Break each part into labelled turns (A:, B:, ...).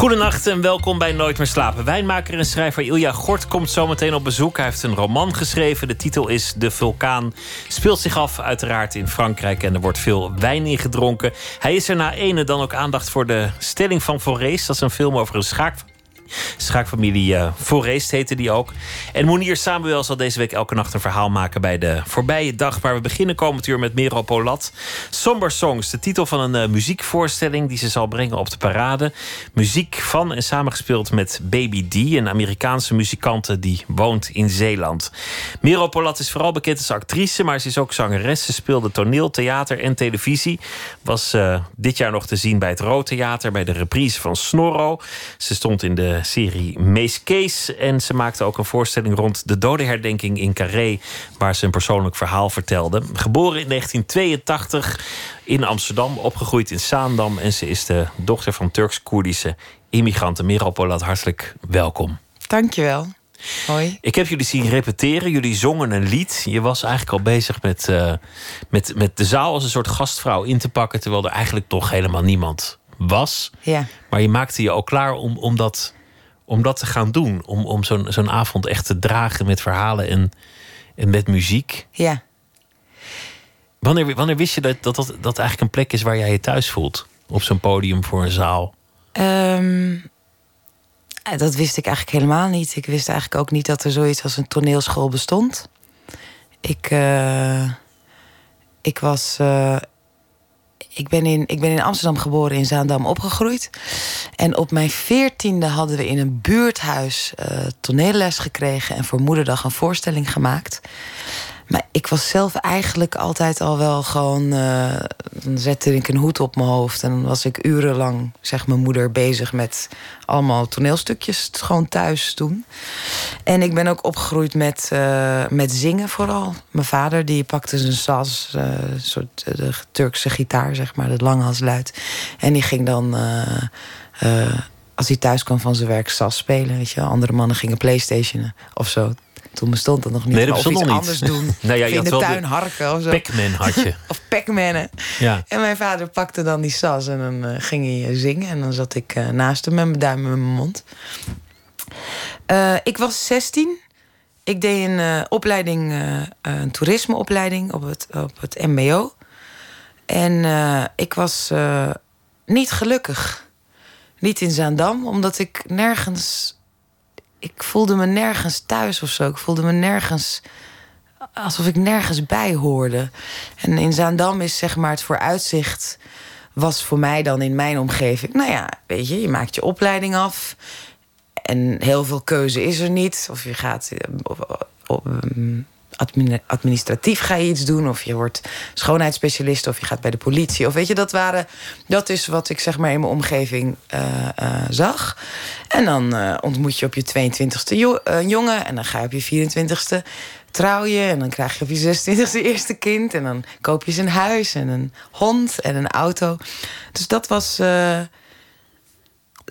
A: Goedenacht en welkom bij Nooit meer slapen. Wijnmaker en schrijver Ilja Gort komt zometeen op bezoek. Hij heeft een roman geschreven. De titel is De Vulkaan. Speelt zich af uiteraard in Frankrijk en er wordt veel wijn ingedronken. Hij is er na ene dan ook aandacht voor de stelling van Forest. Dat is een film over een schaak Schaakfamilie uh, Forest heette die ook. En Monier Samuel zal deze week elke nacht een verhaal maken bij de voorbije dag. Waar we beginnen komend uur met Mero Polat. Somber Songs, de titel van een uh, muziekvoorstelling die ze zal brengen op de parade. Muziek van en samengespeeld met Baby D, een Amerikaanse muzikante die woont in Zeeland. Mero Polat is vooral bekend als actrice, maar ze is ook zangeres. Ze speelde toneel, theater en televisie. Was uh, dit jaar nog te zien bij het Rood Theater, bij de reprise van Snorro. Ze stond in de serie Mees Kees. En ze maakte ook een voorstelling rond de dodenherdenking in Carré, waar ze een persoonlijk verhaal vertelde. Geboren in 1982 in Amsterdam, opgegroeid in Saandam. En ze is de dochter van Turks-Koerdische immigranten. Merel Polat, hartelijk welkom.
B: Dankjewel. Hoi.
A: Ik heb jullie zien repeteren. Jullie zongen een lied. Je was eigenlijk al bezig met, uh, met, met de zaal als een soort gastvrouw in te pakken. Terwijl er eigenlijk toch helemaal niemand was.
B: Ja.
A: Maar je maakte je ook klaar om, om dat om dat te gaan doen. Om, om zo'n zo'n avond echt te dragen met verhalen en, en met muziek.
B: Ja.
A: Wanneer, wanneer wist je dat, dat, dat dat eigenlijk een plek is waar jij je thuis voelt? Op zo'n podium voor een zaal?
B: Um, dat wist ik eigenlijk helemaal niet. Ik wist eigenlijk ook niet dat er zoiets als een toneelschool bestond. Ik, uh, ik was. Uh, ik ben, in, ik ben in Amsterdam geboren, in Zaandam opgegroeid. En op mijn veertiende hadden we in een buurthuis uh, toneelles gekregen... en voor Moederdag een voorstelling gemaakt. Maar ik was zelf eigenlijk altijd al wel gewoon. Uh, dan zette ik een hoed op mijn hoofd. En dan was ik urenlang, zeg mijn moeder, bezig met allemaal toneelstukjes. Gewoon thuis doen. En ik ben ook opgegroeid met, uh, met zingen vooral. Mijn vader die pakte zijn sas, uh, soort de Turkse gitaar, zeg maar, de lange als luid. En die ging dan. als hij thuis kwam van zijn werk, sas spelen. Weet je. Andere mannen gingen Playstationen of zo. Toen bestond dat nog niet.
A: Nee, dat
B: of iets
A: niet.
B: anders doen.
A: nou ja, je
B: in de tuin
A: de
B: harken of zo.
A: Pac-Man had je.
B: of Pac-Mannen.
A: Ja.
B: En mijn vader pakte dan die sas en dan uh, ging hij zingen. En dan zat ik uh, naast hem met mijn duim in mijn mond. Uh, ik was 16. Ik deed een opleiding, een toerismeopleiding op het, op het MBO. En ik was niet gelukkig. Niet in Zaandam, omdat ik nergens ik voelde me nergens thuis of zo. Ik voelde me nergens alsof ik nergens bij hoorde. En in Zaandam is zeg maar het vooruitzicht was voor mij dan in mijn omgeving. Nou ja, weet je, je maakt je opleiding af. En heel veel keuze is er niet. Of je gaat op, administratief ga je iets doen, of je wordt schoonheidsspecialist, of je gaat bij de politie. Of weet je, dat waren. Dat is wat ik zeg maar in mijn omgeving uh, uh, zag. En dan uh, ontmoet je op je 22e jo jongen, en dan ga je op je 24e trouw je. En dan krijg je op je 26e eerste kind. En dan koop je een huis en een hond en een auto. Dus dat was.
A: De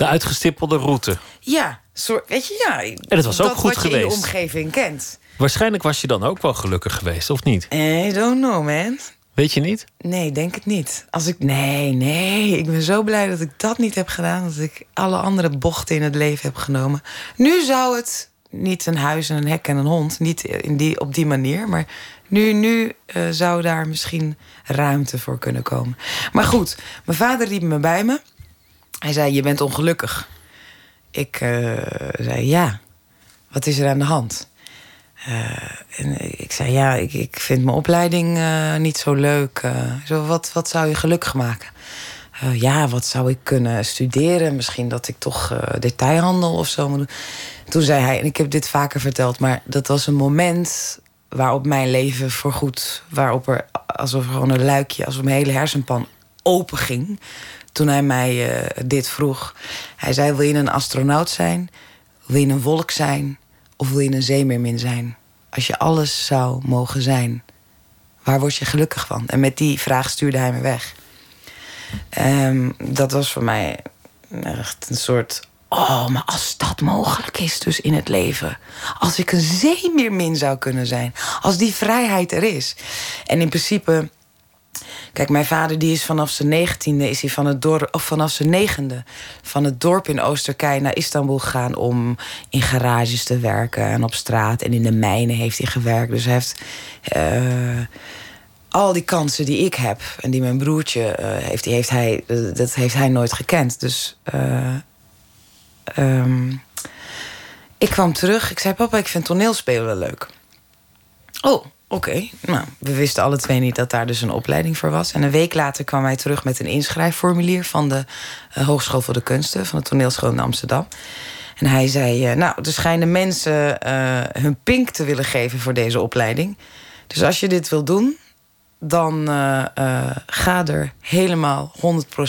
A: uitgestippelde route.
B: Ja, soort, weet je, ja.
A: En het was ook goed
B: wat
A: geweest.
B: Je in je omgeving kent.
A: Waarschijnlijk was je dan ook wel gelukkig geweest, of niet?
B: I don't know, man.
A: Weet je niet?
B: Nee, denk het niet. Als ik, nee, nee. Ik ben zo blij dat ik dat niet heb gedaan. Dat ik alle andere bochten in het leven heb genomen. Nu zou het niet een huis en een hek en een hond. Niet in die, op die manier. Maar nu, nu uh, zou daar misschien ruimte voor kunnen komen. Maar goed, mijn vader riep me bij me. Hij zei, je bent ongelukkig. Ik uh, zei, ja. Wat is er aan de hand? Uh, en ik zei, ja, ik, ik vind mijn opleiding uh, niet zo leuk. Uh, zo, wat, wat zou je gelukkig maken? ja, wat zou ik kunnen studeren? Misschien dat ik toch detailhandel of zo moet doen. Toen zei hij, en ik heb dit vaker verteld... maar dat was een moment waarop mijn leven voorgoed... waarop er alsof er gewoon een luikje, alsof mijn hele hersenpan open ging... toen hij mij dit vroeg. Hij zei, wil je een astronaut zijn? Wil je een wolk zijn? Of wil je een zeemeermin zijn? Als je alles zou mogen zijn, waar word je gelukkig van? En met die vraag stuurde hij me weg. Ehm, dat was voor mij echt een soort. Oh, maar als dat mogelijk is, dus in het leven. Als ik een zeemeermin zou kunnen zijn. Als die vrijheid er is. En in principe Kijk, mijn vader die is vanaf zijn negentiende is hij van het dorp, of vanaf zijn negende van het dorp in Oosterkei naar Istanbul gegaan om in garages te werken en op straat en in de mijnen heeft hij gewerkt. Dus hij heeft uh, al die kansen die ik heb en die mijn broertje uh, heeft, die heeft hij, dat heeft hij nooit gekend. Dus um, ik kwam terug. Ik zei: Papa, ik vind toneelspelen leuk. Oh, Oké, nou, we wisten alle twee niet dat daar dus een opleiding voor was. En een week later kwam hij terug met een inschrijfformulier van de uh, Hogeschool voor de Kunsten, van de toneelschool in Amsterdam. En hij zei: uh, Nou, er schijnen mensen uh, hun pink te willen geven voor deze opleiding. Dus als je dit wil doen, dan ga er helemaal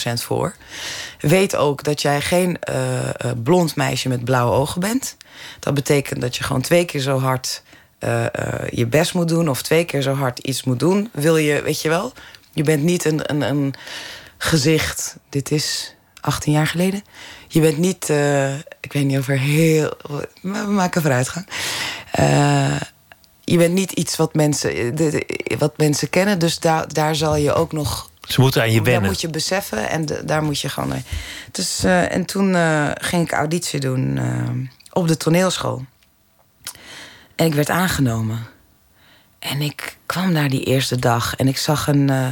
B: 100% voor. Weet ook dat jij geen blond meisje met blauwe ogen bent. Dat betekent dat je gewoon twee keer zo hard uh, uh, je best moet doen of twee keer zo hard iets moet doen. Wil je, weet je wel, je bent niet een, een, een gezicht. Dit is 18 jaar geleden. Je bent niet, uh, ik weet niet of er heel. We maken vooruitgang. je bent niet iets wat mensen, wat mensen kennen, dus daar, daar zal je ook nog.
A: Ze moeten aan je wennen.
B: Dat moet je beseffen en de, daar moet je gewoon. Dus, en toen ging ik auditie doen op de toneelschool. En ik werd aangenomen. En ik kwam daar die eerste dag en ik zag een uh,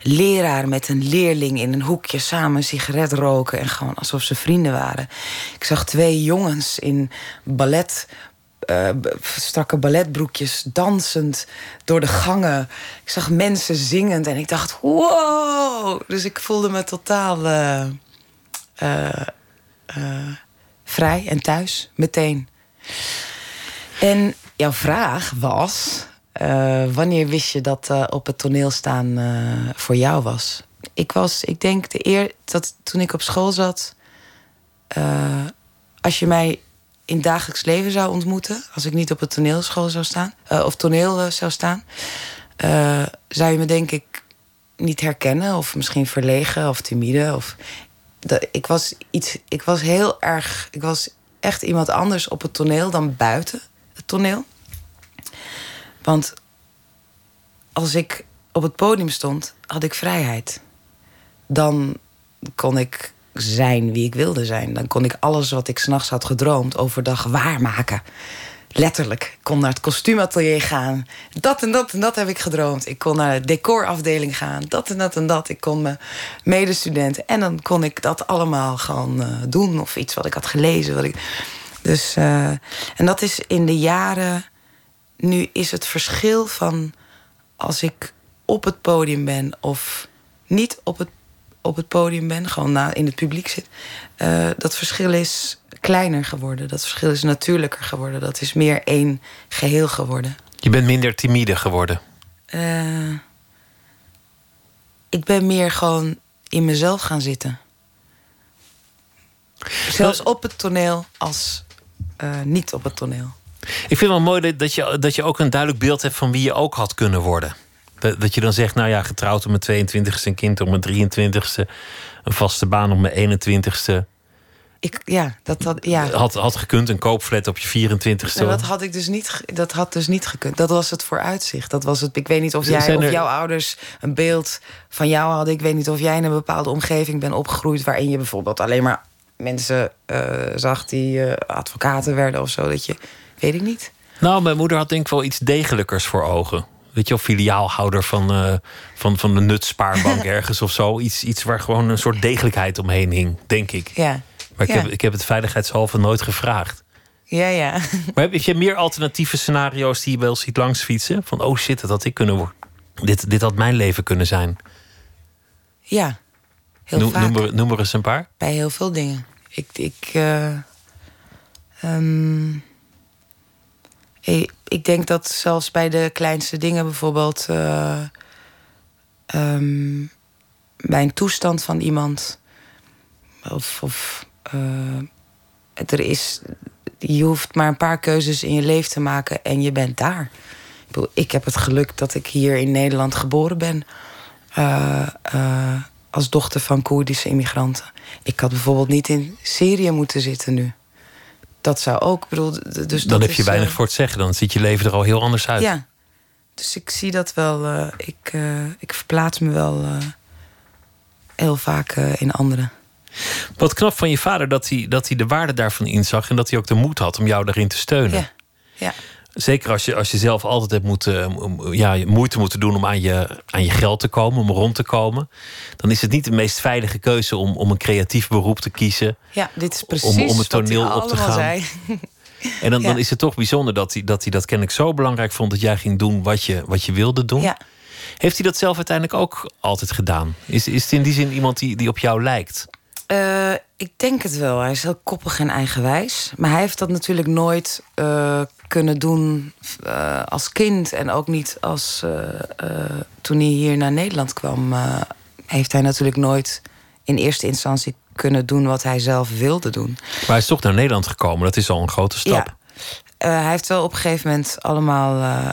B: leraar met een leerling in een hoekje samen een sigaret roken en gewoon alsof ze vrienden waren. Ik zag twee jongens in ballet, uh, strakke balletbroekjes dansend door de gangen. Ik zag mensen zingend en ik dacht: wow! Dus ik voelde me totaal uh, vrij en thuis meteen. En jouw vraag was: uh, wanneer wist je dat uh, op het toneel staan uh, voor jou was? Ik was, ik denk, de eer dat toen ik op school zat, als je mij in het dagelijks leven zou ontmoeten, als ik niet op het toneelschool zou staan, of toneel zou staan, zou je me denk ik niet herkennen, of misschien verlegen of timide. Of, ik, was iets, ik was heel erg, ik was echt iemand anders op het toneel dan buiten toneel. Want als ik op het podium stond, had ik vrijheid. Dan kon ik zijn wie ik wilde zijn. Dan kon ik alles wat ik s'nachts had gedroomd overdag waarmaken. Letterlijk. Ik kon naar het kostuumatelier gaan. Dat en dat en dat heb ik gedroomd. Ik kon naar de decorafdeling gaan. Dat en dat en dat. Ik kon mijn medestudenten. En dan kon ik dat allemaal gewoon uh, doen. Of iets wat ik had gelezen. Wat ik... Dus, uh, en dat is in de jaren nu is het verschil van als ik op het podium ben of niet op het, op het podium ben, gewoon na, in het publiek zit. Uh, dat verschil is kleiner geworden. Dat verschil is natuurlijker geworden. Dat is meer één geheel geworden.
A: Je bent minder timide geworden.
B: Uh, ik ben meer gewoon in mezelf gaan zitten. Zelfs op het toneel als niet op het toneel.
A: Ik vind het wel mooi dat je, dat je ook een duidelijk beeld hebt van wie je ook had kunnen worden. Dat, dat je dan zegt, nou ja, getrouwd op mijn 22ste, een kind op mijn 23ste, een vaste baan op mijn 21ste.
B: Ik, ja, dat had, ja.
A: Had, had gekund, een koopflat op je 24ste.
B: dat had ik dus niet, dat had dus niet gekund. Dat was het vooruitzicht. Dat was het, ik weet niet of jij of jouw ouders een beeld van jou hadden. Ik weet niet of jij in een bepaalde omgeving bent opgegroeid waarin je bijvoorbeeld alleen maar mensen uh, zag die uh, advocaten werden of zo. Dat je Weet ik niet.
A: Nou, mijn moeder had denk ik wel iets degelijkers voor ogen. Weet je, of filiaalhouder van, uh, van, van de nutspaarbank ergens of zo. Iets, iets waar gewoon een soort degelijkheid omheen hing, denk ik.
B: Ja.
A: Maar ik, heb, ik heb het veiligheidshalve nooit gevraagd.
B: Ja, ja.
A: Maar heb je meer alternatieve scenario's die je wel ziet langsfietsen? Van, oh shit, dat had ik kunnen worden. Dit, dit had mijn leven kunnen zijn.
B: Ja, heel noem, vaak.
A: Noem er, noem er eens een paar.
B: Bij heel veel dingen. Ik, ik uh, um ik denk dat zelfs bij de kleinste dingen, bijvoorbeeld uh, um, bij een toestand van iemand, of, of uh, er is, je hoeft maar een paar keuzes in je leven te maken en je bent daar. Ik, bedoel, ik heb het geluk dat ik hier in Nederland geboren ben. Uh, als dochter van Koerdische immigranten. Ik had bijvoorbeeld niet in Syrië moeten zitten nu. Dat zou ook, bedoel, dus
A: dan heb je
B: is,
A: weinig
B: uh,
A: voor te zeggen. Dan ziet je leven er al heel anders uit.
B: Ja, dus ik zie dat wel. Uh, ik, uh, ik verplaats me wel heel vaak in anderen.
A: Wat knap van je vader dat hij, dat hij de waarde daarvan inzag en dat hij ook de moed had om jou daarin te steunen.
B: Ja. ja.
A: Zeker als je, als je zelf altijd hebt moeten, ja, moeite moeten doen om aan je, aan je geld te komen, om rond te komen. Dan is het niet de meest veilige keuze om, om een creatief beroep te kiezen.
B: Ja, dit is precies
A: om, om het toneel op te gaan.
B: Zei.
A: En dan, ja. dan is het toch bijzonder dat hij, dat hij dat kennelijk zo belangrijk vond dat jij ging doen wat je, wat je wilde doen.
B: Ja.
A: Heeft hij dat zelf uiteindelijk ook altijd gedaan? Is, is het in die zin iemand die, die op jou lijkt?
B: Uh, ik denk het wel. Hij is heel koppig en eigenwijs. Maar hij heeft dat natuurlijk nooit uh, kunnen doen uh, als kind. En ook niet als toen hij hier naar Nederland kwam. heeft hij natuurlijk nooit in eerste instantie kunnen doen wat hij zelf wilde doen.
A: Maar hij is toch naar Nederland gekomen. Dat is al een grote stap.
B: Ja. hij heeft wel op een gegeven moment allemaal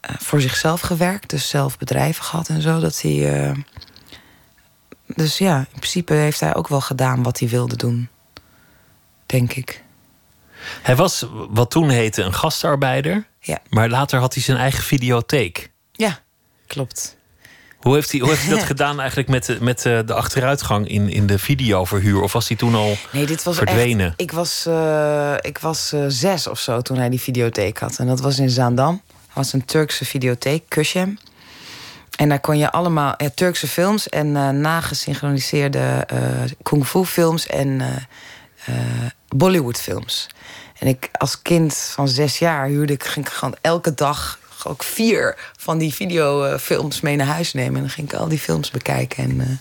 B: voor zichzelf gewerkt. Dus zelf bedrijven gehad en zo. Dat hij dus ja, in principe heeft hij ook wel gedaan wat hij wilde doen. Denk ik.
A: Hij was wat toen heette een gastarbeider.
B: Ja.
A: Maar later had hij zijn eigen videotheek.
B: Ja, klopt.
A: Hoe heeft hij, hoe heeft hij dat gedaan eigenlijk met, de, met de, achteruitgang in, in de videoverhuur? Of was hij toen al
B: nee, dit was
A: verdwenen?
B: Echt, ik was, uh, ik was uh, zes of zo toen hij die videotheek had. En dat was in Zaandam. Dat was een Turkse videotheek, Kushem. En daar kon je allemaal ja, Turkse films en uh, nagesynchroniseerde kung fu films en uh, Bollywood films. En ik als kind van zes jaar huurde ik, ging ik gewoon elke dag ook vier van die videofilms mee naar huis nemen. En dan ging ik al die films bekijken en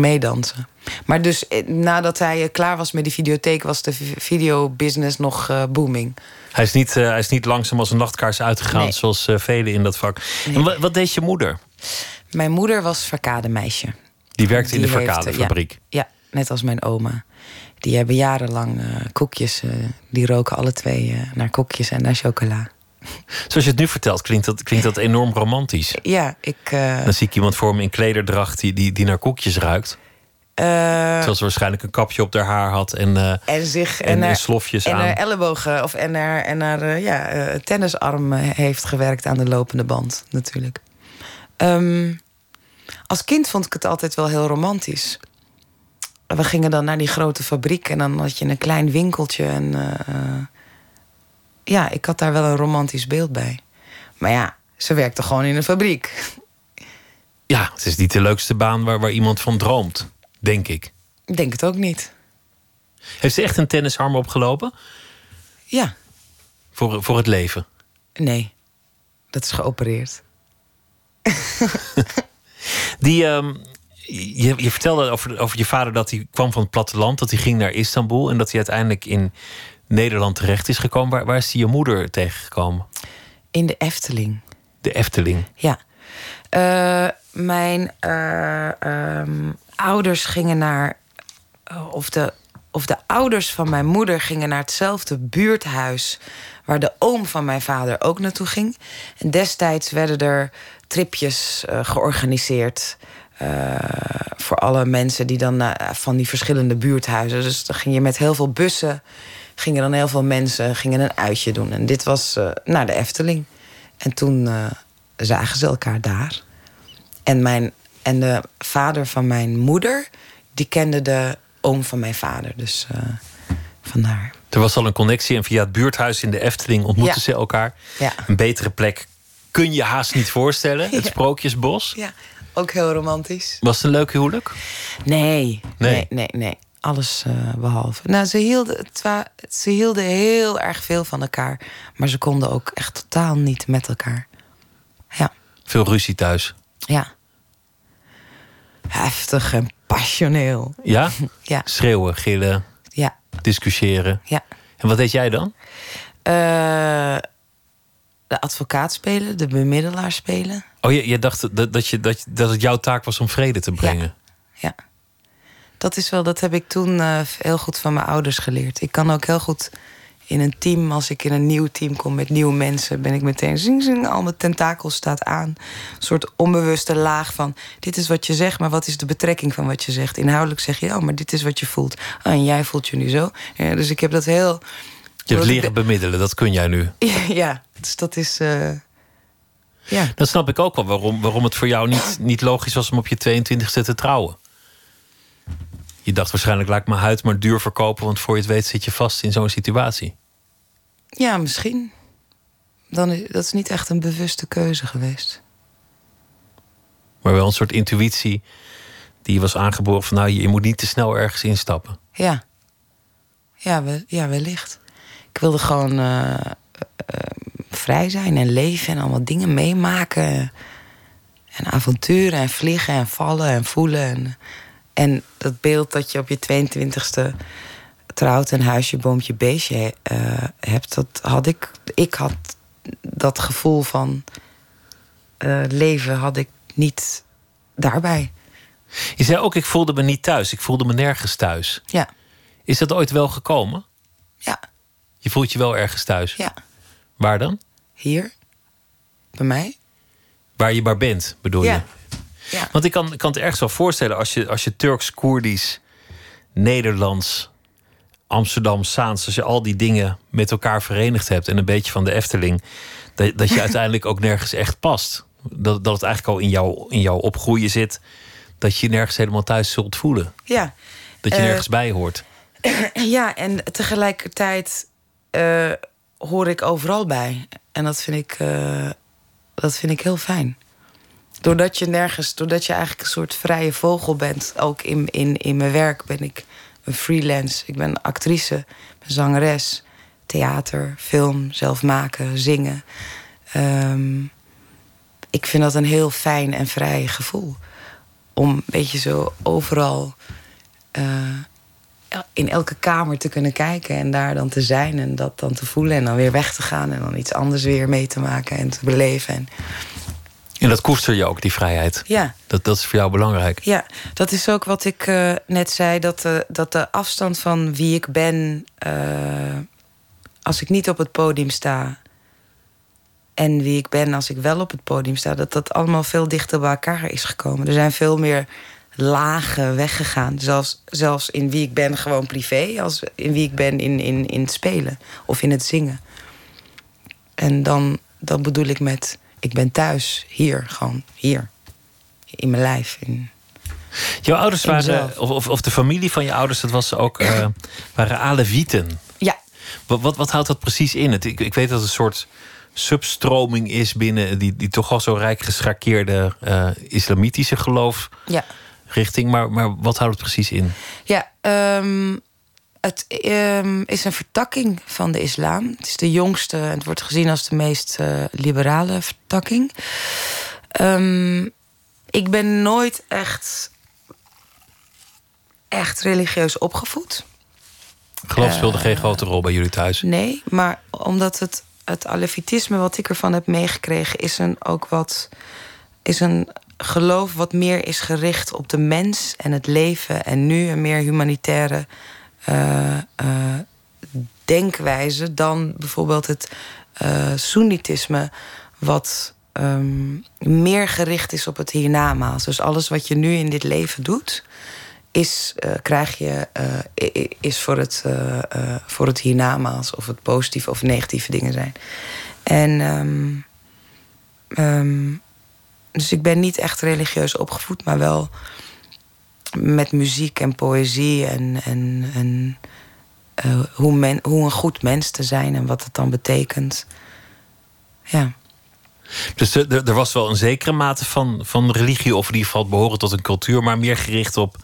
B: meedansen. Maar dus nadat hij klaar was met die videotheek, was de videobusiness nog booming.
A: Hij is, niet, hij is niet langzaam als een nachtkaars uitgegaan, nee. zoals velen in dat vak. Nee. En wat, wat deed je moeder?
B: Mijn moeder was verkademeisje.
A: Die werkte in de verkadefabriek?
B: Ja, ja, net als mijn oma. Die hebben jarenlang uh, koekjes. Uh, die roken alle twee uh, naar koekjes en naar chocola.
A: Zoals je het nu vertelt, klinkt dat, klinkt dat enorm romantisch.
B: Ja, ik.
A: Dan zie ik iemand voor me in klederdracht die, die, die naar koekjes ruikt. Terwijl ze waarschijnlijk een kapje op haar haar had en,
B: en, zich,
A: en,
B: en,
A: slofjes
B: en
A: aan.
B: haar ellebogen of en haar, en haar ja, tennisarm heeft gewerkt aan de lopende band, natuurlijk. Um, als kind vond ik het altijd wel heel romantisch. We gingen dan naar die grote fabriek en dan had je een klein winkeltje. En uh, ja, ik had daar wel een romantisch beeld bij. Maar ja, ze werkte gewoon in een fabriek.
A: Ja, het is niet de leukste baan waar, waar iemand van droomt, denk ik.
B: Denk het ook niet.
A: Heeft ze echt een tennisarm opgelopen?
B: Ja.
A: Voor, voor het leven?
B: Nee, dat is geopereerd.
A: Die, um, je, je, vertelde over, over je vader dat hij kwam van het platteland, dat hij ging naar Istanbul en dat hij uiteindelijk in Nederland terecht is gekomen. Waar, waar is hij je moeder tegengekomen?
B: In de Efteling.
A: De Efteling?
B: Ja. Uh, mijn uh, um, ouders gingen naar. Uh, of, de, of de ouders van mijn moeder gingen naar hetzelfde buurthuis. waar de oom van mijn vader ook naartoe ging. En destijds werden er tripjes georganiseerd. Uh, voor alle mensen die dan uh, van die verschillende buurthuizen. Dus dan ging je met heel veel bussen. Gingen dan heel veel mensen gingen een uitje doen. En dit was naar de Efteling. En toen zagen ze elkaar daar. En, mijn, en de vader van mijn moeder, die kende de oom van mijn vader. Dus vandaar.
A: Er was al een connectie en via het buurthuis in de Efteling ontmoetten
B: ja.
A: ze elkaar.
B: Ja.
A: Een betere plek kun je haast niet voorstellen. Het
B: Ja.
A: Sprookjesbos.
B: Ja, ook heel romantisch.
A: Was het een leuk huwelijk?
B: Nee,
A: Nee.
B: nee, nee, nee. Alles eh, behalve. Nou, ze hielden, ze hielden heel erg veel van elkaar. Maar ze konden ook echt totaal niet met elkaar. Ja,
A: Veel ruzie thuis.
B: ja. Heftig en passioneel.
A: Ja?
B: Ja,
A: Schreeuwen, gillen,
B: ja,
A: discussiëren.
B: ja.
A: En wat deed jij dan?
B: Eh, de advocaat spelen, de bemiddelaar spelen.
A: Oh, je, je dacht dat, dat, je, dat, dat het jouw taak was om vrede te brengen.
B: Ja. Dat is wel, dat heb ik toen eh, heel goed van mijn ouders geleerd. Ik kan ook heel goed in een team, als ik in een nieuw team kom met nieuwe mensen, ben ik meteen zing, zing, al mijn tentakels staat aan. Een soort onbewuste laag van: dit is wat je zegt, maar wat is de betrekking van wat je zegt? Inhoudelijk zeg je, oh, maar dit is wat je voelt. Oh, en jij voelt je nu zo. Ja, dus ik heb dat heel.
A: Je hebt leren bemiddelen, dat kun jij nu.
B: Ja, dus dat is. Uh, ja.
A: Dat snap ik ook wel, waarom, waarom het voor jou niet, niet logisch was om op je 22e te trouwen. Je dacht waarschijnlijk, laat ik mijn huid maar duur verkopen, want voor je het weet zit je vast in zo'n situatie.
B: Ja, misschien. Dan is, dat is niet echt een bewuste keuze geweest.
A: Maar wel een soort intuïtie die was aangeboren van nou, je moet niet te snel ergens instappen.
B: Ja, ja, we, ja wellicht. Ik wilde gewoon uh, uh, vrij zijn en leven en allemaal dingen meemaken. En avonturen en vliegen en vallen en voelen. En, en dat beeld dat je op je 22e trouwt en huisje, boompje, beestje uh, hebt, dat had ik. Ik had dat gevoel van leven had ik niet daarbij.
A: Je zei ook, ik voelde me niet thuis. Ik voelde me nergens thuis.
B: Ja.
A: Is dat ooit wel gekomen?
B: Ja.
A: Je voelt je wel ergens thuis?
B: Ja.
A: Waar dan?
B: Hier. Bij mij.
A: Waar je maar bent, bedoel
B: ja.
A: je?
B: Ja.
A: Want ik kan, kan het ergens wel voorstellen als je, als je Turks, Koerdisch, Nederlands, Amsterdam, Saans, als je al die dingen met elkaar verenigd hebt en een beetje van de Efteling, dat, dat je uiteindelijk ook nergens echt past. Dat, dat het eigenlijk al in, jou, in jouw opgroeien zit, dat je je nergens helemaal thuis zult voelen.
B: Ja.
A: Dat je nergens bij hoort.
B: Ja, en tegelijkertijd uh, hoor ik overal bij. En dat vind ik, uh, dat vind ik heel fijn. Doordat je nergens, doordat je eigenlijk een soort vrije vogel bent, ook in, in, in mijn werk ben ik een freelance. Ik ben actrice, zangeres, theater, film, zelf maken, zingen. Um, ik vind dat een heel fijn en vrij gevoel. Om een beetje zo overal uh, in elke kamer te kunnen kijken en daar dan te zijn en dat dan te voelen en dan weer weg te gaan en dan iets anders weer mee te maken en te beleven. En,
A: en dat koester je ook, die vrijheid.
B: Ja.
A: Dat, dat is voor jou belangrijk.
B: Ja, dat is ook wat ik uh, net zei, dat de, dat de afstand van wie ik ben, uh, als ik niet op het podium sta, en wie ik ben als ik wel op het podium sta, dat dat allemaal veel dichter bij elkaar is gekomen. Er zijn veel meer lagen weggegaan. Zelfs, zelfs in wie ik ben gewoon privé, als in wie ik ben in, in, in het spelen of in het zingen. En dan, dan bedoel ik met, ik ben thuis, hier, gewoon hier. In mijn lijf. In,
A: Jouw ouders waren, of, of, of, de familie van je ouders, dat was ook, uh, waren Alevieten.
B: Ja.
A: Wat, wat, wat houdt dat precies in? Het, ik, ik weet dat het een soort substroming is binnen die, die toch al zo rijk geschakeerde uh, islamitische geloof.
B: Ja
A: richting. Maar, maar wat houdt het precies in?
B: Ja, um, het um, is een vertakking van de islam. Het is de jongste en het wordt gezien als de meest uh, liberale vertakking. Um, ik ben nooit echt, echt religieus opgevoed.
A: Geloof speelde uh, geen grote rol bij jullie thuis?
B: Nee, maar omdat het, het alevitisme wat ik ervan heb meegekregen... is een ook wat... is een geloof wat meer is gericht op de mens en het leven en nu een meer humanitaire uh, uh, denkwijze dan bijvoorbeeld het uh, Soenitisme, wat um, meer gericht is op het hiernamaals. Dus alles wat je nu in dit leven doet, is, krijg je, is voor het, voor het hiernamaals, of het positieve of negatieve dingen zijn. En. Um, um, dus ik ben niet echt religieus opgevoed, maar wel met muziek en poëzie en, en, en uh, hoe, men, hoe een goed mens te zijn en wat het dan betekent. Ja.
A: Dus er, er was wel een zekere mate van, van religie, of in ieder geval behoren tot een cultuur, maar meer gericht op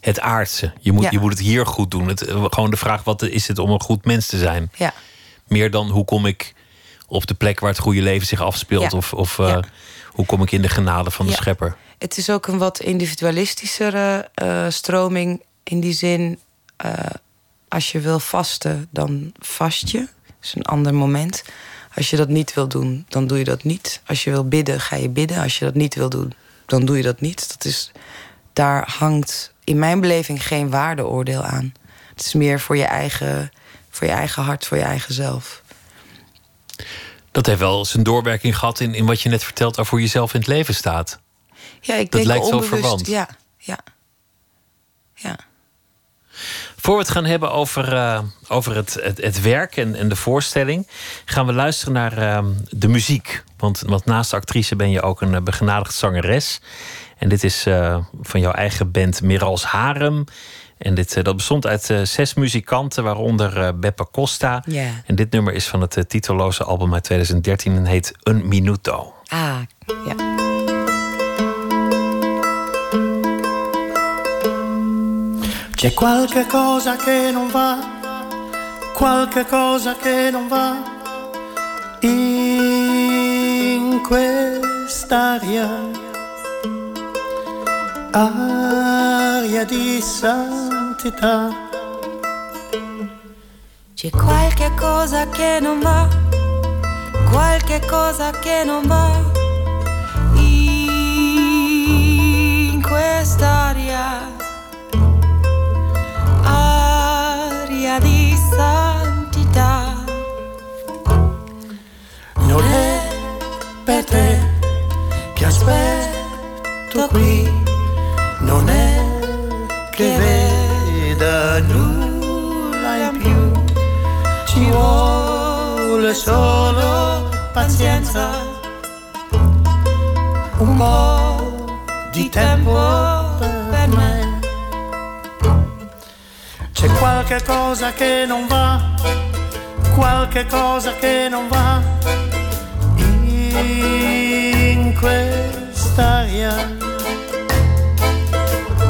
A: het aardse. Je moet,
B: ja.
A: je moet het hier goed doen. Het, gewoon de vraag: wat is het om een goed mens te zijn?
B: Ja.
A: Meer dan hoe kom ik op de plek waar het goede leven zich afspeelt,
B: Ja.
A: of, of uh,
B: Ja.
A: Hoe kom ik in de genade van de
B: Ja.
A: schepper?
B: Het is ook een wat individualistischere eh, stroming. In die zin, eh, als je wil vasten, dan vast je. Dat is een ander moment. Als je dat niet wil doen, dan doe je dat niet. Als je wil bidden, ga je bidden. Als je dat niet wil doen, dan doe je dat niet. Dat is, daar hangt in mijn beleving geen waardeoordeel aan. Het is meer voor je eigen, Voor je eigen hart, voor je eigen zelf.
A: Dat heeft wel zijn doorwerking gehad in, in wat je net vertelt over hoe je zelf in het leven staat.
B: Ja, ik
A: Dat
B: denk
A: lijkt zo
B: onbewust.
A: verwant.
B: Ja, ja. Ja.
A: Voor we het gaan hebben over, eh, over het, het, het werk en, en de voorstelling, gaan we luisteren naar eh, de muziek. Want, want naast actrice ben je ook een eh, begenadigd zangeres. En dit is eh, van jouw eigen band Mirals Harem. En dit, eh, dat bestond uit eh, zes muzikanten, waaronder eh, Beppe Costa.
B: Ja.
A: En dit nummer is van het titelloze album uit 2013 en heet Un Minuto.
B: Ah, ja.
C: C'è qualche cosa che non va, qualche cosa che non va in quest'aria, aria di santità.
D: C'è qualche cosa che non va, qualche cosa che non va in quest'aria, aria di santità.
C: Non è per te che aspetto qui, non è che veda nulla in più, ci vuole solo pazienza, un po' di tempo per me. C'è qualche cosa che non va, qualche cosa che non va in quest'aria,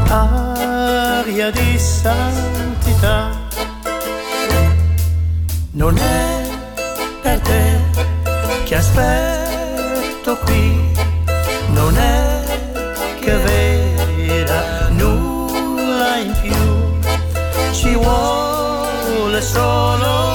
C: aria di santità. Non è per te che aspetto qui, non è che veda nulla in più, ci vuole solo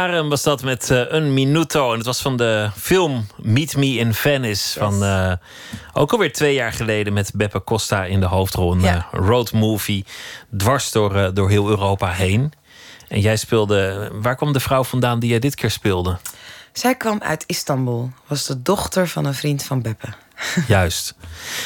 A: Harem was dat met eh, een minuto. En het was van de film Meet Me in Venice. Van eh, ook alweer twee jaar geleden met Beppe Costa in de hoofdrol. Een
B: Ja.
A: eh, road movie. Dwars door, door heel Europa heen. En jij speelde. Waar kwam de vrouw vandaan die jij dit keer speelde?
B: Zij kwam uit Istanbul. Was de dochter van een vriend van Beppe.
A: Juist.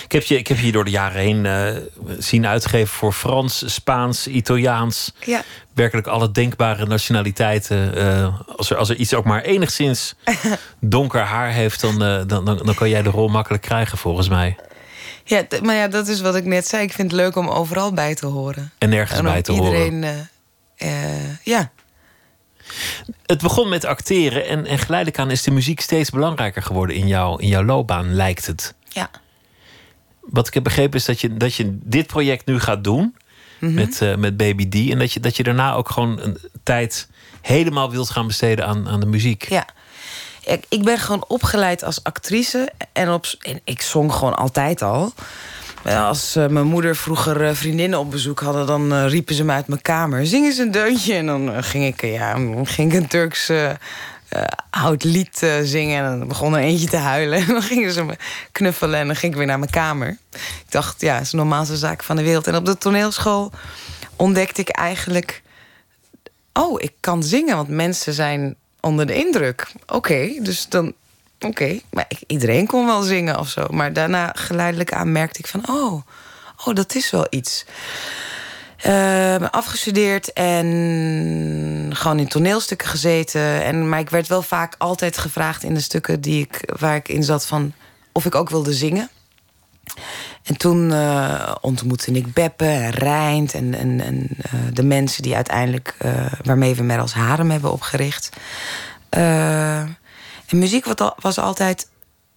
A: Ik heb, je, ik heb je door de jaren heen eh, zien uitgeven voor Frans, Spaans, Italiaans.
B: Ja.
A: Werkelijk alle denkbare nationaliteiten. Eh, als, er, als er iets ook maar enigszins donker haar heeft, dan, eh, dan, dan, dan kan jij de rol makkelijk krijgen, volgens mij.
B: Ja, maar ja, dat is wat ik net zei. Ik vind het leuk om overal bij te horen.
A: En nergens
B: En
A: bij te horen.
B: iedereen, eh, eh, ja.
A: Het begon met acteren en, en geleidelijk aan is de muziek steeds belangrijker geworden in, jou, in jouw loopbaan, lijkt het.
B: ja.
A: Wat ik heb begrepen is dat je, dat je dit project nu gaat doen
B: Mhm.
A: met, eh, met Baby D. En dat je, dat je daarna ook gewoon een tijd helemaal wilt gaan besteden aan, aan de muziek.
B: Ja. Ik, ik ben gewoon opgeleid als actrice. En, op, en ik zong gewoon altijd al. Als eh, mijn moeder vroeger eh, vriendinnen op bezoek hadden... dan eh, riepen ze me uit mijn kamer. Zing eens een deuntje. En dan ging ik, ja, ging ik een Turks oud lied zingen. En dan begon er eentje te huilen. En dan gingen ze me knuffelen. En dan ging ik weer naar mijn kamer. Ik dacht, ja, het is de normaalste zaak van de wereld. En op de toneelschool ontdekte ik eigenlijk oh, ik kan zingen, want mensen zijn onder de indruk. Oké, dus dan. Oké, maar iedereen kon wel zingen of zo. Maar daarna geleidelijk aan merkte ik van, oh, oh dat is wel iets. Eh, afgestudeerd en gewoon in toneelstukken gezeten. En, maar ik werd wel vaak altijd gevraagd in de stukken die ik, waar ik in zat van of ik ook wilde zingen. En toen eh, ontmoette ik Beppe en Rijnt en, eh, de mensen die uiteindelijk, waarmee we met als Harem hebben opgericht. Muziek was, al- was altijd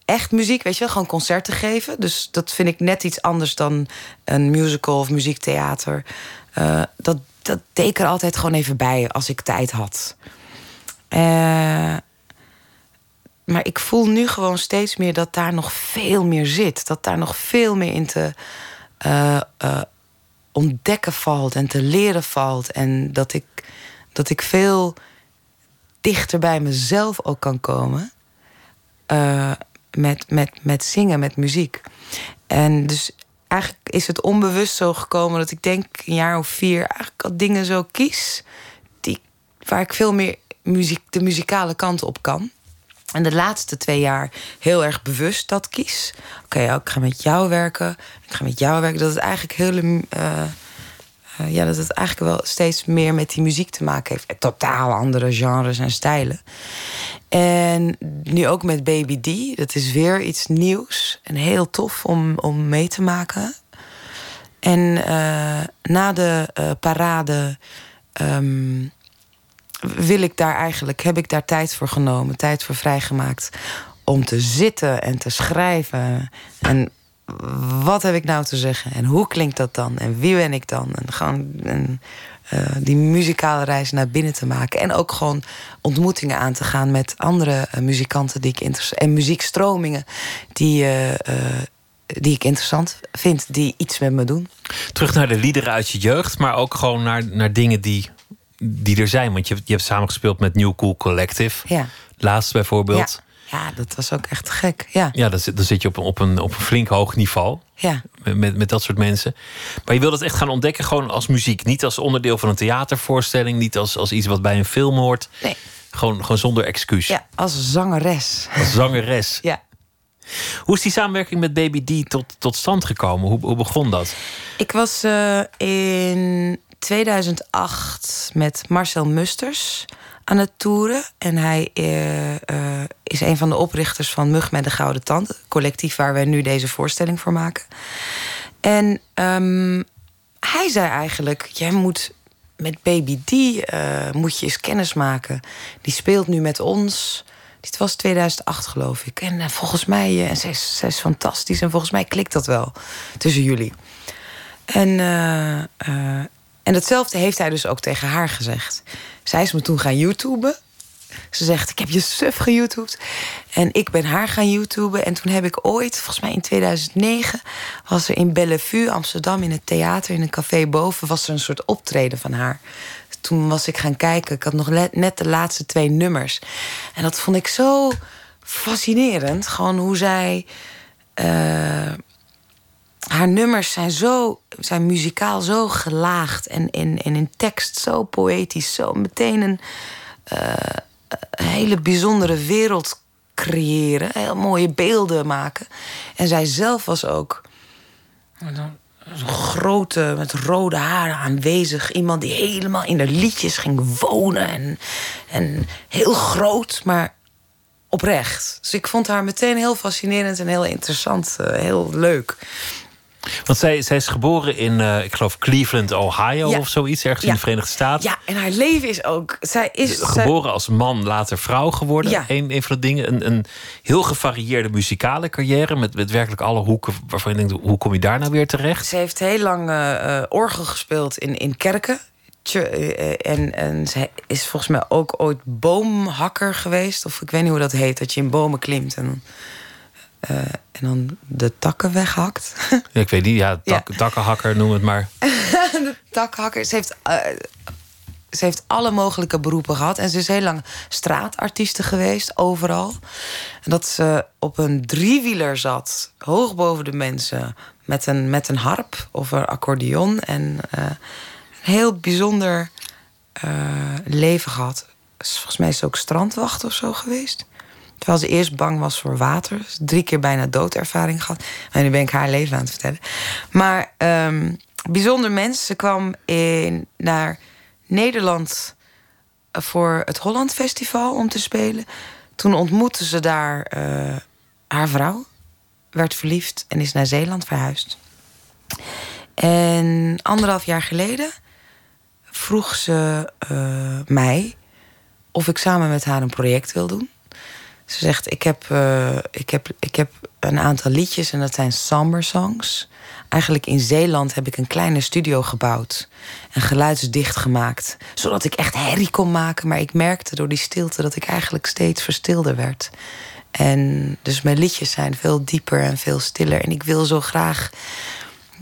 B: echt muziek, weet je wel, gewoon concerten geven. Dus dat vind ik net iets anders dan een musical of muziektheater. Eh, dat, dat deed ik er altijd gewoon even bij als ik tijd had. Eh, maar ik voel nu gewoon steeds meer dat daar nog veel meer zit. Dat daar nog veel meer in te eh, ontdekken valt en te leren valt. En dat ik, dat ik veel dichter bij mezelf ook kan komen. eh, met, met, met zingen, met muziek. En dus eigenlijk is het onbewust zo gekomen dat ik denk een jaar of vier eigenlijk al dingen zo kies. Die, waar ik veel meer muziek, de muzikale kant op kan. En de laatste twee jaar heel erg bewust dat kies. Oké, ik ga met jou werken. Ik ga met jou werken. Dat het eigenlijk hele. eh, eh, ja, dat het eigenlijk wel steeds meer met die muziek te maken heeft. Totaal andere genres en stijlen. En nu ook met Baby D. Dat is weer iets nieuws. En heel tof om, om mee te maken. En eh, na de eh, parade ehm, wil ik daar eigenlijk, heb ik daar tijd voor genomen, tijd voor vrijgemaakt. Om te zitten en te schrijven. En wat heb ik nou te zeggen? En hoe klinkt dat dan? En wie ben ik dan? En gewoon en, eh, die muzikale reis naar binnen te maken. En ook gewoon ontmoetingen aan te gaan met andere eh, muzikanten die ik interessant. En muziekstromingen die, eh, die ik interessant vind, die iets met me doen.
A: Terug naar de liederen uit je jeugd, maar ook gewoon naar, naar dingen die, die er zijn. Want je, hebt- je hebt samengespeeld met New Cool Collective.
B: Ja.
A: Laatst bijvoorbeeld.
B: Ja. Ja, dat was ook echt gek. Ja,
A: Ja, dan, zit, dan zit je op een, op, een, op een flink hoog niveau.
B: ja.
A: Met, met, dat soort mensen. Maar je wil het echt gaan ontdekken gewoon als muziek. Niet als onderdeel van een theatervoorstelling. Niet als, als iets wat bij een film hoort.
B: Nee.
A: Gewoon, gewoon zonder excuus.
B: ja als zangeres.
A: Als zangeres.
B: Ja.
A: Hoe is die samenwerking met Baby D tot, tot stand gekomen? Hoe, hoe begon dat?
B: Ik was eh, in 2008 met Marcel Musters aan het toeren. En hij eh, eh, is een van de oprichters van Mug met de Gouden Tand. Collectief waar wij nu deze voorstelling voor maken. En ehm, hij zei eigenlijk, jij moet met Baby D eh, moet je eens kennis maken. Die speelt nu met ons. Dit was 2008 geloof ik. En volgens mij, en zij is, zij is fantastisch. En volgens mij klikt dat wel tussen jullie. En, en hetzelfde heeft hij dus ook tegen haar gezegd. Zij is me toen gaan YouTuben. Ze zegt, ik heb je suf geYouTubed. En ik ben haar gaan YouTuben. En toen heb ik ooit, volgens mij in 2009... was er in Bellevue, Amsterdam, in het theater... in een café boven, was er een soort optreden van haar. Toen was ik gaan kijken. Ik had nog net de laatste twee nummers. En dat vond ik zo fascinerend. Gewoon hoe zij... eh, haar nummers zijn zo zijn muzikaal zo gelaagd en in, en in tekst zo poëtisch, zo meteen een, eh, een hele bijzondere wereld creëren, heel mooie beelden maken. En zij zelf was ook zo'n grote, met rode haren aanwezig. Iemand die helemaal in de liedjes ging wonen. En, en heel groot, maar oprecht. Dus ik vond haar meteen heel fascinerend en heel interessant. eh, heel leuk.
A: Want zij, zij is geboren in, eh, ik geloof, Cleveland, Ohio
B: Ja.
A: of zoiets, ergens in de Verenigde Staten.
B: Ja, en haar leven is ook... Zij is... zij-
A: Geboren als man, later vrouw geworden.
B: Ja.
A: Een, een van de dingen. Een, een heel gevarieerde muzikale carrière. Met, met werkelijk alle hoeken waarvan je denkt: hoe kom je daar nou weer terecht?
B: Ze heeft heel lang eh, eh, orgel gespeeld in, in kerken. En, en ze is volgens mij ook ooit boomhakker geweest. Of ik weet niet hoe dat heet. Dat je in bomen klimt en, eh, en dan de takken weghakt.
A: Ja, ik weet niet, ja, tak, takkenhakker, noem het maar.
B: de takhakker. Ze heeft, eh, ze heeft alle mogelijke beroepen gehad. En ze is heel lang straatartieste geweest, overal. En dat ze op een driewieler zat, hoog boven de mensen... met een, met een harp of een accordeon. En eh, een heel bijzonder leven gehad. Volgens mij is ze ook strandwacht of zo geweest. Terwijl ze eerst bang was voor water. Drie keer bijna doodervaring gehad. En nu ben ik haar leven aan het vertellen. Maar ehm, bijzonder mens. Ze kwam in, naar Nederland voor het Holland Festival om te spelen. Toen ontmoette ze daar eh, haar vrouw. Werd verliefd en is naar Zeeland verhuisd. En anderhalf jaar geleden vroeg ze eh, mij of ik samen met haar een project wil doen. Ze zegt: ik heb, eh, ik, heb, ik heb een aantal liedjes en dat zijn summer songs. Eigenlijk in Zeeland heb ik een kleine studio gebouwd en geluidsdicht gemaakt, zodat ik echt herrie kon maken. Maar ik merkte door die stilte dat ik eigenlijk steeds verstilder werd. En dus mijn liedjes zijn veel dieper en veel stiller. En ik wil zo graag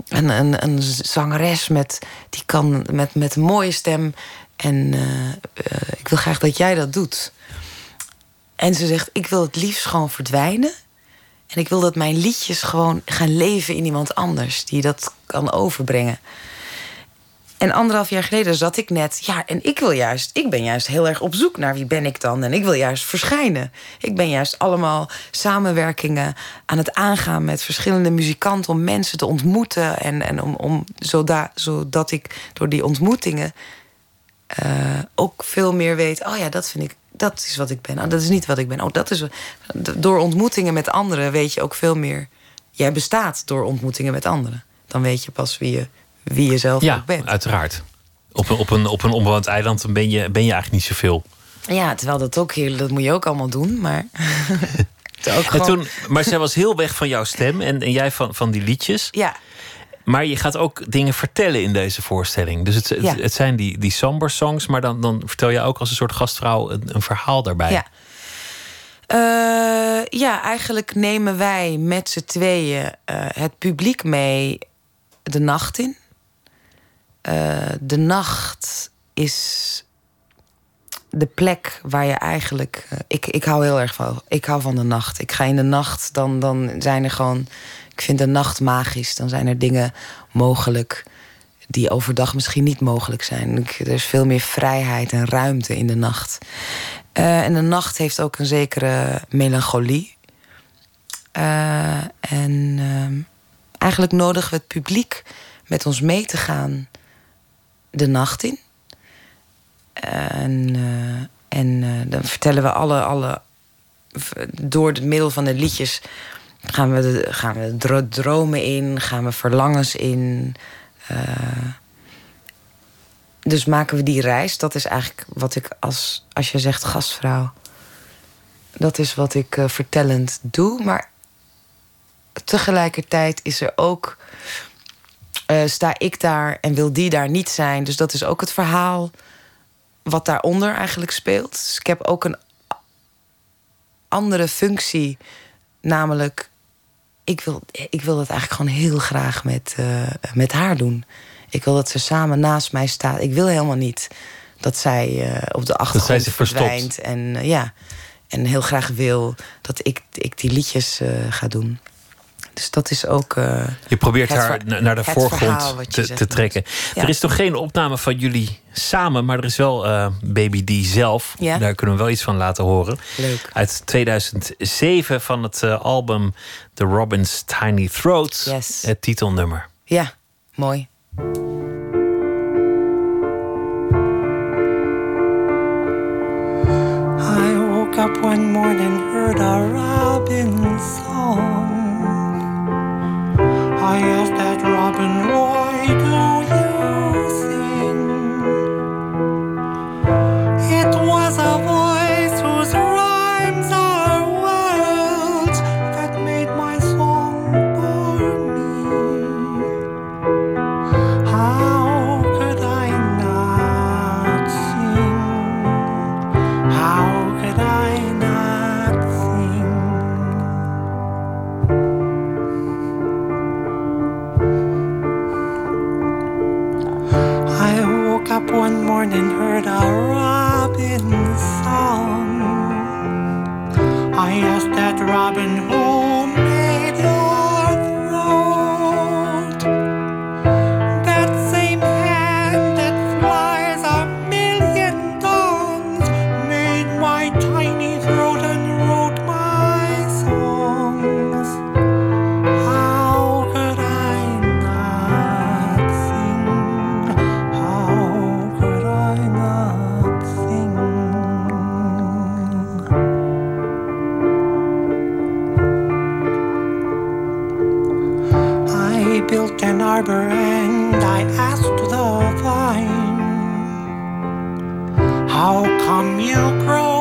B: een, een, een zangeres met, die kan, met, met een mooie stem. En eh, eh, ik wil graag dat jij dat doet. En ze zegt, ik wil het liefst gewoon verdwijnen. En ik wil dat mijn liedjes gewoon gaan leven in iemand anders. Die dat kan overbrengen. En anderhalf jaar geleden zat ik net... Ja, en ik wil juist... Ik ben juist heel erg op zoek naar wie ben ik dan. En ik wil juist verschijnen. Ik ben juist allemaal samenwerkingen aan het aangaan... met verschillende muzikanten om mensen te ontmoeten. En, en om, om zodat, zodat ik door die ontmoetingen... eh, ook veel meer weet... Oh ja, dat vind ik... Dat is wat ik ben. Oh, dat is niet wat ik ben. Oh, dat is... Door ontmoetingen met anderen weet je ook veel meer... Jij bestaat door ontmoetingen met anderen. Dan weet je pas wie je, wie je zelf
A: Ja,
B: ook bent.
A: uiteraard. Op een, op een, op een onbewoond eiland ben je, ben je eigenlijk niet zoveel.
B: Ja, terwijl dat ook heel, dat moet je ook allemaal doen, maar. ook
A: En
B: gewoon-
A: toen, maar zij was heel weg van jouw stem en, en jij van, van die liedjes.
B: Ja,
A: Maar je gaat ook dingen vertellen in deze voorstelling. Dus het, het,
B: Ja.
A: het zijn die, die somber songs, maar dan, dan vertel je ook als een soort gastvrouw een, een verhaal daarbij.
B: ja. Eh, ja, eigenlijk nemen wij met z'n tweeën eh, het publiek mee de nacht in. Eh, de nacht is de plek waar je eigenlijk. ik, ik hou heel erg van. Ik hou van de nacht. Ik ga in de nacht, dan, dan zijn er gewoon. Ik vind de nacht magisch. Dan zijn er dingen mogelijk die overdag misschien niet mogelijk zijn. Ik- Er is veel meer vrijheid en ruimte in de nacht. Eh, en de nacht heeft ook een zekere melancholie. Eh, en ehm, eigenlijk nodigen we het publiek met ons mee te gaan de nacht in. En, eh, en eh, dan vertellen we alle, alle. Door het middel van de liedjes gaan we, gaan we dro- dromen in, gaan we verlangens in. eh, dus maken we die reis. Dat is eigenlijk wat ik als, als je zegt gastvrouw. Dat is wat ik eh, vertellend doe. Maar tegelijkertijd is er ook. eh, sta ik daar en wil die daar niet zijn. Dus dat is ook het verhaal wat daaronder eigenlijk speelt. Dus ik heb ook een andere functie. Namelijk, ik wil, ik wil dat eigenlijk gewoon heel graag met, eh, met haar doen. Ik wil dat ze samen naast mij staat. Ik wil helemaal niet dat zij eh, op de achtergrond
A: zich verstopt.
B: verdwijnt. En eh, ja, en heel graag wil dat ik, ik die liedjes ga doen. Dus dat is ook. Uh,
A: je probeert haar naar de voorgrond te, te, trekken.
B: Ja.
A: Er is nog geen opname van jullie samen, maar er is wel uh, Baby D zelf.
B: Ja.
A: Daar kunnen we wel iets van laten horen.
B: Leuk.
A: Uit 2007 van het uh, album The Robin's Tiny Throat.
B: Yes.
A: Het titelnummer.
B: Ja, mooi.
E: I woke up one morning, heard a robin song. I asked that robin, why up one morning, heard a robin song. I asked that robin who and I asked the vine, How come you grow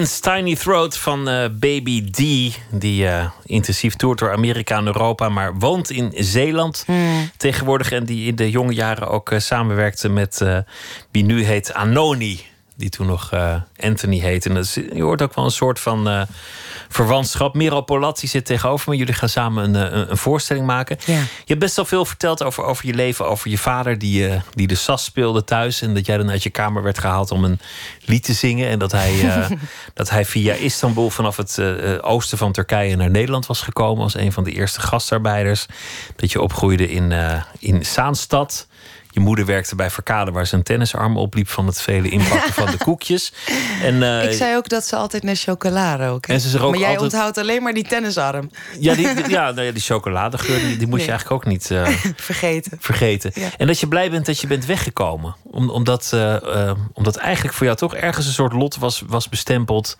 A: Robin's Tiny Throat van eh, Baby D. Die eh, intensief toert door Amerika en Europa, maar woont in Zeeland tegenwoordig. En die in de jonge jaren ook eh, samenwerkte met wie nu heet Anoni. Die toen nog Anthony heette. En dat is- je hoort ook wel een soort van verwantschap. Miro Polazzi zit tegenover me. Jullie gaan samen een, eh, een, een voorstelling maken.
B: Ja.
A: Je hebt best wel veel verteld over, over je leven. Over je vader die, eh, die de sas speelde thuis. En dat jij dan uit je kamer werd gehaald om een lied te zingen. En dat hij, eh, dat hij via Istanbul vanaf het oosten van Turkije naar Nederland was gekomen. Als een van de eerste gastarbeiders. Dat je opgroeide in, in Zaanstad. Je moeder werkte bij Verkade waar ze een tennisarm opliep van het vele inpakken van de koekjes. En, eh,
B: Ik zei ook dat ze altijd naar chocola roken.
A: En ze ook
B: maar jij
A: altijd-
B: onthoudt alleen maar die tennisarm.
A: ja, die, die- ja, nou ja, die chocoladegeur die, die moet je eigenlijk ook niet. eh,
B: Vergeten.
A: vergeten.
B: Ja.
A: En dat je blij bent dat je bent weggekomen. Om, omdat, eh, omdat eigenlijk voor jou toch ergens een soort lot was, was bestempeld.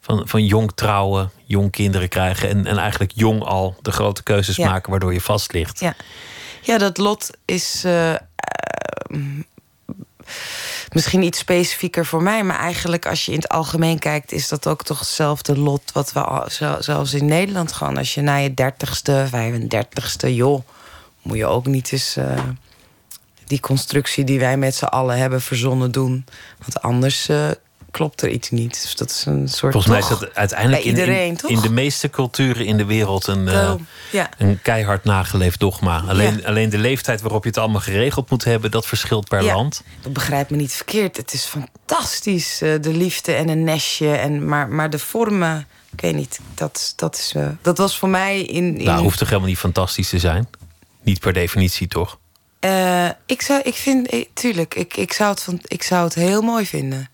A: Van, van jong trouwen, jong kinderen krijgen. En, en eigenlijk jong al de grote keuzes
B: Ja.
A: maken waardoor je vast ligt.
B: Ja, ja dat lot is misschien iets specifieker voor mij. Maar eigenlijk als je in het algemeen kijkt... is dat ook toch hetzelfde lot wat we al, zelfs in Nederland gewoon... als je na je dertigste, 35ste, joh... moet je ook niet eens eh, die constructie die wij met z'n allen hebben verzonnen doen. Want anders eh, klopt er iets niet. Dus dat is een soort.
A: Volgens mij is dat uiteindelijk in,
B: iedereen,
A: in, in de meeste culturen in de wereld een, eh,
B: ja.
A: een keihard nageleefd dogma. Alleen,
B: Ja.
A: alleen de leeftijd waarop je het allemaal geregeld moet hebben, dat verschilt per
B: Ja.
A: land.
B: Begrijp me niet verkeerd. Het is fantastisch, eh, de liefde en een nestje. En, maar, maar de vormen, ik weet niet. Dat, dat, is, eh, dat was voor mij in. in
A: Nou, hoeft toch helemaal niet fantastisch te zijn? Niet per definitie, toch?
B: Ik zou, ik vind, tuurlijk, ik, ik, zou het van, ik zou het heel mooi vinden.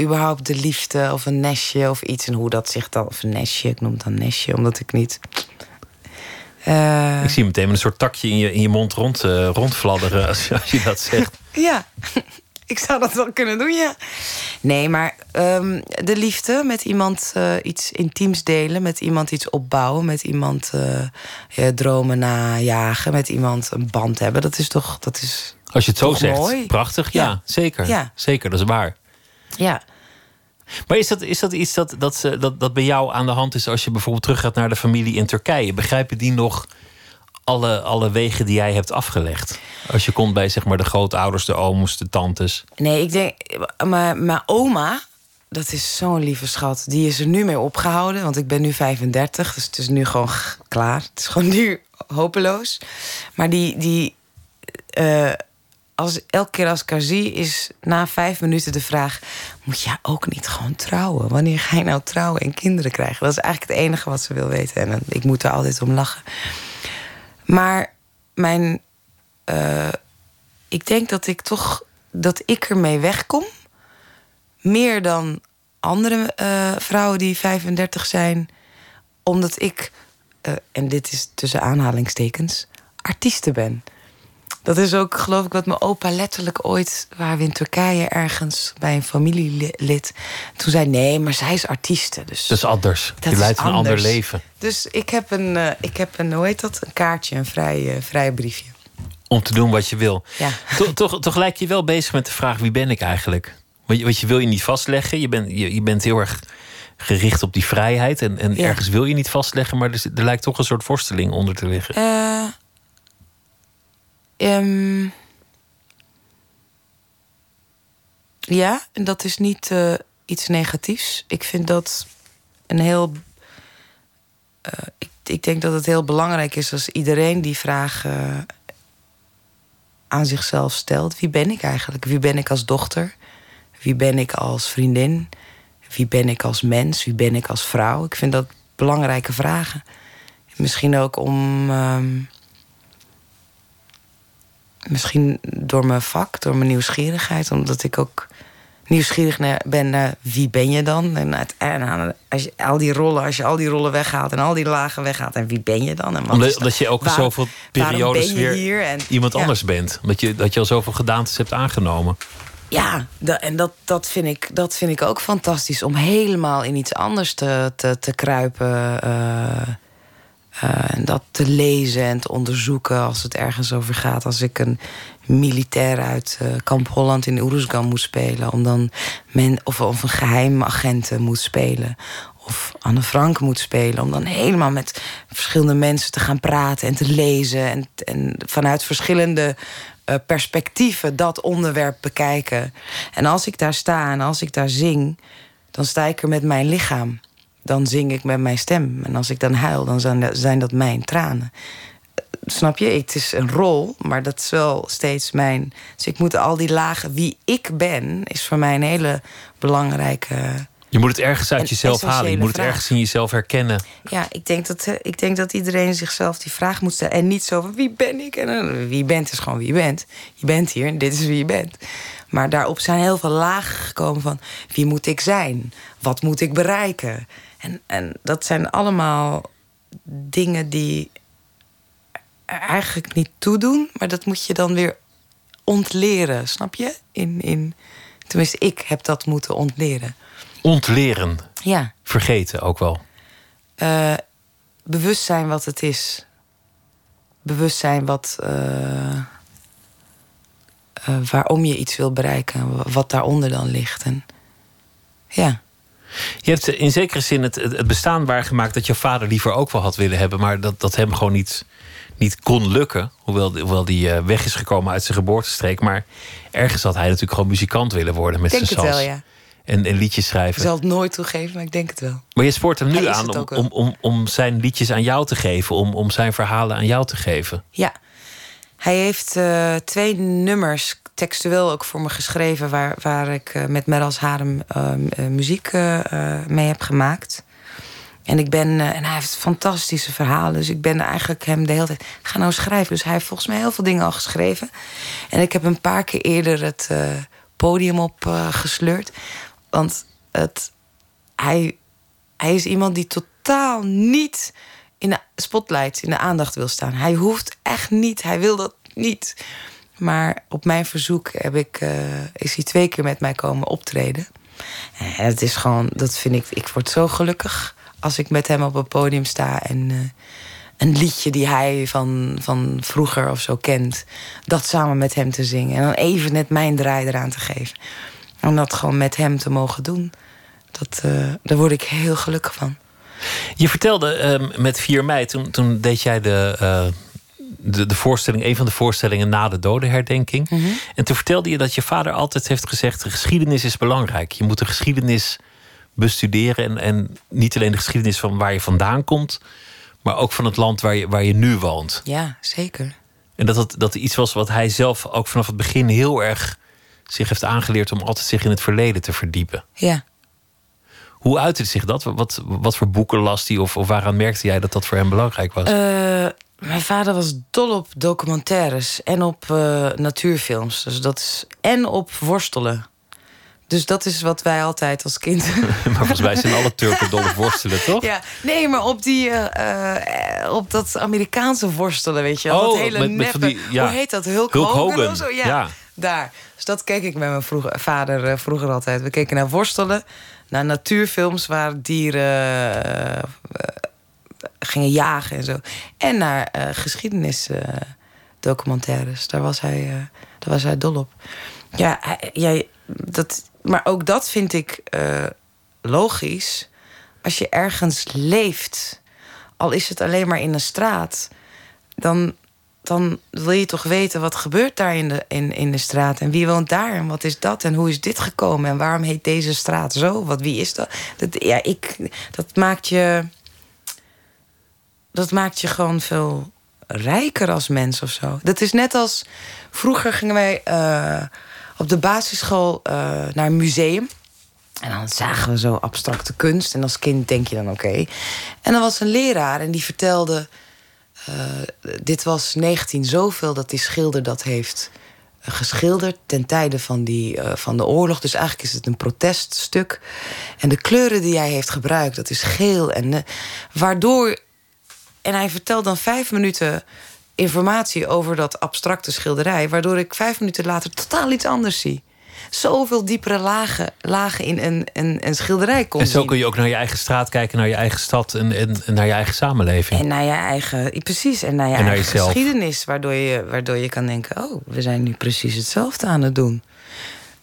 B: Überhaupt de liefde of een nestje of iets. En hoe dat zich dan, of een nestje, ik noem het dan nestje, omdat ik niet. Eh,
A: Ik zie meteen met een soort takje in je, in je mond rond, eh, rondfladderen als, je- als je dat zegt.
B: Ja, ik zou dat wel kunnen doen, ja. Nee, maar ehm, de liefde met iemand eh, iets intiems delen, met iemand iets opbouwen, met iemand dromen najagen, met iemand een band hebben, dat is toch, dat is.
A: Als je het zo zegt,
B: mooi?
A: prachtig. Ja,
B: Ja.
A: zeker.
B: Ja.
A: Zeker, dat is waar.
B: Ja.
A: Maar is dat, is dat iets dat, dat, ze- dat, dat bij jou aan de hand is als je bijvoorbeeld teruggaat naar de familie in Turkije? Begrijpen die nog alle, alle wegen die jij hebt afgelegd? Als je komt bij zeg maar, de grootouders, de ooms, de tantes.
B: Nee, ik denk, mijn mijn oma, dat is zo'n lieve schat, die is er nu mee opgehouden, want ik ben nu 35, dus het is nu gewoon klaar. Het is gewoon nu hopeloos. Maar die, die eh, als, elke keer als ik haar zie, is na vijf minuten de vraag: Moet jij ook niet gewoon trouwen? Wanneer ga je nou trouwen en kinderen krijgen? Dat is eigenlijk het enige wat ze wil weten. En ik moet er altijd om lachen. Maar mijn. eh, ik denk dat ik toch. dat ik ermee wegkom. Meer dan andere eh, vrouwen die 35 zijn. Omdat ik. eh, en dit is tussen aanhalingstekens. artiesten ben. Dat is ook, geloof ik, wat mijn opa letterlijk ooit... waren we in Turkije ergens bij een familielid. Toen zei nee, maar zij is artieste. Dus,
A: Dat is anders.
B: Dat
A: je
B: is
A: leidt een ander leven.
B: dus ik heb een, eh, ik heb een, hoe heet dat? Een kaartje, een vrij, eh, vrij briefje.
A: Om te doen wat je wil.
B: Ja.
A: Toch, toch, toch lijkt je wel bezig met de vraag: wie ben ik eigenlijk? Want je, want je wil je niet vastleggen. Je, bent je, je bent heel erg gericht op die vrijheid. En, en
B: Ja.
A: ergens wil je niet vastleggen, maar er, er lijkt toch een soort worsteling onder te liggen.
B: Eh, ehm, ja, en dat is niet eh, iets negatiefs. Ik vind dat een heel. eh, ik, denk dat het heel belangrijk is als iedereen die vraag aan zichzelf stelt: wie ben ik eigenlijk? Wie ben ik als dochter? Wie ben ik als vriendin? Wie ben ik als mens? Wie ben ik als vrouw? Ik vind dat belangrijke vragen. Misschien ook om. ehm, misschien door mijn vak, door mijn nieuwsgierigheid, omdat ik ook nieuwsgierig ben naar wie ben je dan? En als je al die rollen, als je al die rollen weghaalt en al die lagen weghaalt, en wie ben je dan? En wat
A: Omdat,
B: dat?
A: omdat je ook
B: Waar-
A: zoveel periodes weer
B: hier? En,
A: iemand
B: ja.
A: anders bent. Dat je, dat je al zoveel gedaantes hebt aangenomen.
B: Ja, en dat, dat, vind ik, dat vind ik ook fantastisch. Om helemaal in iets anders te, te, te kruipen. eh, eh, en dat te lezen en te onderzoeken als het ergens over gaat. Als ik een militair uit eh, Kamp Holland in Oeruzgan moet spelen. Om dan men, of, of een geheim agent moet spelen. Of Anne Frank moet spelen. Om dan helemaal met verschillende mensen te gaan praten en te lezen. En, en vanuit verschillende eh, perspectieven dat onderwerp bekijken. En als ik daar sta en als ik daar zing, dan sta ik er met mijn lichaam. Dan zing ik met mijn stem. En als ik dan huil, dan zijn dat, zijn dat mijn tranen. Snap je? Het is een rol, maar dat is wel steeds mijn. Dus ik moet al die lagen. Wie ik ben, is voor mij een hele belangrijke.
A: Je moet het ergens uit jezelf halen. Je moet het
B: vraag.
A: ergens in jezelf herkennen.
B: Ja, ik denk, dat, eh, ik denk dat iedereen zichzelf die vraag moet stellen. En niet zo van wie ben ik? En eh, wie bent is gewoon wie je bent. Je bent hier en dit is wie je bent. Maar daarop zijn heel veel lagen gekomen van wie moet ik zijn? Wat moet ik bereiken? En, en dat zijn allemaal dingen die eigenlijk niet toedoen. Maar dat moet je dan weer ontleren, snap je? In, in, tenminste, ik heb dat moeten ontleren.
A: Ontleren.
B: Ja.
A: Vergeten ook wel.
B: Eh, bewust zijn wat het is. Bewust zijn wat, eh, eh, waarom je iets wil bereiken. wa- Wat daaronder dan ligt. En, ja.
A: Je hebt in zekere zin het, het bestaan waargemaakt dat je vader liever ook wel had willen hebben, maar dat, dat hem gewoon niet, niet kon lukken. Hoewel, hoewel die eh, weg is gekomen uit zijn geboortestreek. Maar ergens had hij natuurlijk gewoon muzikant willen worden met
B: Ik denk
A: zijn
B: wel, ja.
A: en, en liedjes
B: Ik
A: schrijven.
B: zal het nooit toegeven, maar ik denk het wel.
A: Maar je spoort hem nu aan om, om, om, om zijn liedjes aan jou te geven, om, om zijn verhalen aan jou te geven.
B: Ja. Hij heeft eh, twee nummers textueel ook voor me geschreven... waar, waar ik eh, met Meras Harem eh, muziek mee heb gemaakt. En, ik ben, en hij heeft fantastische verhalen. Dus ik ben eigenlijk hem de hele tijd... Ga nou schrijven. Dus hij heeft volgens mij heel veel dingen al geschreven. En ik heb een paar keer eerder het podium op gesleurd. Want het, hij, hij is iemand die totaal niet in de spotlight, in de aandacht wil staan. Hij hoeft echt niet, hij wil dat niet. Maar op mijn verzoek heb ik, eh, is hij twee keer met mij komen optreden. En het is gewoon, dat vind ik, ik word zo gelukkig als ik met hem op een podium sta en eh, een liedje die hij van, van vroeger of zo kent, dat samen met hem te zingen. En dan even net mijn draai eraan te geven. Om dat gewoon met hem te mogen doen. Dat, eh, daar word ik heel gelukkig van.
A: Je vertelde ehm, met 4 mei, toen, toen deed jij de, eh, de, de voorstelling, een van de voorstellingen na de dodenherdenking. En toen vertelde je dat je vader altijd heeft gezegd: de geschiedenis is belangrijk. Je moet de geschiedenis bestuderen. En, en niet alleen de geschiedenis van waar je vandaan komt, maar ook van het land waar je, waar je nu woont.
B: Ja, zeker.
A: En dat dat, dat iets was wat hij zelf ook vanaf het begin heel erg zich heeft aangeleerd om altijd zich in het verleden te verdiepen.
B: Ja.
A: Hoe uitte zich dat? Wat, wat voor boeken las hij? Of, of waaraan merkte jij dat dat voor hem belangrijk was?
B: Eh, mijn vader was dol op documentaires en op eh, natuurfilms. Dus dat is, en op worstelen. Dus dat is wat wij altijd als kind.
A: maar volgens mij zijn alle Turken dol op worstelen, toch?
B: ja, nee, maar op, die, eh, op dat Amerikaanse worstelen, weet je wel.
A: Oh,
B: dat hele
A: met- met
B: neppe-
A: die- ja.
B: Hoe heet dat? Hulk,
A: Hulk
B: Hogan,
A: Hogan,
B: of zo? Ja,
A: ja.
B: daar. Dus dat keek ik met mijn vroeger, vader vroeger altijd. We keken naar worstelen, naar natuurfilms waar dieren eh, gingen jagen en zo. En naar eh geschiedenisdocumentaires. daar, was hij, eh, daar was hij dol op. Ja, jij, dat, maar ook dat vind ik logisch. Als je ergens leeft, al is het alleen maar in een straat, dan, dan wil je toch weten wat gebeurt daar in de, in, in de straat. En wie woont daar en wat is dat en hoe is dit gekomen en waarom heet deze straat zo? Wat, wie is dat? dat ja, ik, dat maakt je. Dat maakt je gewoon veel rijker als mens of zo. Dat is net als. Vroeger gingen wij eh, op de basisschool eh, naar een museum. En dan zagen we zo abstracte kunst. En als kind denk je dan oké. En dan was een leraar en die vertelde... eh, dit was 19 zoveel dat die schilder dat heeft eh, geschilderd... ten tijde van, die, eh, van de oorlog. Dus eigenlijk is het een proteststuk. En de kleuren die hij heeft gebruikt, dat is geel. En, waardoor... En hij vertelt dan vijf minuten informatie over dat abstracte schilderij... waardoor ik vijf minuten later totaal iets anders zie. Zoveel diepere lagen, lagen in een, een, een schilderij kon
A: En zo kun je ook naar je eigen straat kijken, naar je eigen stad en, en, en naar je eigen samenleving.
B: En naar je eigen, precies, en naar je
A: En naar
B: eigen
A: jezelf.
B: geschiedenis, waardoor je, waardoor je kan denken: oh, we zijn nu precies hetzelfde aan het doen.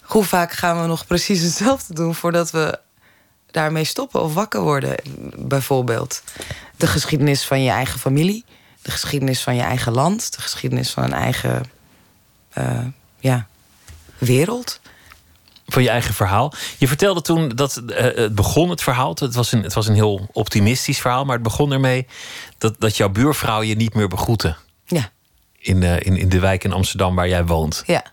B: Hoe vaak gaan we nog precies hetzelfde doen voordat we daarmee stoppen of wakker worden, bijvoorbeeld? De geschiedenis van je eigen familie, de geschiedenis van je eigen land, de geschiedenis van een eigen eh, ja, wereld.
A: Van je eigen verhaal. Je vertelde toen dat eh, het begon, het verhaal. Het was, een, het was een heel optimistisch verhaal, maar het begon ermee dat, dat jouw buurvrouw je niet meer begroette.
B: Ja,
A: In, in, in de wijk in Amsterdam waar jij woont.
B: ja.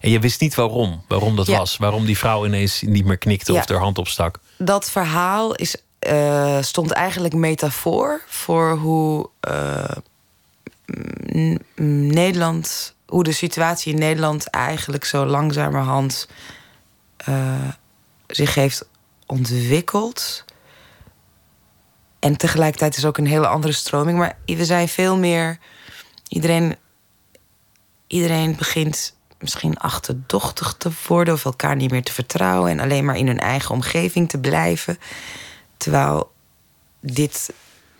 A: En je wist niet waarom, waarom dat
B: Ja.
A: was. Waarom die vrouw ineens niet meer knikte
B: Ja.
A: of haar hand opstak.
B: dat verhaal is, eh, stond eigenlijk metafoor voor hoe eh, Nederland, hoe de situatie in Nederland eigenlijk zo langzamerhand eh, zich heeft ontwikkeld. En tegelijkertijd is ook een hele andere stroming. Maar we zijn veel meer. Iedereen, iedereen begint misschien achterdochtig te worden of elkaar niet meer te vertrouwen en alleen maar in hun eigen omgeving te blijven. Terwijl dit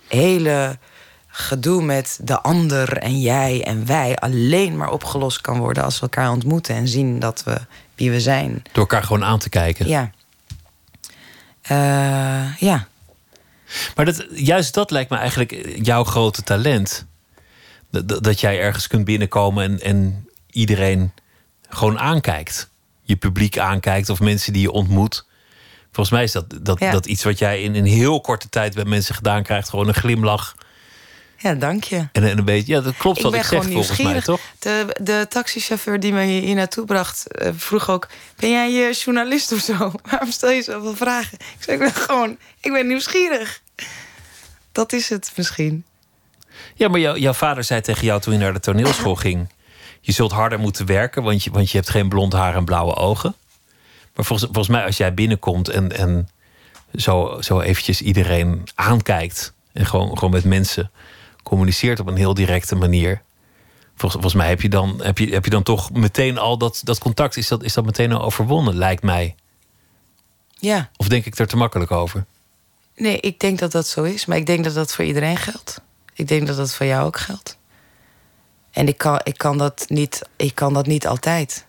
B: hele gedoe met de ander en jij en wij alleen maar opgelost kan worden als we elkaar ontmoeten en zien dat we wie we zijn.
A: Door elkaar gewoon aan te kijken.
B: Ja. Eh, ja.
A: Maar dat, juist dat lijkt me eigenlijk jouw grote talent. Dat, dat- dat jij ergens kunt binnenkomen en, en iedereen gewoon aankijkt. Je publiek aankijkt of mensen die je ontmoet. Volgens mij is dat, dat,
B: Ja.
A: dat iets wat jij in een heel korte tijd bij mensen gedaan krijgt. Gewoon een glimlach
B: Ja, dank je.
A: en, en een beetje... Ja, dat klopt
B: Ik
A: wat ik zeg volgens mij, toch?
B: De, de taxichauffeur die me hier naartoe bracht, eh, vroeg ook: Ben jij je journalist of zo? Waarom stel je zoveel vragen? Ik zei: Ik ben gewoon, ik ben nieuwsgierig. Dat is het misschien.
A: Ja, maar jou- jouw vader zei tegen jou toen je naar de toneelschool ging... je zult harder moeten werken, want je, want je hebt geen blond haar en blauwe ogen. Maar volgens, volgens mij als jij binnenkomt en, en zo, zo eventjes iedereen aankijkt... en gewoon, gewoon met mensen communiceert op een heel directe manier... Volgens, volgens mij heb je, dan, heb, je, heb je dan toch meteen al dat, dat contact... Is dat, is dat meteen al overwonnen, lijkt mij.
B: Ja,
A: Of denk ik er te makkelijk over?
B: nee, ik denk dat dat zo is. Maar ik denk dat dat voor iedereen geldt. Ik denk dat dat voor jou ook geldt. En ik kan, ik kan, dat, niet, ik kan dat niet altijd.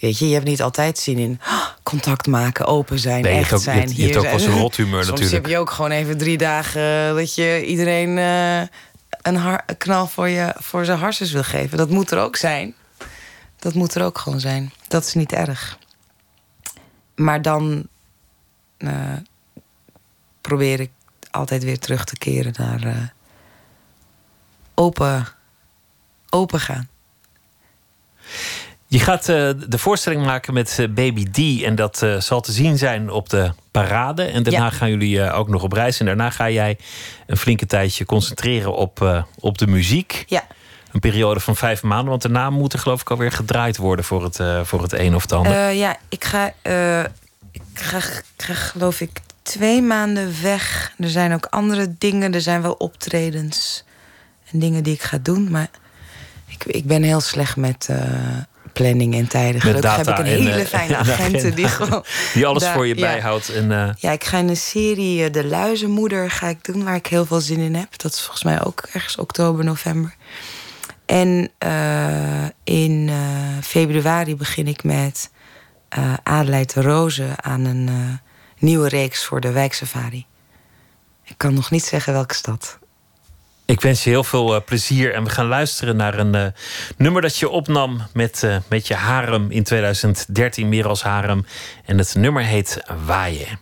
B: Weet je, je hebt niet altijd zin in contact maken, open zijn,
A: Nee,
B: echt
A: ook- je
B: zijn.
A: hebt- je hebt ook
B: zijn.
A: wel zo'n rothumeur
B: Soms
A: natuurlijk.
B: heb je ook gewoon even drie dagen dat je iedereen eh, een, har- een knal voor, je, voor zijn harses wil geven. Dat moet er ook zijn. Dat moet er ook gewoon zijn. Dat is niet erg. Maar dan eh, probeer ik altijd weer terug te keren naar eh, open, open gaan.
A: Je gaat eh, de voorstelling maken met eh, Baby D. En dat eh, zal te zien zijn op de parade. En daarna
B: Ja.
A: gaan jullie ook nog op reis. En daarna ga jij een flinke tijdje concentreren op, op de muziek.
B: Ja.
A: Een periode van vijf maanden. Want daarna moet er geloof ik alweer gedraaid worden voor het, voor het een of het ander.
B: Ja, ik ga, ik ga, geloof ik twee maanden weg. Er zijn ook andere dingen. Er zijn wel optredens en dingen die ik ga doen. Maar ik, ik ben heel slecht met planning en tijden. Gelukkig heb ik een
A: en,
B: hele
A: eh,
B: fijne agenten die gewoon...
A: Die alles
B: daar-
A: voor je
B: ja.
A: bijhoudt. En, eh,
B: Ja, ik ga in een serie eh, De Luizenmoeder ga ik doen, waar ik heel veel zin in heb. Dat is volgens mij ook ergens oktober, november. En in februari begin ik met eh Adelheid de Rozen aan een nieuwe reeks voor de wijksafari. Ik kan nog niet zeggen welke stad.
A: Ik wens je heel veel eh, plezier. En we gaan luisteren naar een eh, nummer dat je opnam met, eh, met je harem in 2013. Meer als harem. En het nummer heet Waaien.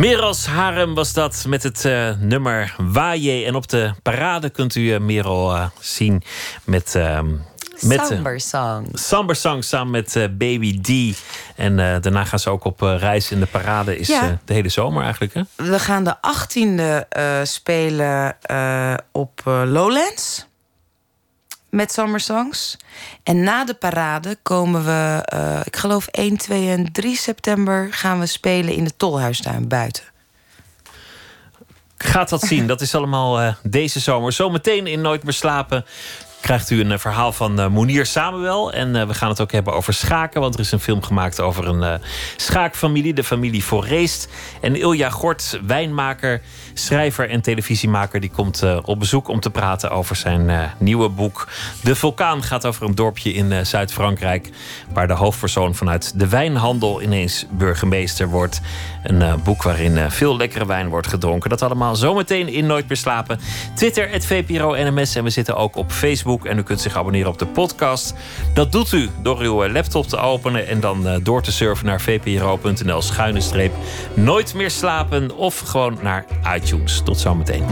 A: Merels Harem was dat met het eh, nummer Waaie. En op de parade kunt u uh, Merel uh, zien met... ehm, met
B: Samber song.
A: Samber Song samen met Baby D. En daarna gaan ze ook op reis in de parade. Is
B: Ja.
A: de hele zomer eigenlijk, hè?
B: We gaan de 18e eh, spelen eh, op eh, Lowlands. Met Summer Songs. En na de parade komen we, eh, ik geloof 1, 2 en 3 september... gaan we spelen in de Tolhuistuin buiten.
A: Gaat dat zien. Dat is allemaal eh, deze zomer. Zometeen in Nooit meer slapen krijgt u een eh, verhaal van eh, Monier Samuel. En we gaan het ook hebben over schaken. Want er is een film gemaakt over een schaakfamilie. De familie Forreest. En Ilja Gort, wijnmaker, schrijver en televisiemaker... die komt eh, op bezoek om te praten over zijn eh, nieuwe boek. De Vulkaan gaat over een dorpje in eh, Zuid-Frankrijk... waar de hoofdpersoon vanuit de wijnhandel ineens burgemeester wordt. Een boek waarin veel lekkere wijn wordt gedronken. Dat allemaal zometeen in Nooit meer slapen. Twitter, het VPRO NMS. En we zitten ook op Facebook. En u kunt zich abonneren op de podcast. Dat doet u door uw laptop te openen... en dan door te surfen naar vpro.nl schuine streep. Nooit meer slapen of gewoon naar iTunes. Tot zometeen.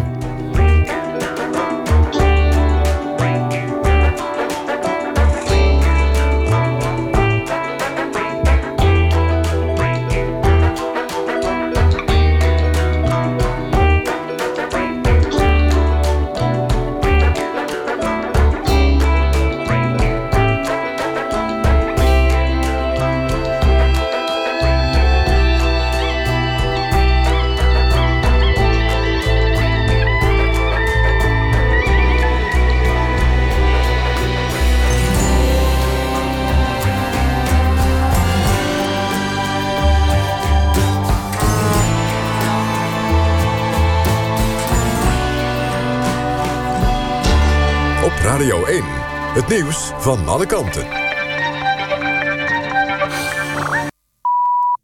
F: Het nieuws van alle kanten.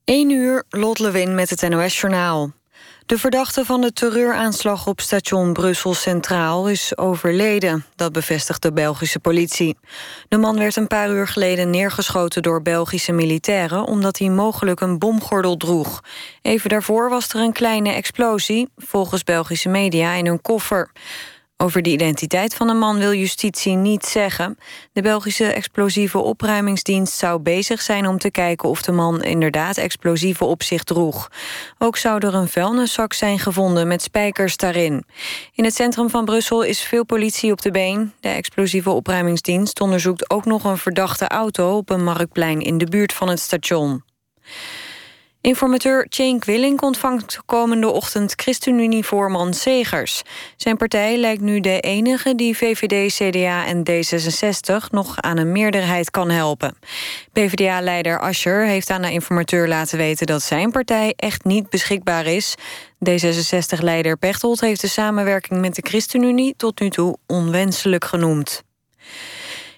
G: 1 uur, Lot Lewin met het NOS-journaal. De verdachte van de terreuraanslag op station Brussel Centraal is overleden. Dat bevestigt de Belgische politie. De man werd een paar uur geleden neergeschoten door Belgische militairen... omdat hij mogelijk een bomgordel droeg. Even daarvoor was er een kleine explosie, volgens Belgische media, in een koffer. Over de identiteit van de man wil justitie niet zeggen. De Belgische explosieve opruimingsdienst zou bezig zijn om te kijken of de man inderdaad explosieven op zich droeg. Ook zou er een vuilniszak zijn gevonden met spijkers daarin. In het centrum van Brussel is veel politie op de been. De explosieve opruimingsdienst onderzoekt ook nog een verdachte auto op een marktplein in de buurt van het station. Informateur Cenk Willink ontvangt komende ochtend ChristenUnie-voorman Segers. Zijn partij lijkt nu de enige die VVD, CDA en D66 nog aan een meerderheid kan helpen. PvdA-leider Ascher heeft aan de informateur laten weten dat zijn partij echt niet beschikbaar is. D66-leider Pechtold heeft de samenwerking met de ChristenUnie tot nu toe onwenselijk genoemd.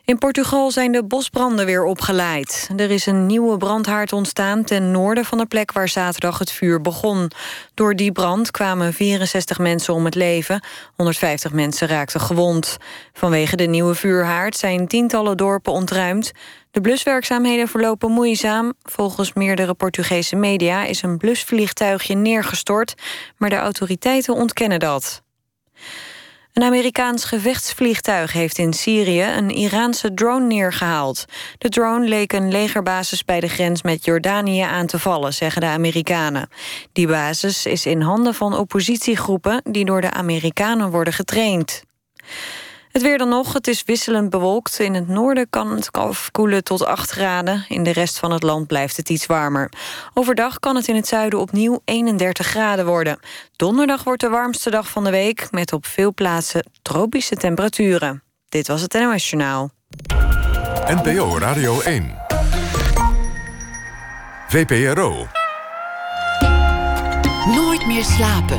G: In Portugal zijn de bosbranden weer opgeleid. Er is een nieuwe brandhaard ontstaan ten noorden van de plek waar zaterdag het vuur begon. Door die brand kwamen 64 mensen om het leven. 150 mensen raakten gewond. Vanwege de nieuwe vuurhaard zijn tientallen dorpen ontruimd. De bluswerkzaamheden verlopen moeizaam. Volgens meerdere Portugese media is een blusvliegtuigje neergestort, maar de autoriteiten ontkennen dat. Een Amerikaans gevechtsvliegtuig heeft in Syrië een Iraanse drone neergehaald. De drone leek een legerbasis bij de grens met Jordanië aan te vallen, zeggen de Amerikanen. Die basis is in handen van oppositiegroepen die door de Amerikanen worden getraind. Het weer dan nog, het is wisselend bewolkt. In het noorden kan het afkoelen tot 8 graden. In de rest van het land blijft het iets warmer. Overdag kan het in het zuiden opnieuw 31 graden worden. Donderdag wordt de warmste dag van de week... met op veel plaatsen tropische temperaturen. Dit was het NOS Journaal.
F: NPO Radio 1. VPRO.
H: Nooit meer slapen.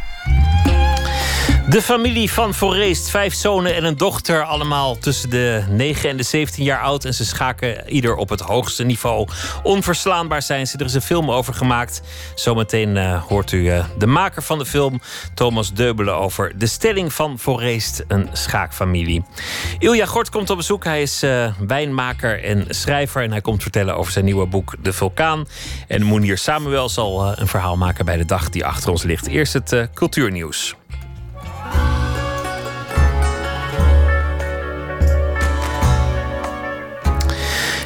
A: De familie van Forreest, vijf zonen en een dochter, allemaal tussen de 9 en de 17 jaar oud. En ze schaken ieder op het hoogste niveau. Onverslaanbaar zijn ze. Er is een film over gemaakt. Zometeen uh, hoort u uh, de maker van de film, Thomas Deubelen, over de stelling van Forreest, een schaakfamilie. Ilja Gort komt op bezoek. Hij is uh, wijnmaker en schrijver. En hij komt vertellen over zijn nieuwe boek De Vulkaan. En Moenier Samuel zal een verhaal maken bij de dag die achter ons ligt. Eerst het cultuurnieuws.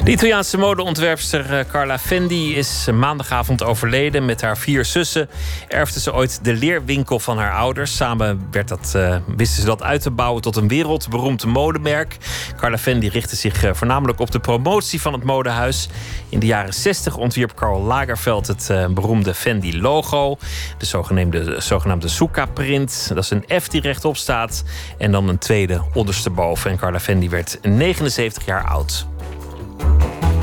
A: De Italiaanse modeontwerpster eh, Carla Fendi is maandagavond overleden. Met haar vier zussen erfde ze ooit de leerwinkel van haar ouders. Samen werd dat, uh, wisten ze dat uit te bouwen tot een wereldberoemd modemerk. Carla Fendi richtte zich voornamelijk op de promotie van het modehuis. In de jaren 60 ontwierp Karl Lagerfeld het beroemde Fendi-logo. De zogenaamde, zogenaamde Suka-print. Dat is een F die rechtop staat. En dan een tweede ondersteboven. En Carla Fendi werd 79 jaar oud. Thank you.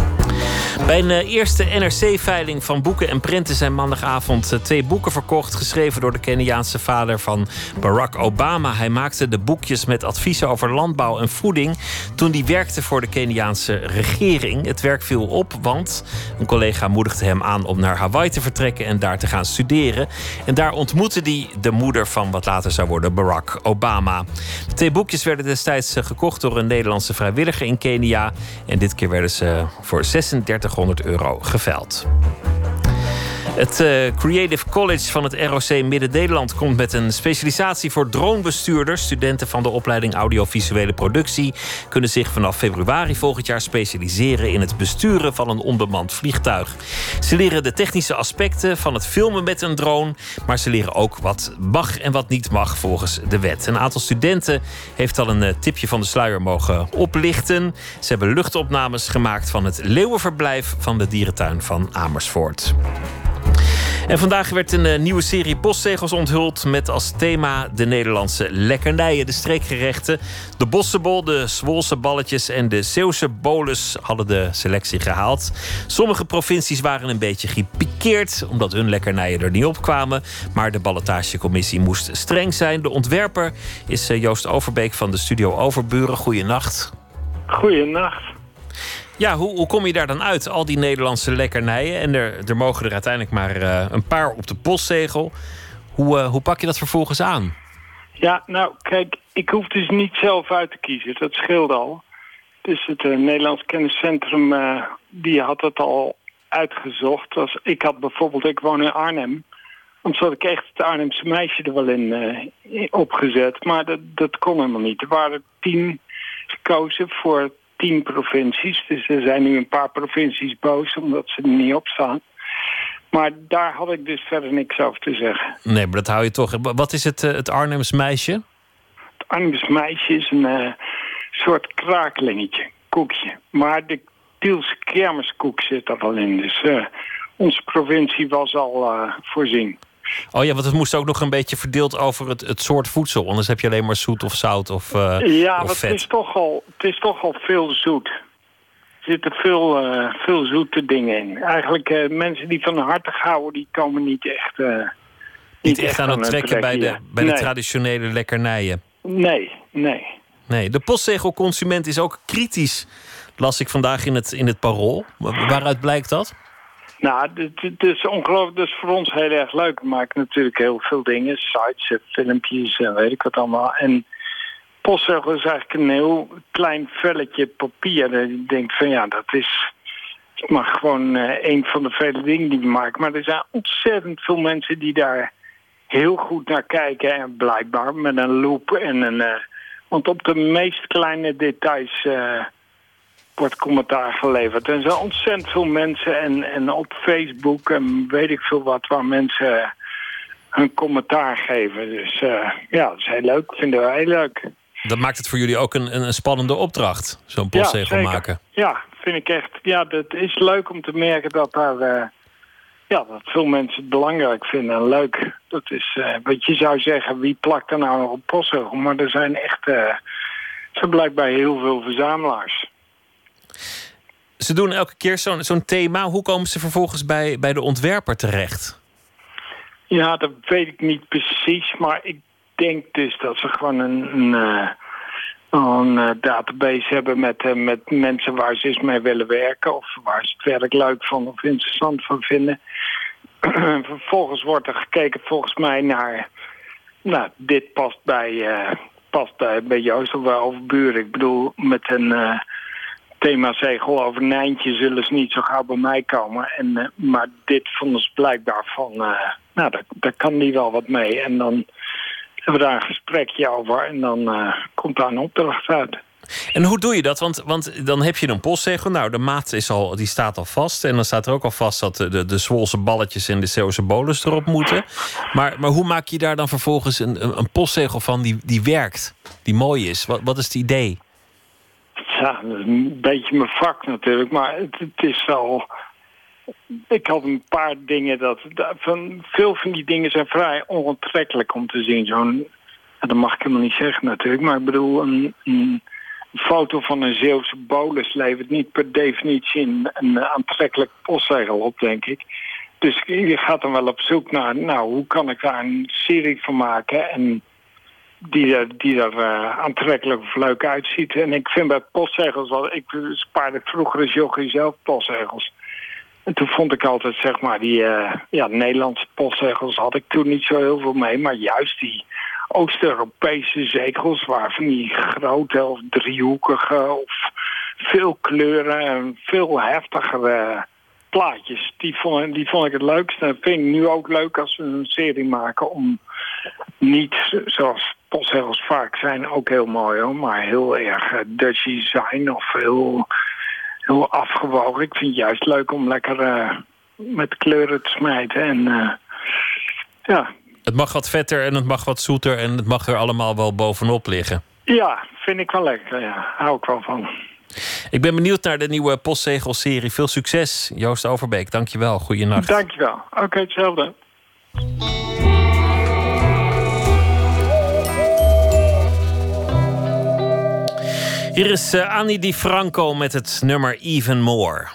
A: Bij een eh, eerste NRC-veiling van boeken en printen zijn maandagavond eh, twee boeken verkocht. Geschreven door de Keniaanse vader van Barack Obama. Hij maakte de boekjes met adviezen over landbouw en voeding. toen hij werkte voor de Keniaanse regering. Het werk viel op, want een collega moedigde hem aan om naar Hawaii te vertrekken en daar te gaan studeren. En daar ontmoette hij de moeder van wat later zou worden Barack Obama. De twee boekjes werden destijds eh, gekocht door een Nederlandse vrijwilliger in Kenia. En dit keer werden ze voor 36 100 euro geveld. Het uh, Creative College van het ROC Midden-Nederland komt met een specialisatie voor dronebestuurders. Studenten van de opleiding Audiovisuele Productie kunnen zich vanaf februari volgend jaar specialiseren in het besturen van een onbemand vliegtuig. Ze leren de technische aspecten van het filmen met een drone, maar ze leren ook wat mag en wat niet mag volgens de wet. Een aantal studenten heeft al een uh, tipje van de sluier mogen oplichten. Ze hebben luchtopnames gemaakt van het leeuwenverblijf van de dierentuin van Amersfoort. En vandaag werd een uh, nieuwe serie postzegels onthuld met als thema de Nederlandse lekkernijen, de streekgerechten. De bossenbol, de Zwolse balletjes en de Zeeuwse bolus hadden de selectie gehaald. Sommige provincies waren een beetje gepikeerd omdat hun lekkernijen er niet op kwamen. Maar de ballotagecommissie moest streng zijn. De ontwerper is uh, Joost Overbeek van de studio Overburen. Goeienacht.
I: Goeienacht.
A: Ja, hoe, kom je daar dan uit? Al die Nederlandse lekkernijen. En er, er mogen er uiteindelijk maar uh, een paar op de postzegel. Hoe, uh, hoe pak je dat vervolgens aan?
I: Ja, nou, kijk, ik hoef dus niet zelf uit te kiezen. Dat scheelt al. Dus het uh, Nederlands Kenniscentrum, die had het al uitgezocht. Als, ik had bijvoorbeeld, ik woon in Arnhem. Anders had ik echt het Arnhemse meisje er wel in, in opgezet. Maar dat, dat kon helemaal niet. Er waren tien gekozen voor tien provincies. Dus er zijn nu een paar provincies boos omdat ze er niet op staan. Maar daar had ik dus verder niks over te zeggen.
A: Nee, maar dat hou je toch. Wat is het, het Arnhems meisje?
I: Het Arnhems meisje is een uh, soort kraaklingetje, koekje. Maar de Tielse kermiskoek zit er wel in. Dus uh, onze provincie was al uh, voorzien.
A: Oh ja, want het moest ook nog een beetje verdeeld over het, het soort voedsel. Anders heb je alleen maar zoet of zout of, uh,
I: ja,
A: of vet.
I: Het is, toch al, het is toch al veel zoet. Er zitten veel, uh, veel zoete dingen in. Eigenlijk uh, mensen die van hartig houden, die komen niet echt...
A: niet, niet echt aan het trekken bij, de, bij nee. de traditionele lekkernijen.
I: Nee, nee.
A: Nee, de postzegelconsument is ook kritisch, las ik vandaag in het, in het parool. Waaruit blijkt dat?
I: Nou, het is ongelooflijk. Dat is voor ons heel erg leuk. We maken natuurlijk heel veel dingen. Sites, filmpjes en weet ik wat allemaal. En postzegel is eigenlijk een heel klein velletje papier. En ik denk van ja, dat is maar gewoon uh, een van de vele dingen die we maken. Maar er zijn ontzettend veel mensen die daar heel goed naar kijken. En blijkbaar met een loop en een... Uh, want op de meest kleine details... Uh, wordt commentaar geleverd. En er zijn ontzettend veel mensen en, en op Facebook en weet ik veel wat... waar mensen hun commentaar geven. Dus uh, ja, dat is heel leuk. Vinden we heel leuk.
A: Dat maakt het voor jullie ook een, een spannende opdracht, zo'n postzegel
I: ja,
A: maken.
I: Ja, vind ik echt. Ja, het is leuk om te merken dat daar... Uh, ja, dat veel mensen het belangrijk vinden en leuk. Dat is, uh, wat je zou zeggen, wie plakt er nou nog op postzegel? Maar er zijn echt... er zijn blijkbaar heel veel verzamelaars.
A: Ze doen elke keer zo'n zo'n thema. Hoe komen ze vervolgens bij, bij de ontwerper terecht?
I: Ja, dat weet ik niet precies. Maar ik denk dus dat ze gewoon een, een, eh, een eh, database hebben met, eh, met mensen waar ze eens mee willen werken. Of waar ze het werk leuk van of interessant van vinden. Vervolgens wordt er gekeken volgens mij naar... Nou, dit past bij, eh, past bij, bij Joost of bij Overburen. Ik bedoel, met een eh themazegel over Nijntje zullen ze niet zo gauw bij mij komen. En, eh, maar dit vonden ze blijkbaar van... eh, nou, daar, daar kan die wel wat mee. En dan hebben we daar een gesprekje over. En dan eh, komt daar een opdracht uit.
A: En hoe doe je dat? Want, want dan heb je een postzegel. Nou, de maat is al, die staat al vast. En dan staat er ook al vast dat de, de, Zwolse balletjes en de Zeeuwse bolus erop moeten. Maar, maar hoe maak je daar dan vervolgens een, een, een postzegel van die, die werkt? Die mooi is? Wat, wat is het idee?
I: Ja, dat is een beetje mijn vak natuurlijk. Maar het, is wel... Ik had een paar dingen dat... Van, veel van die dingen zijn vrij onaantrekkelijk om te zien. Zo'n... dat mag ik helemaal niet zeggen natuurlijk. Maar ik bedoel, een, foto van een Zeeuwse bolus levert niet per definitie een, een aantrekkelijk postzegel op, denk ik. Dus je gaat dan wel op zoek naar, nou, hoe kan ik daar een serie van maken en die er, die eh, aantrekkelijk of leuk uitziet. En ik vind bij postzegels, wel, ik spaarde vroeger als jochie zelf postzegels. En toen vond ik altijd, zeg maar, die eh, ja, Nederlandse postzegels had ik toen niet zo heel veel mee. Maar juist die Oost-Europese zegels, waar van die grote of driehoekige of veel kleuren en veel heftigere plaatjes. Die vond, die vond ik het leukst. En vind ik nu ook leuk als we een serie maken om niet zoals postzegels vaak zijn, ook heel mooi hoor, maar heel erg eh, Dutch design of heel, heel afgewogen. Ik vind het juist leuk om lekker eh, met kleuren te smijten. En eh, ja,
A: Het mag wat vetter en het mag wat zoeter en het mag er allemaal wel bovenop liggen.
I: ja, vind ik wel lekker. Ja, hou ik wel van.
A: Ik ben benieuwd naar de nieuwe postzegelserie. Veel succes, Joost Overbeek. Dankjewel. Goeienacht.
I: Dankjewel. Oké, hetzelfde.
A: Hier is eh, Annie Di Franco met het nummer Even More.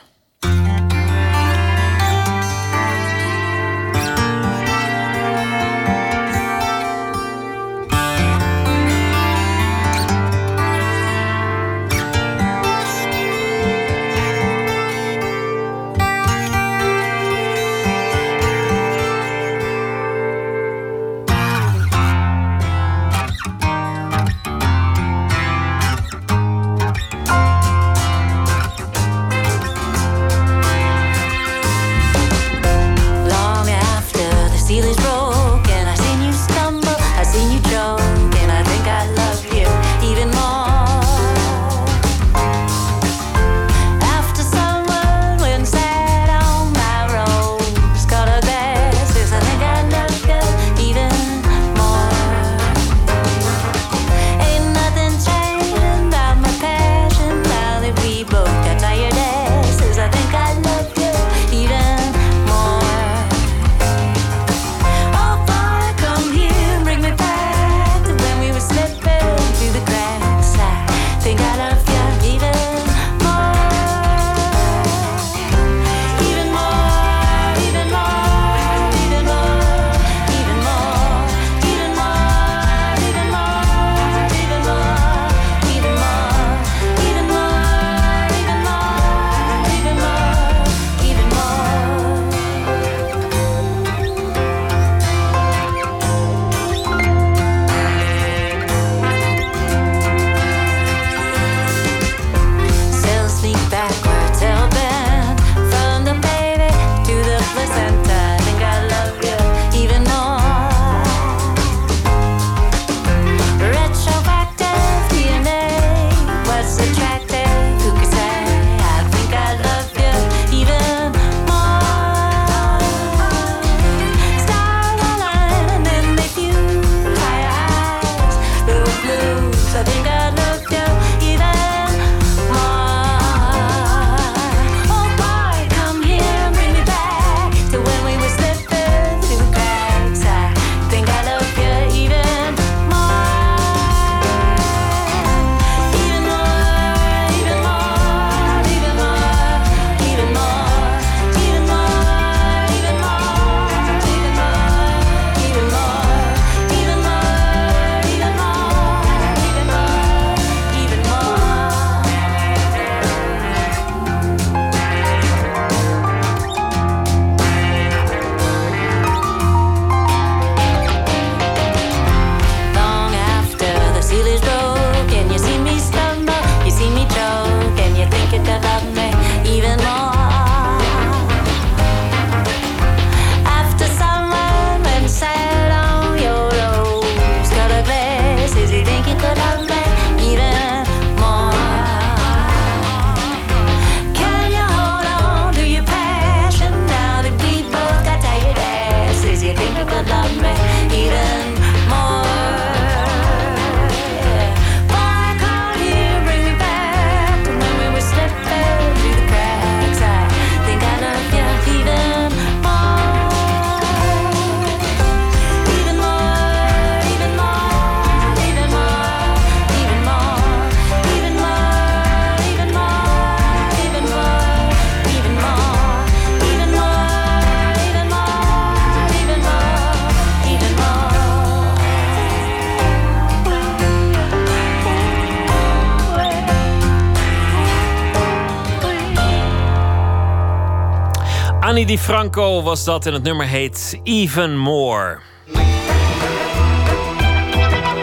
A: Annie Di Franco was dat en het nummer heet Even More.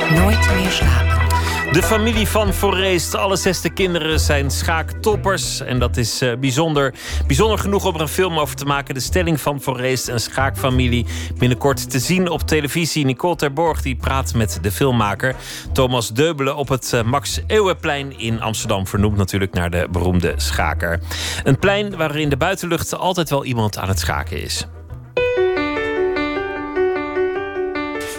H: Nooit meer slapen.
A: De familie van Forreest, alle zesde kinderen zijn schaaktoppers. En dat is eh, bijzonder. Bijzonder genoeg om er een film over te maken. De stelling van Forreest, een schaakfamilie. Binnenkort te zien op televisie. Nicole Terborg die praat met de filmmaker Thomas Deubelen op het eh, Max Eeuwenplein in Amsterdam. Vernoemd natuurlijk naar de beroemde schaker. Een plein waarin in de buitenlucht altijd wel iemand aan het schaken is.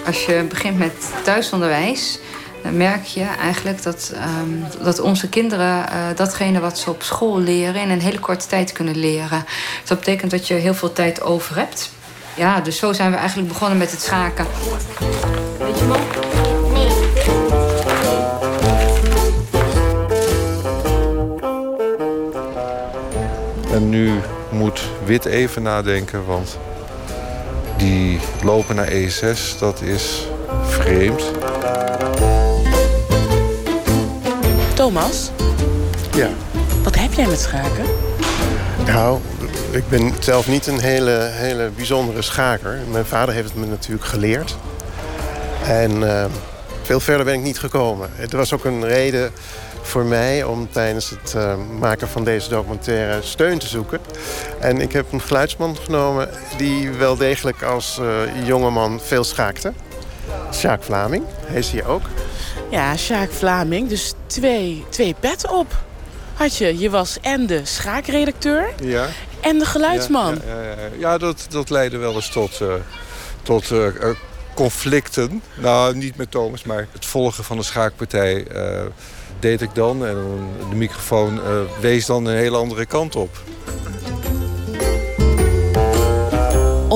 J: Als je begint met thuisonderwijs, dan merk je eigenlijk dat, ehm, dat onze kinderen eh, datgene wat ze op school leren in een hele korte tijd kunnen leren. Dus dat betekent dat je heel veel tijd over hebt. Ja, dus zo zijn we eigenlijk begonnen met het schaken. Weet je man?
K: En nu moet Wit even nadenken, want die lopen naar E6, dat is vreemd.
L: Thomas,
M: Ja.
L: wat heb jij met schaken?
M: Nou, ik ben zelf niet een hele, hele bijzondere schaker. Mijn vader heeft het me natuurlijk geleerd. En eh, veel verder ben ik niet gekomen. Het was ook een reden voor mij om tijdens het eh, maken van deze documentaire steun te zoeken. En ik heb een geluidsman genomen die wel degelijk als eh jongeman veel schaakte. Sjaak Vlaming, hij is hier ook.
L: Ja, Sjaak Vlaming, dus twee, twee pet op. Had je, je was en de schaakredacteur
K: Ja.
L: en de geluidsman.
K: Ja, ja, ja, dat, dat leidde wel eens tot, eh, tot eh, eh, conflicten. Nou, niet met Thomas, maar het volgen van de schaakpartij deed ik dan. En de microfoon wees dan een hele andere kant op.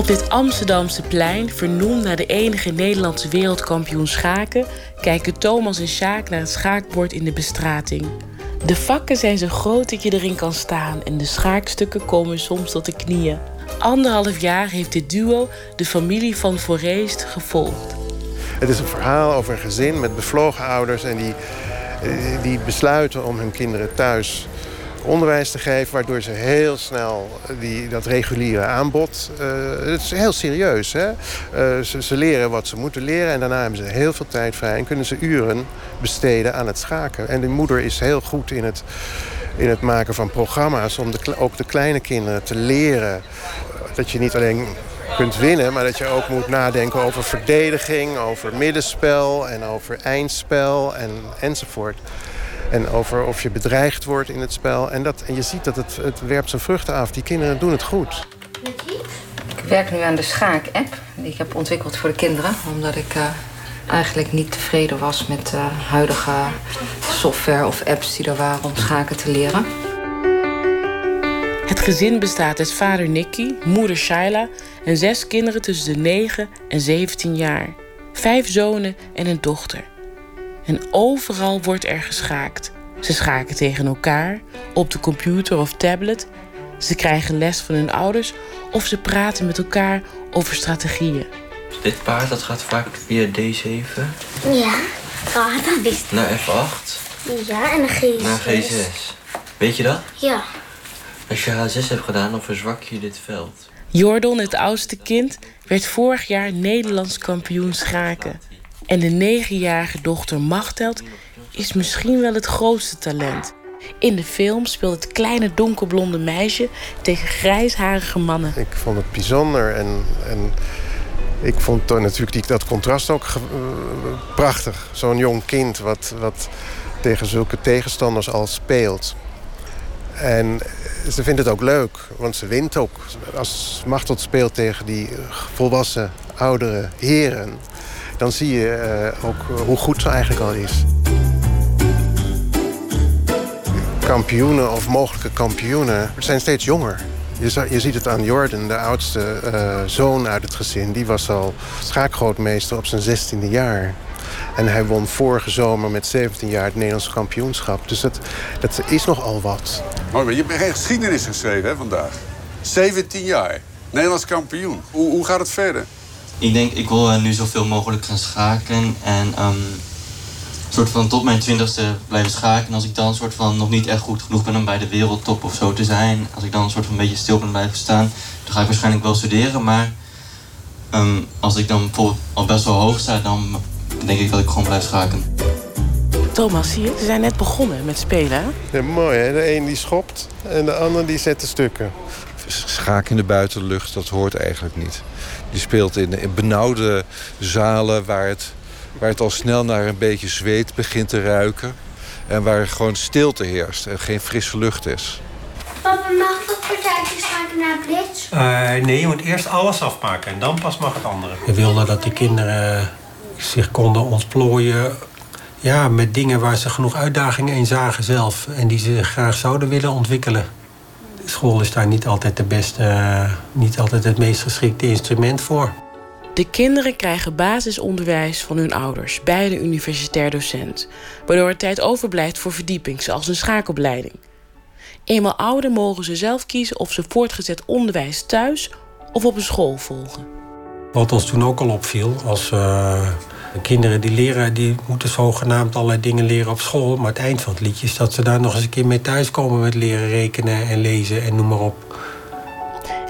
L: Op dit Amsterdamse plein, vernoemd naar de enige Nederlandse wereldkampioen schaken, kijken Thomas en Sjaak naar het schaakbord in de bestrating. De vakken zijn zo groot dat je erin kan staan en de schaakstukken komen soms tot de knieën. Anderhalf jaar heeft dit duo de familie van Forreest gevolgd.
M: Het is een verhaal over een gezin met bevlogen ouders... en die, eh, die besluiten om hun kinderen thuis onderwijs te geven... waardoor ze heel snel die, dat reguliere aanbod... eh, het is heel serieus, hè? Eh, ze, ze leren wat ze moeten leren... en daarna hebben ze heel veel tijd vrij... en kunnen ze uren besteden aan het schaken. En de moeder is heel goed in het, in het maken van programma's... om de, ook de kleine kinderen te leren dat je niet alleen kunt winnen, maar dat je ook moet nadenken over verdediging, over middenspel en over eindspel en, enzovoort. En over of je bedreigd wordt in het spel. En, dat, en je ziet dat het, het werpt zijn vruchten af. Die kinderen doen het goed.
J: Ik werk nu aan de schaak-app die ik heb ontwikkeld voor de kinderen. Omdat ik eh, eigenlijk niet tevreden was met de huidige software of apps die er waren om schaken te leren.
L: Het gezin bestaat uit vader Nicky, moeder Shaila en zes kinderen tussen de 9 en 17 jaar. Vijf zonen en een dochter. En overal wordt er geschaakt. Ze schaken tegen elkaar, op de computer of tablet. Ze krijgen les van hun ouders of ze praten met elkaar over strategieën.
N: Dit paard dat gaat vaak via D7
O: Ja, gaat dat wist ik.
N: naar F8
O: Ja, en dan G6.
N: naar G6. Weet je dat?
O: Ja.
N: Als je H6 hebt gedaan, dan verzwak je dit veld.
L: Jordon, het oudste kind, werd vorig jaar Nederlands kampioen schaken. En de negenjarige dochter Machteld is misschien wel het grootste talent. In de film speelt het kleine donkerblonde meisje tegen grijsharige mannen.
M: Ik vond het bijzonder en, en ik vond natuurlijk die, dat contrast ook eh, prachtig. Zo'n jong kind wat, wat tegen zulke tegenstanders al speelt. En ze vindt het ook leuk, want ze wint ook. Als Machteld speelt tegen die volwassen, oudere heren... dan zie je eh, ook hoe goed ze eigenlijk al is. Kampioenen of mogelijke kampioenen zijn steeds jonger. Je, je ziet het aan Jordan, de oudste eh, zoon uit het gezin. Die was al schaakgrootmeester op zijn 16e jaar. En hij won vorige zomer met 17 jaar het Nederlands kampioenschap. Dus dat, dat is nogal wat.
P: Mooi, maar je hebt geen geschiedenis geschreven vandaag. 17 jaar. Nederlands kampioen. Hoe, hoe gaat het verder?
N: Ik denk, ik wil eh, nu zoveel mogelijk gaan schaken. En ehm soort van tot mijn twintigste blijven schaken. En als ik dan soort van nog niet echt goed genoeg ben om bij de wereldtop of zo te zijn. Als ik dan een soort van een beetje stil ben blijven staan. Dan ga ik waarschijnlijk wel studeren. Maar ehm, als ik dan bijvoorbeeld al best wel hoog sta, dan denk ik dat ik gewoon blijf schaken.
L: Thomas, zie je, ze zijn net begonnen met spelen. hè?
M: Ja, mooi, hè? De een die schopt en de ander die zet de stukken.
K: Schaak in de buitenlucht, dat hoort eigenlijk niet. Je speelt in, in benauwde zalen waar het, waar het al snel naar een beetje zweet begint te ruiken. En waar gewoon stilte heerst en geen frisse lucht is.
O: Papa, mag dat partijtjes maken naar Blitz?
Q: Eh, nee, je moet eerst alles afmaken en dan pas mag het andere. We wilden dat die kinderen zich konden ontplooien ja, met dingen waar ze genoeg uitdagingen in zagen zelf. En die ze graag zouden willen ontwikkelen. School is daar niet altijd, de beste, eh, niet altijd het meest geschikte instrument voor.
L: De kinderen krijgen basisonderwijs van hun ouders bij de universitair docent, waardoor er tijd overblijft voor verdieping, zoals een schaakopleiding. Eenmaal ouder mogen ze zelf kiezen of ze voortgezet onderwijs thuis of op een school volgen.
Q: Wat ons toen ook al opviel, als kinderen die leren, die moeten zogenaamd allerlei dingen leren op school. Maar het eind van het liedje is dat ze daar nog eens een keer mee thuiskomen met leren rekenen en lezen en noem maar op.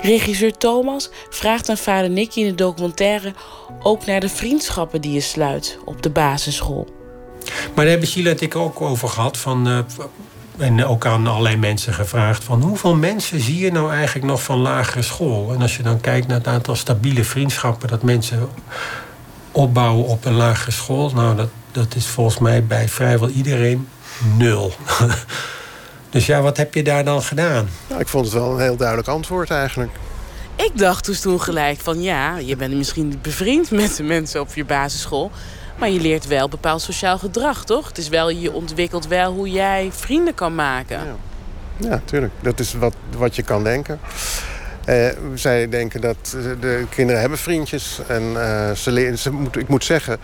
L: Regisseur Thomas vraagt aan vader Nicky in de documentaire ook naar de vriendschappen die je sluit op de basisschool.
Q: Maar daar hebben Sheila en ik ook over gehad. Van, eh, en ook aan allerlei mensen gevraagd. Van hoeveel mensen zie je nou eigenlijk nog van lagere school? En als je dan kijkt naar het aantal stabiele vriendschappen dat mensen opbouwen op een lagere school. Nou, dat, dat is volgens mij bij vrijwel iedereen nul. dus ja, wat heb je daar dan gedaan?
M: Nou, ik vond het wel een heel duidelijk antwoord eigenlijk.
L: Ik dacht dus toen gelijk van ja, je bent misschien niet bevriend met de mensen op je basisschool. Maar je leert wel bepaald sociaal gedrag, toch? Het is wel, je ontwikkelt wel hoe jij vrienden kan maken.
M: Ja, tuurlijk. Dat is wat, wat je kan denken. Eh, zij denken dat eh, de kinderen hebben vriendjes. En eh, ze leren, ze moet, ik moet zeggen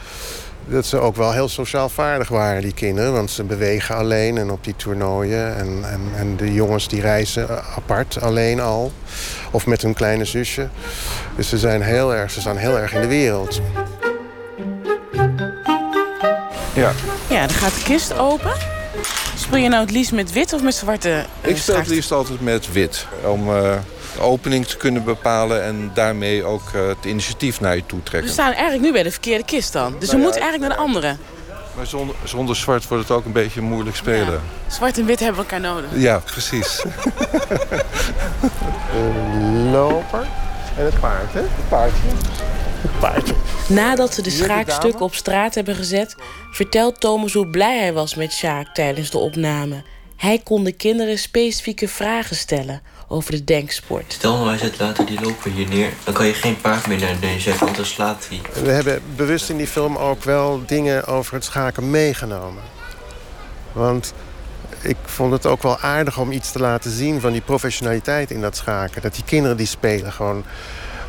M: dat ze ook wel heel sociaal vaardig waren, die kinderen. Want ze bewegen alleen en op die toernooien. En, en, en de jongens die reizen apart, alleen al. Of met hun kleine zusje. Dus ze, zijn heel erg, ze staan heel erg in de wereld.
K: Ja.
L: Ja, dan gaat de kist open. Speel je nou het liefst met wit of met zwarte eh,
K: Ik speel het liefst altijd met wit. Om eh, opening te kunnen bepalen en daarmee ook eh, het initiatief naar je toe
L: We
K: trekken.
L: staan eigenlijk nu bij de verkeerde kist dan. Dus we
K: Nou ja,
L: moeten eigenlijk naar de andere.
K: Maar zonder, zonder zwart wordt het ook een beetje moeilijk spelen.
L: Zwart en wit hebben elkaar nodig.
K: Ja, precies.
M: De loper en het paard, hè? Het paardje. Het paardje.
L: Nadat ze de schaakstukken op straat hebben gezet... vertelt Thomas hoe blij hij was met Sjaak tijdens de opname. Hij kon de kinderen specifieke vragen stellen over de denksport.
N: Stel nou, hij zet later die loper hier neer. Dan kan je geen paard meer naar deze zetten, want dan slaat hij.
M: We hebben bewust in die film ook wel dingen over het schaken meegenomen. Want ik vond het ook wel aardig om iets te laten zien van die professionaliteit in dat schaken. Dat die kinderen die spelen gewoon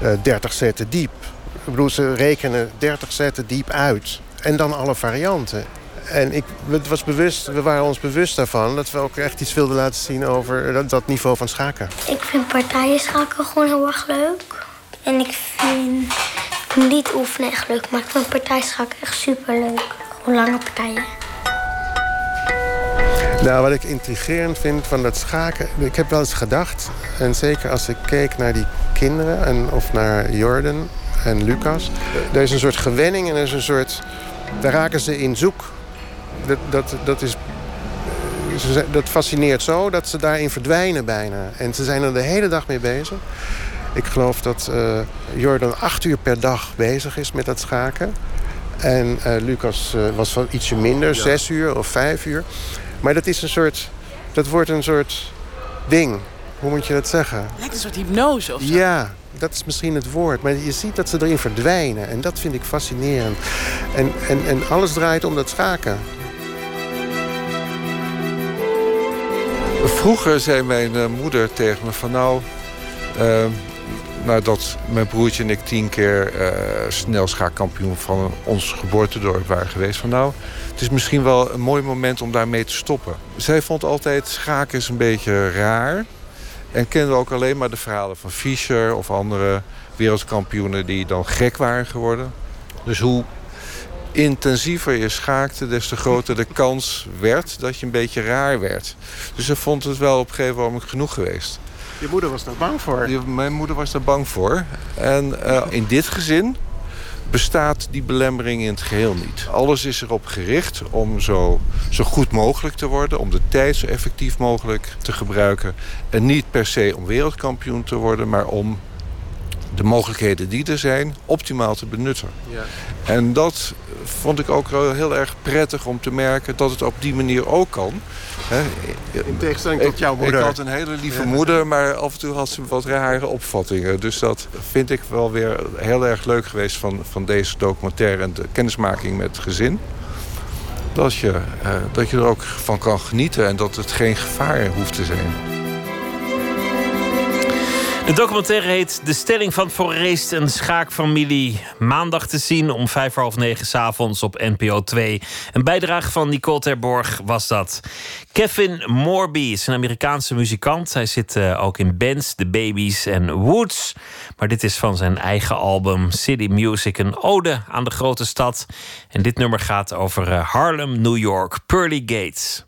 M: eh 30 zetten diep. Ik bedoel, ze rekenen 30 zetten diep uit. En dan alle varianten. En ik, het was bewust, we waren ons bewust daarvan dat we ook echt iets wilden laten zien over dat, dat niveau van schaken.
O: Ik vind partijen schaken gewoon heel erg leuk. En ik vind niet oefenen echt leuk, maar ik vind partijschaken echt super leuk. Gewoon lange partijen.
M: Nou, wat ik intrigerend vind van dat schaken... Ik heb wel eens gedacht, en zeker als ik keek naar die kinderen... En, of naar Jordan en Lucas... Er is een soort gewenning en er is een soort Daar raken ze in zoek. Dat, dat, dat, is, dat fascineert zo dat ze daarin verdwijnen bijna. En ze zijn er de hele dag mee bezig. Ik geloof dat eh, Jordan acht uur per dag bezig is met dat schaken. En eh, Lucas eh, was wel ietsje minder, zes uur of vijf uur. Maar dat is een soort... Dat wordt een soort ding. Hoe moet je dat zeggen?
L: Lijkt een soort hypnose of zo.
M: Ja, dat is misschien het woord. Maar je ziet dat ze erin verdwijnen. En dat vind ik fascinerend. En, en, en alles draait om dat schaken.
K: Vroeger zei mijn eh, moeder tegen me van nou... eh, nadat mijn broertje en ik tien keer eh snel schaakkampioen van ons geboortedorp waren geweest... van nou, het is misschien wel een mooi moment om daarmee te stoppen. Zij vond altijd schaken is een beetje raar... En kende ook alleen maar de verhalen van Fischer of andere wereldkampioenen die dan gek waren geworden. Dus hoe intensiever je schaakte, des te groter de kans werd dat je een beetje raar werd. Dus ze vond het wel op een gegeven moment genoeg geweest.
M: Je moeder was daar bang voor.
K: Mijn moeder was daar bang voor. En eh, in dit gezin bestaat die belemmering in het geheel niet. Alles is erop gericht om zo, zo goed mogelijk te worden... om de tijd zo effectief mogelijk te gebruiken. En niet per se om wereldkampioen te worden... maar om de mogelijkheden die er zijn optimaal te benutten.
M: Ja.
K: En dat vond ik ook heel erg prettig om te merken... dat het op die manier ook kan.
M: In tegenstelling tot jouw moeder.
K: Ik had een hele lieve
M: Ja.
K: moeder, maar af en toe had ze wat rare opvattingen. Dus dat vind ik wel weer heel erg leuk geweest van, van deze documentaire... en de kennismaking met het gezin. Dat je, eh, dat je er ook van kan genieten en dat het geen gevaar hoeft te zijn.
A: De documentaire heet De Stelling van Forest, een schaakfamilie. Maandag te zien om vijf half negen s'avonds op NPO 2. Een bijdrage van Nicole Terborg was dat. Kevin Morby is een Amerikaanse muzikant. Hij zit eh, ook in bands, The Babies en Woods. Maar dit is van zijn eigen album City Music, een ode aan de grote stad. En dit nummer gaat over eh, Harlem, New York, Pearly Gates.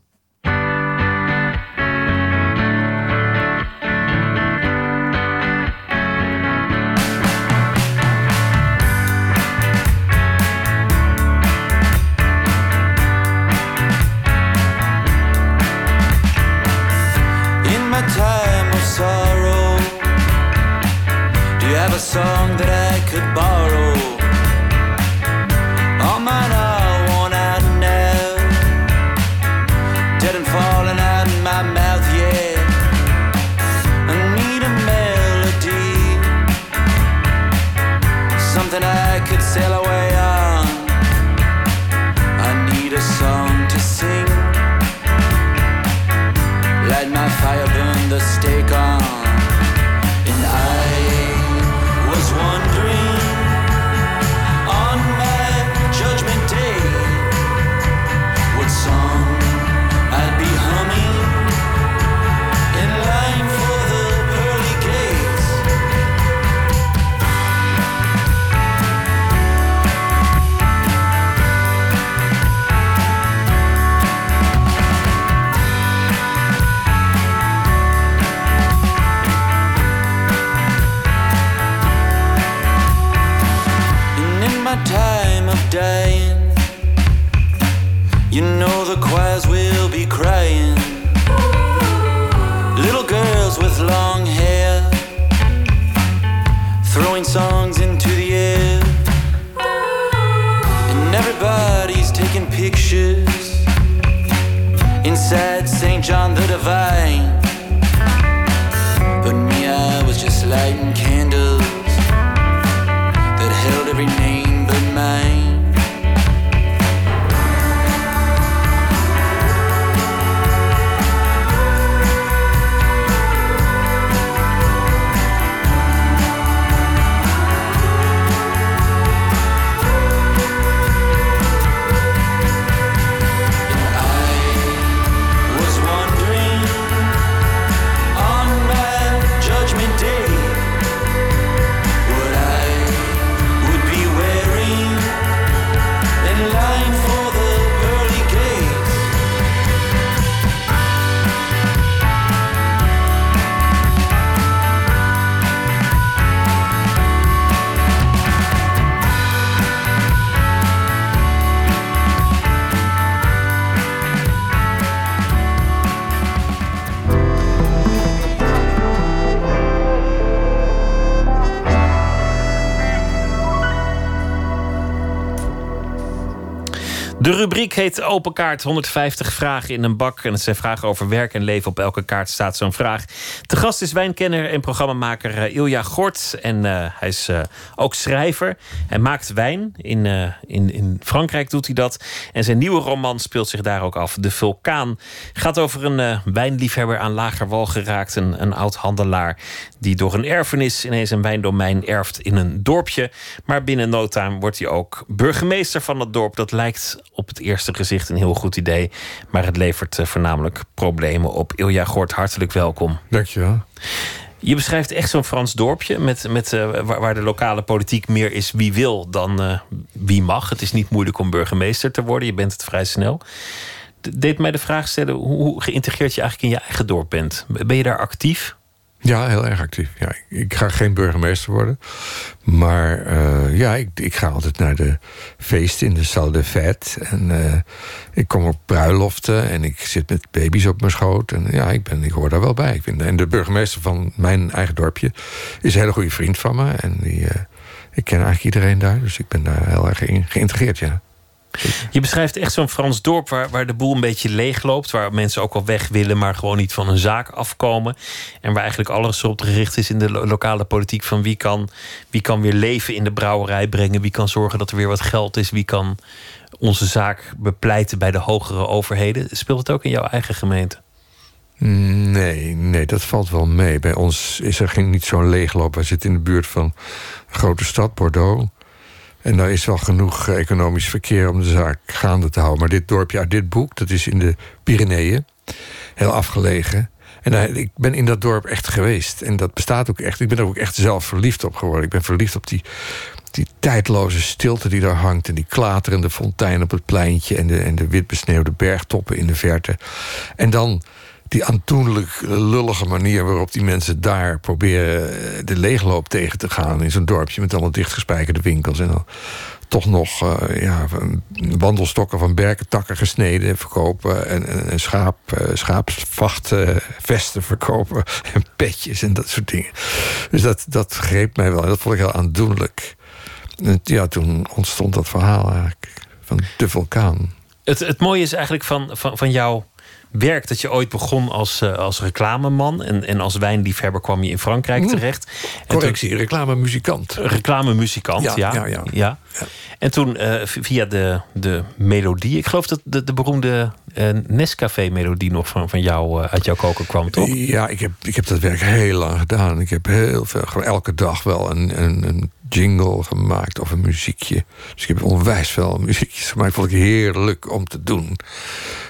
R: Song that I could borrow? You know the choirs will be crying. Little girls with long hair, throwing songs into the air. And everybody's taking pictures inside St. John the Divine.
A: Heet Open Kaart. 150 vragen in een bak. En het zijn vragen over werk en leven. Op elke kaart staat zo'n vraag. De gast is wijnkenner en programmamaker eh, Ilja Gort. En eh, hij is eh, ook schrijver. Hij maakt wijn. In, in, in Frankrijk doet hij dat. En zijn nieuwe roman speelt zich daar ook af. De Vulkaan gaat over een wijnliefhebber aan lager wal geraakt. Een, een oud handelaar die door een erfenis ineens een wijndomein erft in een dorpje. Maar binnen no time wordt hij ook burgemeester van het dorp. Dat lijkt op het eerste gezicht een heel goed idee. Maar het levert eh, voornamelijk problemen op. Ilja Gort, hartelijk welkom.
S: Dankjewel.
A: Je beschrijft echt zo'n Frans dorpje met, met, eh, waar, waar de lokale politiek meer is wie wil dan eh, wie mag. Het is niet moeilijk om burgemeester te worden. Je bent het vrij snel. D- deed mij de vraag stellen hoe, hoe geïntegreerd je eigenlijk in je eigen dorp bent. Ben je daar actief?
S: Ja, heel erg actief. Ja, ik, ga geen burgemeester worden. Maar eh, ja, ik, ik ga altijd naar de feesten in de Salle de Fête. En eh, ik kom op bruiloften en ik zit met baby's op mijn schoot. En ja, ik, ben, ik hoor daar wel bij. Ik vind, en de burgemeester van mijn eigen dorpje is een hele goede vriend van me. En die, eh, ik ken eigenlijk iedereen daar. Dus ik ben daar heel erg in geïntegreerd, ja.
A: Je beschrijft echt zo'n Frans dorp waar, waar de boel een beetje leeg loopt. Waar mensen ook wel weg willen, maar gewoon niet van een zaak afkomen. En waar eigenlijk alles op gericht is in de lo- lokale politiek. Van wie kan, wie kan weer leven in de brouwerij brengen. Wie kan zorgen dat er weer wat geld is. Wie kan onze zaak bepleiten bij de hogere overheden. Speelt het ook in jouw eigen gemeente?
S: Nee, nee, dat valt wel mee. Bij ons is er geen, niet zo'n leegloop. Wij zitten in de buurt van een grote stad, Bordeaux. En daar is wel genoeg eh, economisch verkeer om de zaak gaande te houden. Maar dit dorpje uit dit boek, dat is in de Pyreneeën. Heel afgelegen. En daar- ik ben in dat dorp echt geweest. En dat bestaat ook echt. Ik ben er ook echt zelf verliefd op geworden. Ik ben verliefd op die, die tijdloze stilte die daar hangt. En die klaterende fontein op het pleintje. En de, en de witbesneeuwde bergtoppen in de verte. En dan die aandoenlijk lullige manier waarop die mensen daar proberen eh, de leegloop tegen te gaan in zo'n dorpje met allemaal dichtgespijkerde winkels en dan toch nog eh, ja, wandelstokken van berkentakken gesneden verkopen en, en, en schaap, eh, schaapsvachtvesten verkopen en petjes en dat soort dingen. Dus dat, dat greep mij wel dat vond ik heel aandoenlijk. En ja, toen ontstond dat verhaal eigenlijk van de vulkaan.
A: Het, het mooie is eigenlijk van, van, van jouw werk dat je ooit begon als, eh, als reclameman. En, en als wijnliefhebber kwam je in Frankrijk
S: Mm.
A: terecht. En
S: Correctie, reclamemuzikant.
A: reclamemuzikant, ja.
S: Ja,
A: ja,
S: ja, ja.
A: En toen eh, via de, de melodie. Ik geloof dat de, de beroemde eh, Nescafé-melodie nog van, van jou uit jouw koker kwam, toch?
S: Ja, ik heb, ik heb dat werk heel lang gedaan. Ik heb heel veel, elke dag wel een, een, een jingle gemaakt of een muziekje. Dus ik heb onwijs veel muziekjes gemaakt. Vond ik heerlijk om te doen.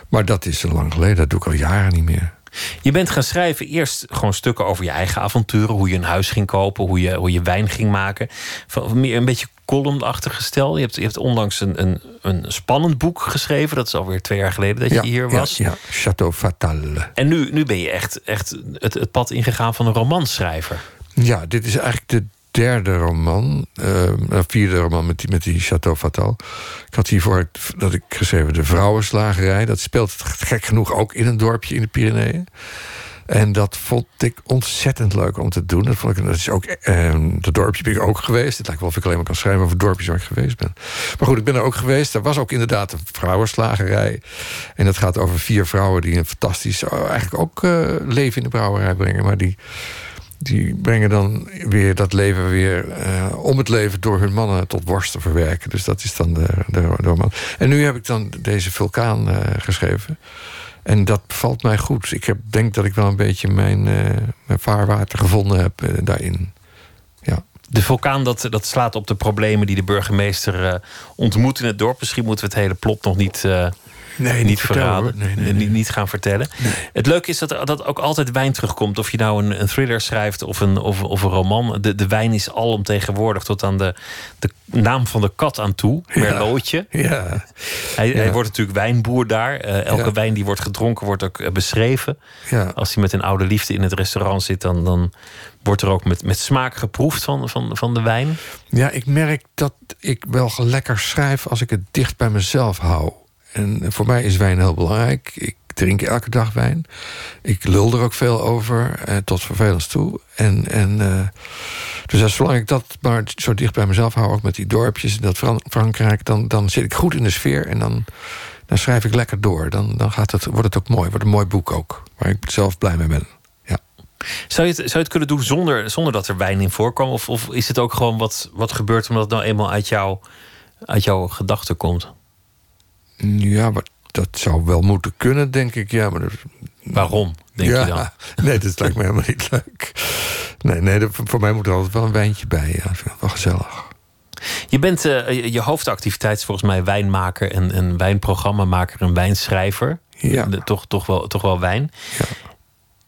S: Maar dat is al lang geleden. Dat doe ik al jaren niet meer.
A: Je bent gaan schrijven eerst gewoon stukken over je eigen avonturen. Hoe je een huis ging kopen, hoe je, hoe je wijn ging maken. Van, meer een beetje columnachtige stijl. Je hebt, je hebt onlangs een, een, een spannend boek geschreven. Dat is alweer twee jaar geleden dat
S: ja,
A: je hier
S: ja,
A: was.
S: Ja, Chateau Fatal.
A: En nu, nu ben je echt, echt het, het pad ingegaan van een romanschrijver.
S: Ja, dit is eigenlijk de derde roman. eh, vierde roman met die, met die Chateau Fatal. Ik had hiervoor dat ik geschreven De Vrouwenslagerij. Dat speelt gek genoeg ook in een dorpje in de Pyreneeën. En dat vond ik ontzettend leuk om te doen. Dat, vond ik, dat is ook, eh, dat dorpje ben ik ook geweest. Het lijkt wel of ik alleen maar kan schrijven over dorpjes waar ik geweest ben. Maar goed, ik ben er ook geweest. Er was ook inderdaad een vrouwenslagerij. En dat gaat over vier vrouwen die een fantastisch... eh, eigenlijk ook eh, leven in de brouwerij brengen. Maar die, die brengen dan weer dat leven weer eh, om het leven... door hun mannen tot worst te verwerken. Dus dat is dan de, de, roman. En nu heb ik dan deze vulkaan eh, geschreven. En dat bevalt mij goed. Ik heb, denk dat ik wel een beetje mijn, mijn vaarwater gevonden heb daarin. Ja.
A: De vulkaan dat, dat slaat op de problemen die de burgemeester ontmoet in het dorp. Misschien moeten we het hele plot nog niet,
S: Nee,
A: niet,
S: niet
A: verraden.
S: Nee, nee,
A: Niet, gaan vertellen. Het leuke is dat dat ook altijd wijn terugkomt. Of je nou een, een thriller schrijft of een, of, of een roman. De, de wijn is alomtegenwoordig tot aan de, de naam van de kat aan toe. Merlootje.
S: Ja.
A: Hij, hij
S: Ja.
A: wordt natuurlijk wijnboer daar. Eh, elke
S: Ja.
A: wijn die wordt gedronken wordt ook eh, beschreven.
S: Ja.
A: Als hij met een oude liefde in het restaurant zit, dan, dan wordt er ook met, met smaak geproefd van, van, van de wijn.
S: Ja, ik merk dat ik wel lekker schrijf als ik het dicht bij mezelf hou. En voor mij is wijn heel belangrijk. Ik drink elke dag wijn. Ik lul er ook veel over, eh, tot vervelens toe. En, en eh, Dus als zolang ik dat maar zo dicht bij mezelf hou, ook met die dorpjes in dat Fran- Frankrijk, dan, dan zit ik goed in de sfeer en dan, dan schrijf ik lekker door. Dan, dan gaat het, wordt het ook mooi, wordt een mooi boek ook, waar ik zelf blij mee ben.
A: Zou je, het, zou je het kunnen doen zonder, zonder dat er wijn in voorkwam? Of, of is het ook gewoon wat, wat gebeurt omdat het nou eenmaal uit, jou, uit jouw gedachten komt?
S: Ja, maar dat zou wel moeten kunnen, denk ik. Ja, maar dat-
A: Waarom, denk
S: ja,
A: je dan?
S: Nee, dat lijkt me helemaal niet leuk. Nee, nee dat- voor mij moet er altijd wel een wijntje bij. Ja, dat vind ik wel gezellig.
A: Je bent eh, je- hoofdactiviteit is volgens mij wijnmaker en, en wijnprogrammamaker en wijnschrijver.
S: Ja.
A: Toch, toch, wel, toch wel wijn.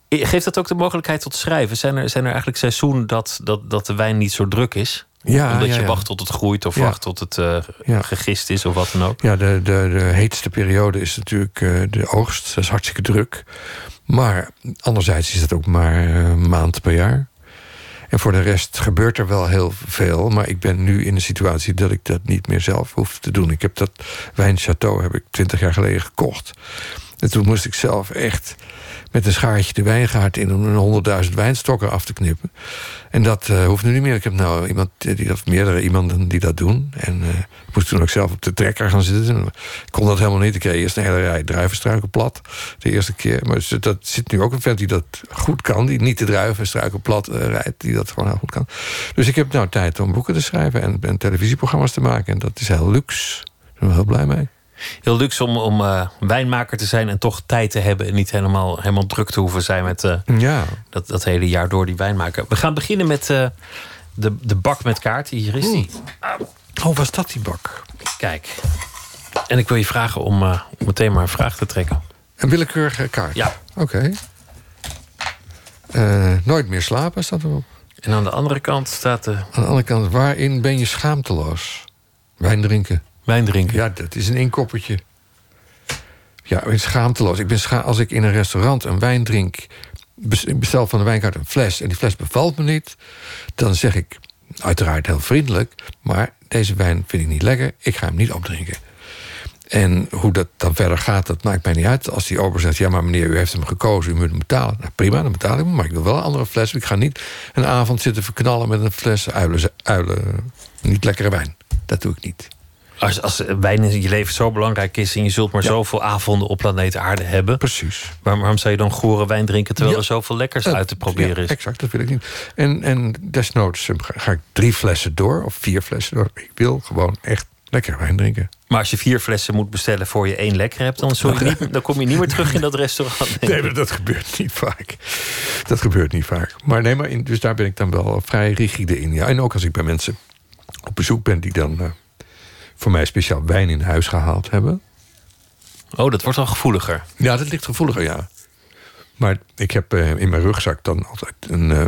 A: Eh, Geeft dat ook de mogelijkheid tot schrijven? Zijn er, zijn er eigenlijk seizoenen dat, dat, dat de wijn niet zo druk is?
S: Ja,
A: Omdat
S: ja,
A: je
S: ja.
A: wacht tot het groeit of wacht tot het eh,
S: Ja.
A: gegist is of wat dan ook?
S: Ja, de, de, de heetste periode is natuurlijk eh, de oogst. Dat is hartstikke druk. Maar anderzijds is het ook maar eh, een maand per jaar. En voor de rest gebeurt er wel heel veel. Maar ik ben nu in de situatie dat ik dat niet meer zelf hoef te doen. Ik heb dat wijnchateau heb ik twintig jaar geleden gekocht. En toen moest ik zelf echt met een schaartje de wijngaard in... om een honderdduizend wijnstokken af te knippen. En dat eh, hoeft nu niet meer. Ik heb nou iemand die dat, meerdere iemanden die dat doen. En eh, ik moest toen ook zelf op de trekker gaan zitten. En Ik kon dat helemaal niet. Ik kreeg eerst een hele rij druivenstruiken plat. De eerste keer. Maar dus dat zit nu ook een vent die dat goed kan. Die niet de druivenstruiken plat eh, rijdt. Die dat gewoon heel goed kan. Dus ik heb nou tijd om boeken te schrijven. En, en televisieprogramma's te maken. En dat is heel luxe. Daar ben ik heel blij mee.
A: Heel luxe om, om eh, wijnmaker te zijn en toch tijd te hebben en niet helemaal, helemaal druk te hoeven zijn met eh,
S: Ja.
A: dat, dat hele jaar door die wijn maken. We gaan beginnen met eh, de, de bak met kaarten. Hier is die.
S: Oh, was dat die bak?
A: Kijk. En ik wil je vragen om om meteen maar een vraag te trekken.
S: Een willekeurige kaart?
A: Ja.
S: Oké. Nooit meer slapen staat erop.
A: En aan de andere kant staat de...
S: Aan de andere kant, waarin ben je schaamteloos? Wijn drinken.
A: Wijn drinken?
S: Ja, dat is een inkoppertje. Ja, schaamteloos. Ik ben scha als ik in een restaurant een wijn drink... bestel van de wijnkaart een fles... en die fles bevalt me niet... dan zeg ik, uiteraard heel vriendelijk... maar deze wijn vind ik niet lekker, ik ga hem niet opdrinken. En hoe dat dan verder gaat, dat maakt mij niet uit. Als die ober zegt, ja maar meneer, u heeft hem gekozen, u moet hem betalen. Nou prima, dan betaal ik hem, maar ik wil wel een andere fles. Ik ga niet een avond zitten verknallen met een fles uilen, uilen niet lekkere wijn. Dat doe ik niet.
A: Als, als wijn in je leven zo belangrijk is en je zult maar zoveel avonden op planeet Aarde hebben.
S: Precies.
A: Waarom, waarom zou je dan gore wijn drinken terwijl
S: Ja.
A: er zoveel lekkers uit te proberen
S: ja,
A: is?
S: Exact, dat wil ik niet. En, en desnoods eh, ga, ik drie flessen door, of vier flessen door. Ik wil gewoon echt lekker wijn drinken.
A: Maar als je vier flessen moet bestellen voor je één lekker hebt, dan, zul je niet, dan kom je niet meer terug in dat restaurant.
S: Nee, maar dat gebeurt niet vaak. Dat gebeurt niet vaak. Maar nee, maar in, dus daar ben ik dan wel vrij rigide in. Ja. En ook als ik bij mensen op bezoek ben die dan eh, voor mij speciaal wijn in huis gehaald hebben.
A: Oh, dat wordt al gevoeliger.
S: Ja, dat ligt gevoeliger, ja. Maar ik heb eh, in mijn rugzak dan altijd een, eh,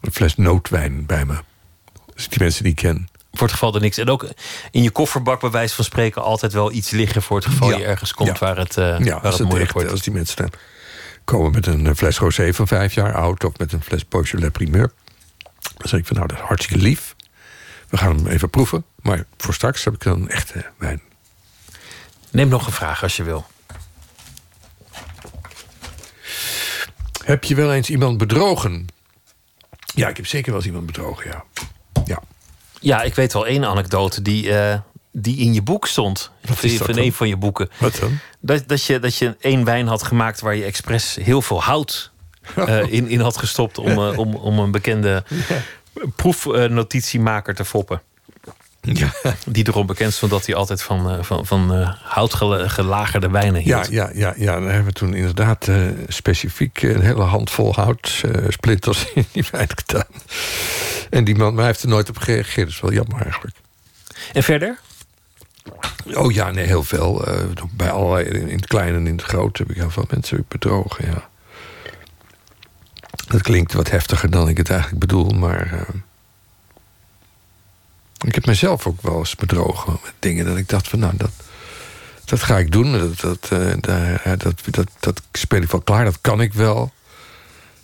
S: een fles nootwijn bij me. Ik die mensen niet ken.
A: Voor het geval er niks. En ook in je kofferbak, bij wijze van spreken, altijd wel iets liggen voor het geval
S: Ja.
A: je ergens komt
S: Ja.
A: waar het, eh,
S: ja,
A: waar
S: als,
A: het
S: het
A: moeilijk wordt.
S: als die mensen dan komen met een fles rosé van vijf jaar oud... of met een fles Beaujolais primeur... dan zeg ik van nou, dat is hartstikke lief. We gaan hem even proeven. Maar voor straks heb ik dan een echte wijn.
A: Neem nog een vraag als je wil.
S: Heb je wel eens iemand bedrogen? Ja, ik heb zeker wel eens iemand bedrogen, ja. Ja.
A: Ja, ik weet wel één anekdote die, eh, die in je boek stond.
S: Wat is
A: van een van je boeken.
S: Wat dan?
A: Dat, dat, je, dat je één wijn had gemaakt waar je expres heel veel hout eh, in, in had gestopt om, eh, om, om een bekende proefnotitiemaker te foppen. Die erom bekend stond dat hij altijd van, eh, van, van eh, hout gelagerde wijnen
S: Ja,
A: hield.
S: ja, ja, ja, daar hebben we toen inderdaad eh, specifiek een hele handvol houtsplinters in die wijn gedaan. En die man, maar hij heeft er nooit op gereageerd. Dat is wel jammer eigenlijk.
A: En verder?
S: Oh ja, nee, heel veel. Bij allerlei, in het klein en in het groot heb ik heel veel mensen bedrogen, ja. Dat klinkt wat heftiger dan ik het eigenlijk bedoel, maar... eh, ik heb mezelf ook wel eens bedrogen met dingen dat ik dacht van, nou, dat, dat ga ik doen. Dat, dat, eh, eh, dat, dat, dat speel ik wel klaar, dat kan ik wel.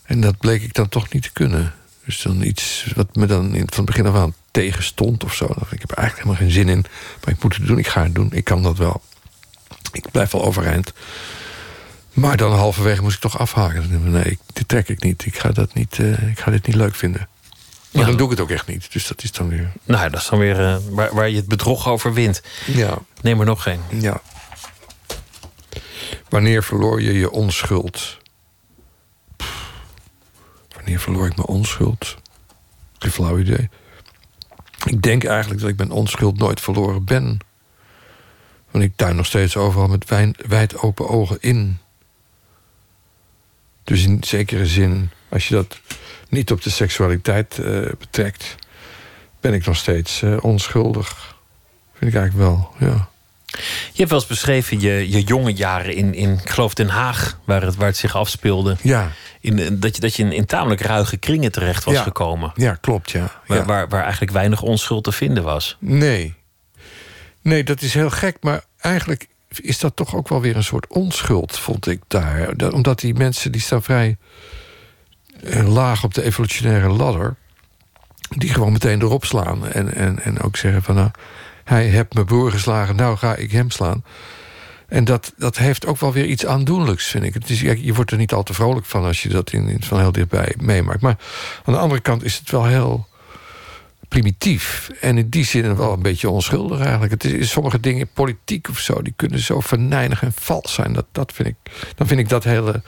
S: En dat bleek ik dan toch niet te kunnen. Dus dan iets wat me dan van het begin af aan tegenstond of zo. Ik heb er eigenlijk helemaal geen zin in. Maar ik moet het doen, ik ga het doen, ik kan dat wel. Ik blijf wel overeind. Maar dan halverwege moest ik toch afhaken. Nee, ik- dit trek ik niet. Ik ga, dat niet, eh, ik ga dit niet leuk vinden. Maar
A: Ja.
S: dan doe ik het ook echt niet. Dus dat is dan weer...
A: Nou, dat is dan weer eh, waar, waar je het bedrog over wint.
S: Ja.
A: Neem er nog geen.
S: Ja. Wanneer verloor je je onschuld? Pff. Wanneer verloor ik mijn onschuld? Geen flauw idee. Ik denk eigenlijk dat ik mijn onschuld nooit verloren ben. Want ik tuin nog steeds overal met wijn- wijd open ogen in. Dus in zekere zin, als je dat niet op de seksualiteit eh, betrekt, ben ik nog steeds eh, onschuldig. Vind ik eigenlijk wel, ja.
A: Je hebt wel eens beschreven je, je jonge jaren in, in, ik geloof Den Haag, waar het, waar het zich afspeelde.
S: Ja.
A: In, dat je, dat je in, in tamelijk ruige kringen terecht was
S: Ja.
A: gekomen.
S: Ja, klopt, ja.
A: Waar,
S: ja.
A: waar, waar eigenlijk weinig onschuld te vinden was.
S: Nee. Nee, dat is heel gek, maar eigenlijk is dat toch ook wel weer een soort onschuld, vond ik daar. Dat- Omdat die mensen die staan vrij eh, laag op de evolutionaire ladder, die gewoon meteen erop slaan. En, en, en ook zeggen van nou, hij heeft mijn broer geslagen, nou ga ik hem slaan. En dat, dat heeft ook wel weer iets aandoenlijks, vind ik. Het is, je wordt er niet al te vrolijk van als je dat in, van heel dichtbij meemaakt. Maar aan de andere kant is het wel heel primitief. En in die zin wel een beetje onschuldig eigenlijk. Het is, sommige dingen, politiek of zo, die kunnen zo venijnig en vals zijn. Dat, dat vind ik, dan vind ik dat hele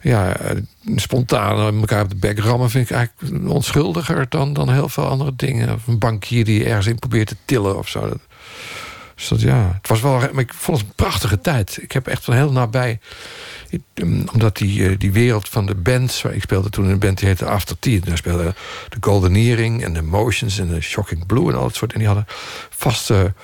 S: ja, eh, spontaan elkaar op de bek rammen... vind ik eigenlijk onschuldiger dan, dan heel veel andere dingen. Of een bankier die ergens in probeert te tillen of zo. Dus dat, ja, het was wel... Maar ik vond het een prachtige tijd. Ik heb echt van heel nabij... um, omdat die, eh, die wereld van de bands... Waar ik speelde toen in een band die heette After Tea. Daar speelden de Golden Earring en de Motions en de Shocking Blue... en al dat soort. En die hadden vaste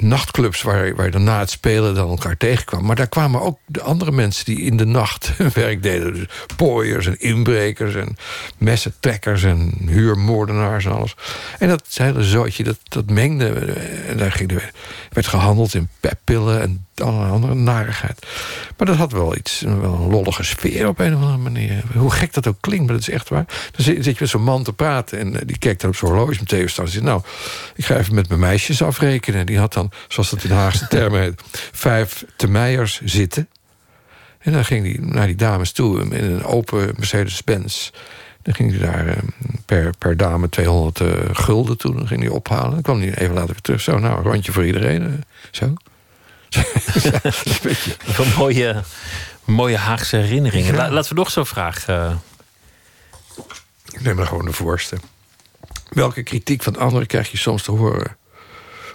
S: nachtclubs waar, waar je na het spelen dan elkaar tegenkwam. Maar daar kwamen ook de andere mensen die in de nacht werk deden. Dus pooiers en inbrekers en messentrekkers en huurmoordenaars en alles. En dat hele zootje, dat, dat mengde. eh, En daar ging er, werd gehandeld in peppillen en allerlei andere narigheid. Maar dat had wel iets, wel een lollige sfeer op een of andere manier. Hoe gek dat ook klinkt, maar dat is echt waar. Dan zit je met zo'n man te praten en eh, die kijkt dan op zijn horloge met Theo staan. En zegt, nou, ik ga even met mijn meisjes afrekenen. Die had dan, zoals dat in Haagse termen heet, vijf temeiers zitten. En dan ging hij naar die dames toe in een open Mercedes-Benz. Dan ging hij daar eh, per, per dame 200 eh, gulden toe. Dan ging hij ophalen. Dan kwam hij even later weer terug. Zo, nou, een rondje voor iedereen. Zo.
A: Van mooie, mooie Haagse herinneringen.
S: Ja.
A: La- laten we nog zo'n vraag. eh,
S: Ik neem maar gewoon de voorste. Welke kritiek van anderen krijg je soms te horen?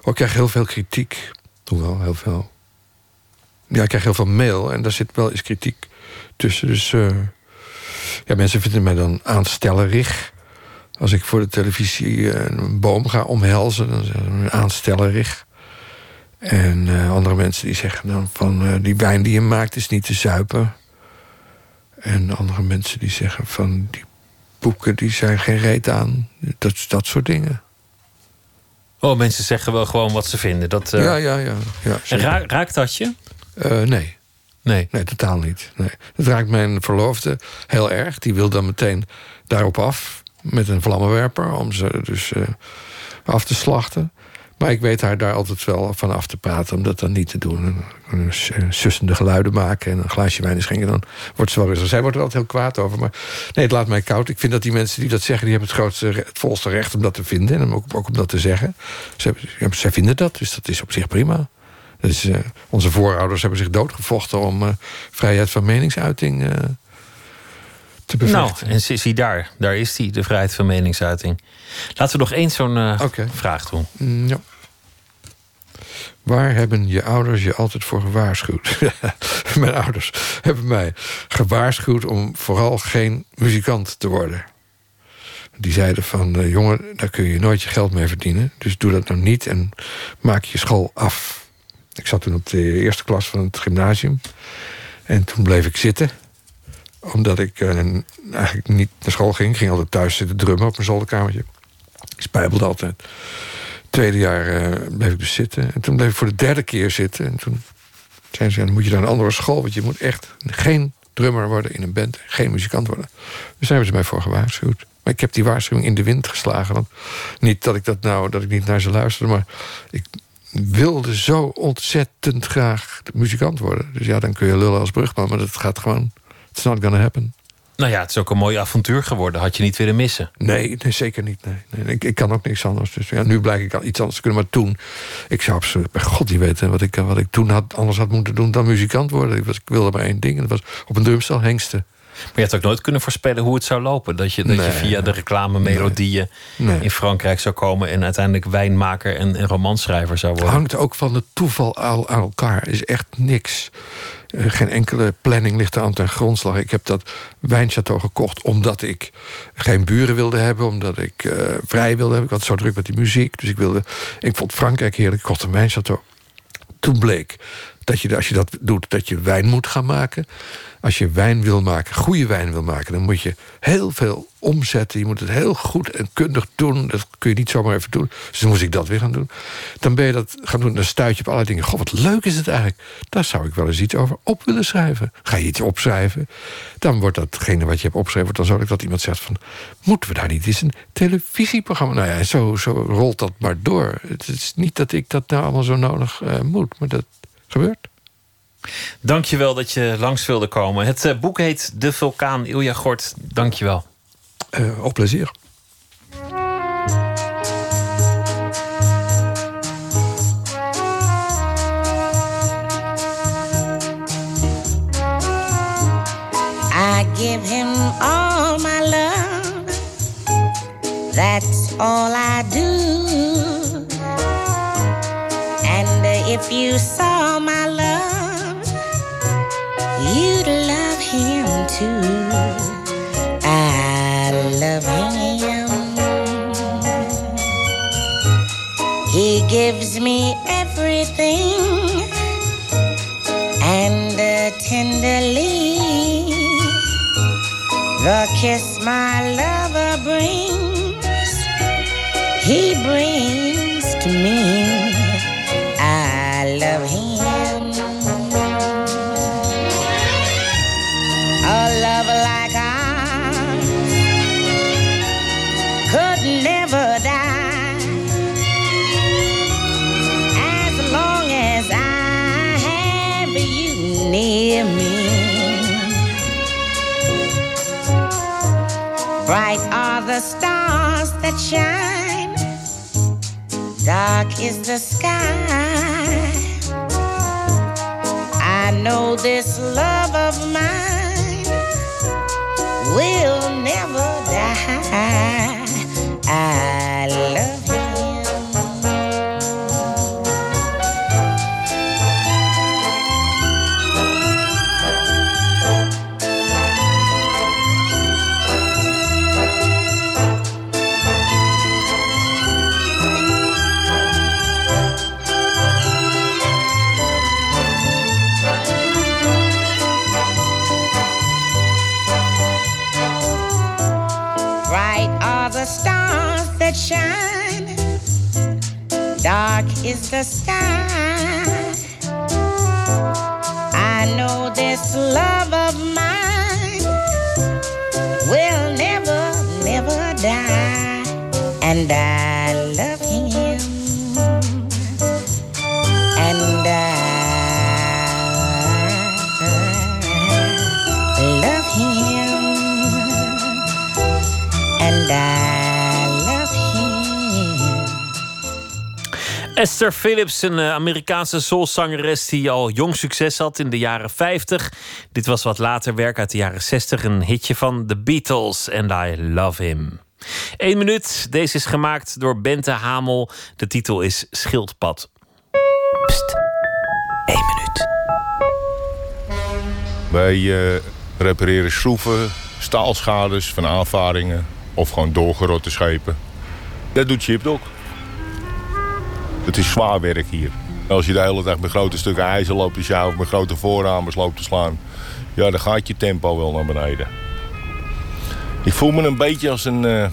S: Oh, ik krijg heel veel kritiek. Hoewel, heel veel. Ja, ik krijg heel veel mail en daar zit wel eens kritiek tussen. Dus eh, ja, mensen vinden mij dan aanstellerig. Als ik voor de televisie eh, een boom ga omhelzen, dan zeggen ze aanstellerig. En eh, andere mensen die zeggen dan van eh, die wijn die je maakt is niet te zuipen. En andere mensen die zeggen van die boeken die zijn geen reet aan. Dat, dat soort dingen.
A: Oh, mensen zeggen wel gewoon wat ze vinden. Dat, eh,
S: Ja, ja, ja. ja
A: en
S: zeker.
A: ra- raakt dat je?
S: Nee.
A: Nee.
S: Nee, totaal niet. Nee. Dat raakt mijn verloofde heel erg. Die wil dan meteen daarop af met een vlammenwerper om ze dus af te slachten. Maar ik weet haar daar altijd wel van af te praten om dat dan niet te doen. En sussende geluiden maken en een glaasje wijn schenken. Dan wordt ze wel rustig. Zij wordt er altijd heel kwaad over. Maar nee, het laat mij koud. Ik vind dat die mensen die dat zeggen, die hebben het, grootste, het volste recht om dat te vinden. En ook, ook om dat te zeggen. Zij vinden dat, dus dat is op zich prima. Is, eh, onze voorouders hebben zich doodgevochten om eh, vrijheid van meningsuiting eh, te
A: Nou,
S: bevechten.
A: en zie, zie daar. Daar is die, de vrijheid van meningsuiting. Laten we nog eens zo'n eh, vraag doen.
S: Mm, ja. Waar hebben je ouders je altijd voor gewaarschuwd? Mijn ouders hebben mij gewaarschuwd om vooral geen muzikant te worden. Die zeiden van, eh, jongen, daar kun je nooit je geld mee verdienen. Dus doe dat nou niet en maak je school af. Ik zat toen op de eerste klas van het gymnasium. En toen bleef ik zitten. Omdat ik eh, eigenlijk niet naar school ging. Ik ging altijd thuis zitten drummen op mijn zolderkamertje. Ik spijbelde altijd. Tweede jaar eh, bleef ik dus zitten. En toen bleef ik voor de derde keer zitten. En toen zeiden ze, dan moet je naar een andere school. Want je moet echt geen drummer worden in een band. Geen muzikant worden. Dus daar hebben ze mij voor gewaarschuwd. Maar ik heb die waarschuwing in de wind geslagen. Want niet dat ik dat nou, dat ik niet naar ze luisterde. Maar ik wilde zo ontzettend graag muzikant worden. Dus ja, dan kun je lullen als brugman. Maar dat gaat gewoon, it's not gonna happen.
A: Nou ja, het is ook een mooi avontuur geworden. Had je niet willen missen.
S: Nee, nee zeker niet. Nee, nee. Ik, ik kan ook niks anders. Dus ja, nu blijk ik al iets anders te kunnen. Maar toen, ik zou absoluut bij god niet weten... wat ik, wat ik toen had, anders had moeten doen dan muzikant worden. Ik, was, ik wilde maar één ding. En dat was op een drumstel hengsten.
A: Maar je had ook nooit kunnen voorspellen hoe het zou lopen. Dat je, dat je via de reclamemelodieën
S: Nee.
A: in Frankrijk zou komen... en uiteindelijk wijnmaker en, en romanschrijver zou
S: Het
A: worden.
S: hangt ook van het toeval al aan elkaar. is echt niks. Eh, geen enkele planning ligt er aan ten grondslag. Ik heb dat wijnchateau gekocht omdat ik geen buren wilde hebben. Omdat ik eh, vrij wilde hebben. Ik had zo druk met die muziek. Dus ik, wilde, ik vond Frankrijk heerlijk. Ik kocht een wijnchateau. Toen bleek dat je, als je dat doet, dat je wijn moet gaan maken. Als je wijn wil maken, goede wijn wil maken... dan moet je heel veel omzetten. Je moet het heel goed en kundig doen. Dat kun je niet zomaar even doen. Dus dan moest ik dat weer gaan doen. Dan ben je dat gaan doen. Dan stuit je op allerlei dingen. Goh, wat leuk is het eigenlijk. Daar zou ik wel eens iets over op willen schrijven. Ga je iets opschrijven? Dan wordt datgene wat je hebt opgeschreven... dan zo dat iemand zegt van... moeten we daar niet eens een televisieprogramma... Nou ja, zo, zo rolt dat maar door. Het is niet dat ik dat nou allemaal zo nodig eh, moet. Maar dat gebeurt.
A: Dankjewel dat je langs wilde komen. Het eh, boek heet De Vulkaan. Ilja Gort, dankjewel.
S: Uh, op plezier.
T: I give him all my love. That's all I do. If you saw my love, you'd love him too. I love him. He gives me everything and uh, tenderly the kiss my lover brings, he brings to me. Stars that shine, dark is the sky. I know this love of mine will never die. I is the
A: Esther Phillips, een eh, Amerikaanse soulzangeres die al jong succes had in de jaren 50. Dit was wat later werk uit de jaren 60, een hitje van The Beatles. And I love him. Eén minuut. Deze is gemaakt door Bente Hamel. De titel is Schildpad. Pst. Eén minuut.
U: Wij eh, repareren schroeven, staalschades van aanvaringen of gewoon doorgerotte schepen. Dat doet Chipdog. Het is zwaar werk hier. Als je de hele dag met grote stukken ijzer loopt te sjouwen... of met grote voorramers loopt te slaan... ja, dan gaat je tempo wel naar beneden. Ik voel me een beetje als een, eh,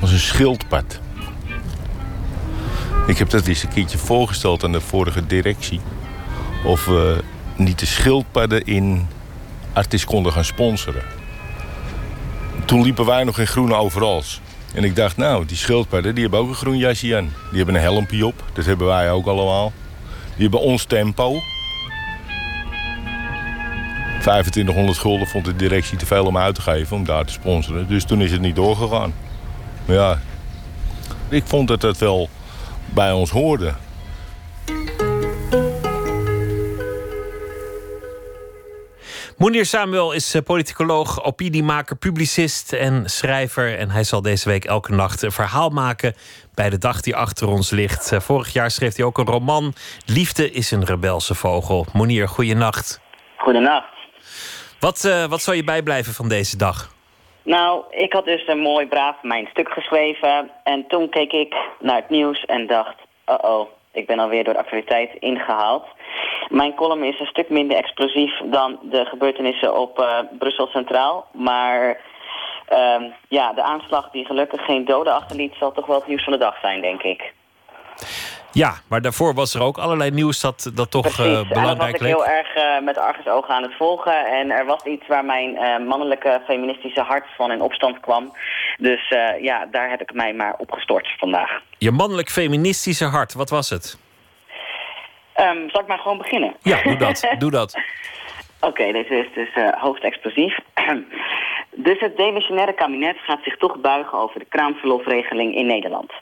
U: als een schildpad. Ik heb dat eens een keertje voorgesteld aan de vorige directie. Of we niet de schildpadden in Artis konden gaan sponsoren. Toen liepen wij nog in groene overals. En ik dacht, nou, die schildpadden die hebben ook een groen jasje aan. Die hebben een helmpje op, dat hebben wij ook allemaal. Die hebben ons tempo. 2500 gulden vond de directie te veel om uit te geven om daar te sponsoren. Dus toen is het niet doorgegaan. Maar ja, ik vond dat het wel bij ons hoorde.
A: Mounir Samuel is eh, politicoloog, opiniemaker, publicist en schrijver. En hij zal deze week elke nacht een verhaal maken bij de dag die achter ons ligt. Eh, Vorig jaar schreef hij ook een roman. Liefde is een rebelse vogel. Mounir, goeienacht.
V: Goedenacht.
A: Wat, eh, wat zal je bijblijven van deze dag?
V: Nou, ik had dus een mooi braaf mijn stuk geschreven. En toen keek ik naar het nieuws en dacht... oh-oh, ik ben alweer door de actualiteit ingehaald. Mijn column is een stuk minder explosief dan de gebeurtenissen op eh, Brussel Centraal. Maar ehm, ja, de aanslag die gelukkig geen doden achterliet... zal toch wel het nieuws van de dag zijn, denk ik.
A: Ja, maar daarvoor was er ook allerlei nieuws dat, dat toch
V: Precies, was
A: belangrijk
V: ik
A: leek.
V: heel erg eh, met argusogen aan het volgen. En er was iets waar mijn eh, mannelijke feministische hart van in opstand kwam. Dus ja, daar heb ik mij maar op gestort vandaag.
A: Je mannelijk feministische hart, wat was het?
V: Ehm, zal ik maar gewoon beginnen?
A: Ja, doe dat. doe dat.
V: Oké, deze is dus eh, hoogst explosief. dus het demissionaire kabinet gaat zich toch buigen over de kraamverlofregeling in Nederland.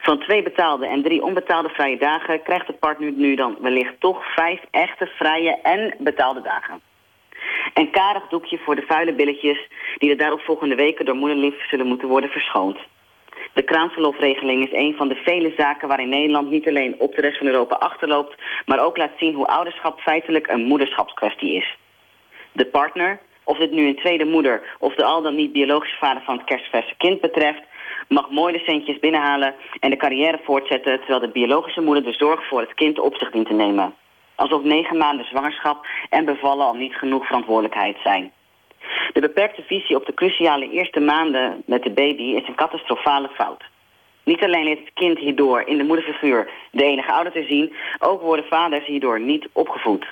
V: Van twee betaalde en drie onbetaalde vrije dagen krijgt de partner nu dan wellicht toch vijf echte vrije en betaalde dagen. Een karig doekje voor de vuile billetjes die de daaropvolgende weken door moederlief zullen moeten worden verschoond. De kraamverlofregeling is een van de vele zaken waarin Nederland niet alleen op de rest van Europa achterloopt, maar ook laat zien hoe ouderschap feitelijk een moederschapskwestie is. De partner, of dit nu een tweede moeder of de al dan niet biologische vader van het kerstverse kind betreft, mag mooi de centjes binnenhalen en de carrière voortzetten terwijl de biologische moeder de zorg voor het kind op zich dient te nemen. Alsof negen maanden zwangerschap en bevallen al niet genoeg verantwoordelijkheid zijn. De beperkte visie op de cruciale eerste maanden met de baby is een catastrofale fout. Niet alleen leert het kind hierdoor in de moederfiguur de enige ouder te zien, ook worden vaders hierdoor niet opgevoed.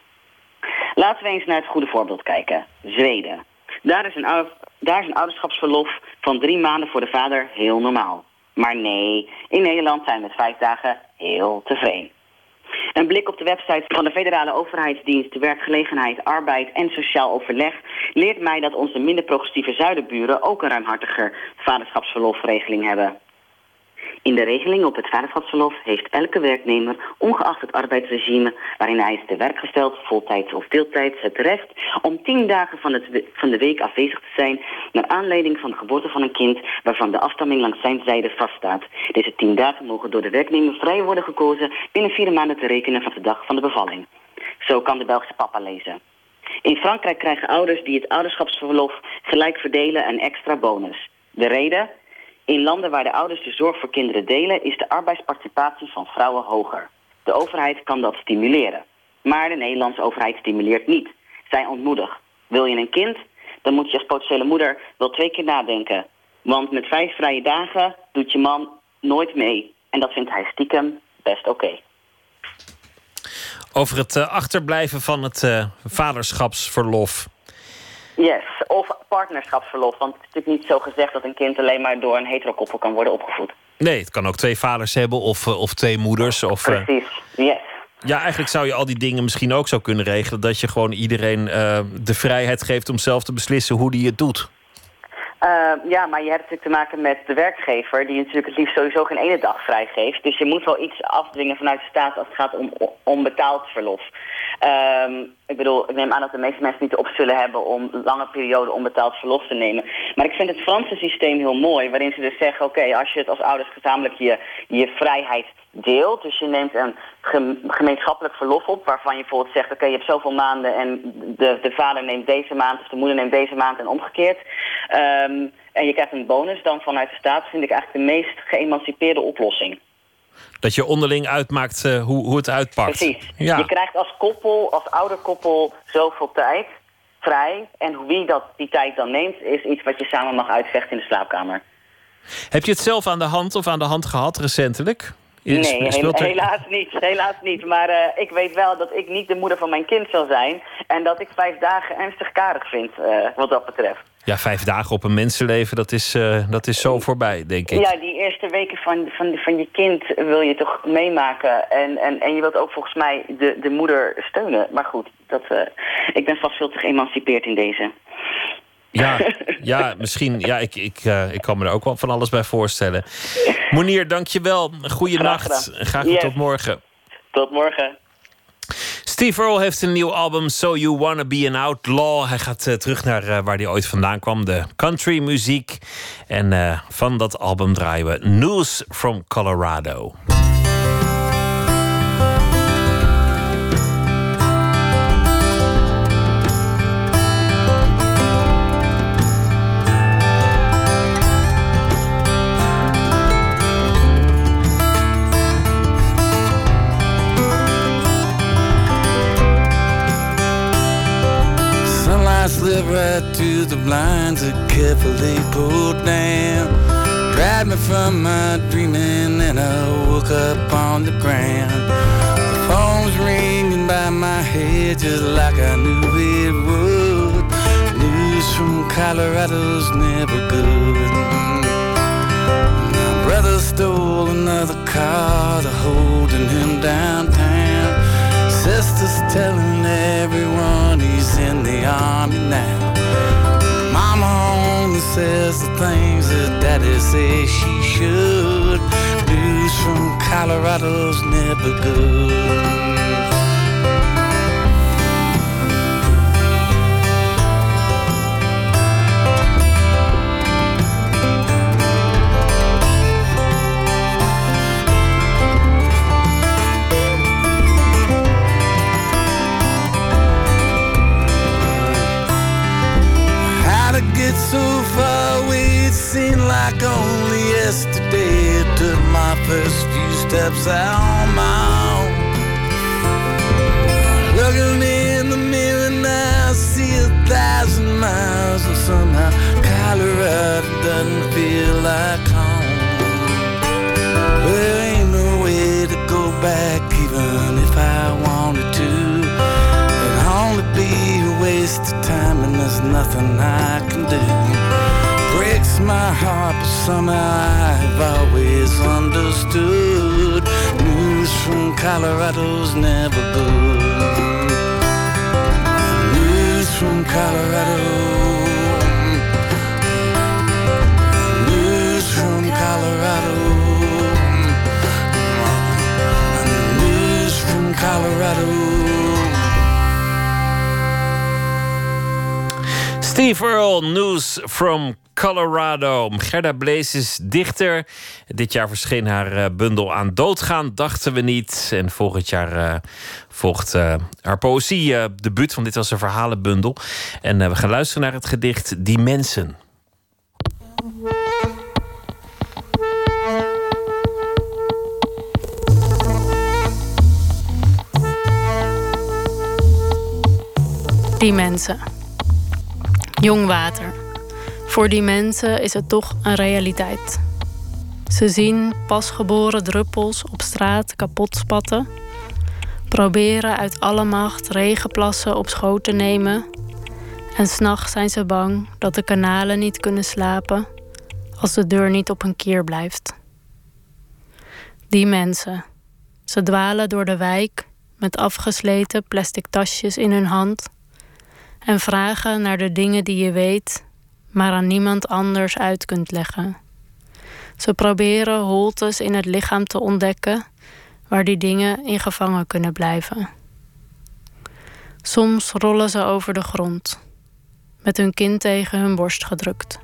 V: Laten we eens naar het goede voorbeeld kijken. Zweden. Daar is, een, daar is een ouderschapsverlof van drie maanden voor de vader heel normaal. Maar nee, in Nederland zijn we met vijf dagen heel tevreden. Een blik op de website van de federale overheidsdienst Werkgelegenheid, Arbeid en Sociaal Overleg leert mij dat onze minder progressieve zuidenburen ook een ruimhartiger vaderschapsverlofregeling hebben. In de regeling op het vaderschapsverlof heeft elke werknemer, ongeacht het arbeidsregime waarin hij is te werk gesteld, voltijds of deeltijds, het recht om tien dagen van, het, van de week afwezig te zijn naar aanleiding van de geboorte van een kind waarvan de afstamming langs zijn zijde vaststaat. Deze tien dagen mogen door de werknemer vrij worden gekozen binnen vier maanden te rekenen van de dag van de bevalling. Zo kan de Belgische papa lezen. In Frankrijk krijgen ouders die het ouderschapsverlof gelijk verdelen een extra bonus. De reden? In landen waar de ouders de zorg voor kinderen delen, is de arbeidsparticipatie van vrouwen hoger. De overheid kan dat stimuleren. Maar de Nederlandse overheid stimuleert niet. Zij ontmoedigt. Wil je een kind? Dan moet je als potentiële moeder wel twee keer nadenken. Want met vijf vrije dagen doet je man nooit mee. En dat vindt hij stiekem best oké.
A: Over het eh, achterblijven van het eh, vaderschapsverlof.
V: Yes, of partnerschapsverlof. Want het is natuurlijk niet zo gezegd dat een kind alleen maar door een heterokoppel kan worden opgevoed.
A: Nee, het kan ook twee vaders hebben of, eh, of twee moeders. Of, eh,
V: Precies, yes.
A: ja, eigenlijk zou je al die dingen misschien ook zo kunnen regelen. Dat je gewoon iedereen eh, de vrijheid geeft om zelf te beslissen hoe die het doet.
V: Eh, ja, maar je hebt natuurlijk te maken met de werkgever... die natuurlijk het liefst sowieso geen ene dag vrijgeeft. Dus je moet wel iets afdwingen vanuit de staat als het gaat om onbetaald verlof. Ehm, ik bedoel, ik neem aan dat de meeste mensen niet de optie zullen hebben... om lange periode onbetaald verlof te nemen. Maar ik vind het Franse systeem heel mooi... waarin ze dus zeggen, oké, als je het als ouders gezamenlijk je, je vrijheid deelt... dus je neemt een gem- gemeenschappelijk verlof op... waarvan je bijvoorbeeld zegt, oké, je hebt zoveel maanden... en de, de vader neemt deze maand of de moeder neemt deze maand en omgekeerd... Ehm, en je krijgt een bonus dan vanuit de staat, vind ik eigenlijk de meest geëmancipeerde oplossing.
A: Dat je onderling uitmaakt eh, hoe, hoe het uitpakt.
V: Precies.
A: Ja.
V: Je krijgt als koppel, als ouderkoppel, zoveel tijd vrij. En wie dat, die tijd dan neemt, is iets wat je samen mag uitvechten in de slaapkamer.
A: Heb je het zelf aan de hand of aan de hand gehad recentelijk?
V: Nee, helaas niet. Helaas niet. Maar eh, ik weet wel dat ik niet de moeder van mijn kind zal zijn. En dat ik vijf dagen ernstig karig vind, eh, wat dat betreft.
A: Ja, vijf dagen op een mensenleven, dat is, eh, dat is zo voorbij, denk ik.
V: Ja, die eerste weken van, van, van je kind wil je toch meemaken. En, en, en je wilt ook volgens mij de, de moeder steunen. Maar goed, dat, eh, Ik ben vast veel te geëmancipeerd in deze.
A: Ja, ja misschien. Ja, ik, ik, eh, ik kan me er ook wel van alles bij voorstellen. Monier, dankjewel. Goeie
V: Graag.
A: Graag
V: Yes.
A: tot morgen.
V: Tot morgen.
A: Steve Earle heeft een nieuw album, So You Wanna Be an Outlaw. Hij gaat eh, terug naar eh, waar hij ooit vandaan kwam, de country muziek. En eh, van dat album draaien we News from Colorado.
W: Right through the blinds that carefully pulled down. Grabbed me from my dreaming, and I woke up on the ground. Phone's ringing by my head just like I knew it would. News from Colorado's never good. My brother stole another car to holding him downtown. Sister's telling everyone he's in the army now. Mama only says the things that daddy says she should. News from Colorado's never good. How to get so far away? It seemed like only yesterday. I took my first few steps out on my own. Looking in the mirror now, I see a thousand miles, and somehow Colorado doesn't feel like home. There ain't no way to go back, nothing I can do. Breaks my heart, but somehow I've always understood. News from Colorado's never good. News from Colorado. News from Colorado. News from Colorado.
A: Steve Earle, News from Colorado. Gerda Blees is dichter. Dit jaar verscheen haar eh, bundel Aan Doodgaan, dachten we niet. En volgend jaar eh, volgt eh, haar poëzie eh, debuut, want dit was een verhalenbundel. En we gaan luisteren naar het gedicht Die Mensen.
X: Die mensen. Jong water. Voor die mensen is het toch een realiteit. Ze zien pasgeboren druppels op straat kapot spatten. Proberen uit alle macht regenplassen op schoot te nemen. En s'nachts zijn ze bang dat de kanalen niet kunnen slapen als de deur niet op een kier blijft. Die mensen. Ze dwalen door de wijk met afgesleten plastic tasjes in hun hand en vragen naar de dingen die je weet, maar aan niemand anders uit kunt leggen. Ze proberen holtes in het lichaam te ontdekken waar die dingen in gevangen kunnen blijven. Soms rollen ze over de grond, met hun kin tegen hun borst gedrukt.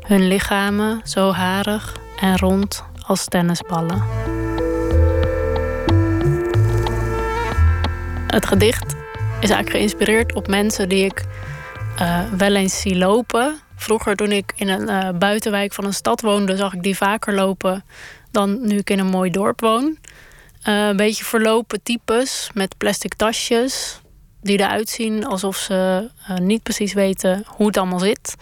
X: Hun lichamen zo harig en rond als tennisballen. Het gedicht is eigenlijk geïnspireerd op mensen die ik eh, wel eens zie lopen. Vroeger, toen ik in een eh, buitenwijk van een stad woonde, zag ik die vaker lopen dan nu ik in een mooi dorp woon. Eh, een beetje verlopen types met plastic tasjes, die eruit zien alsof ze niet precies weten hoe het allemaal zit.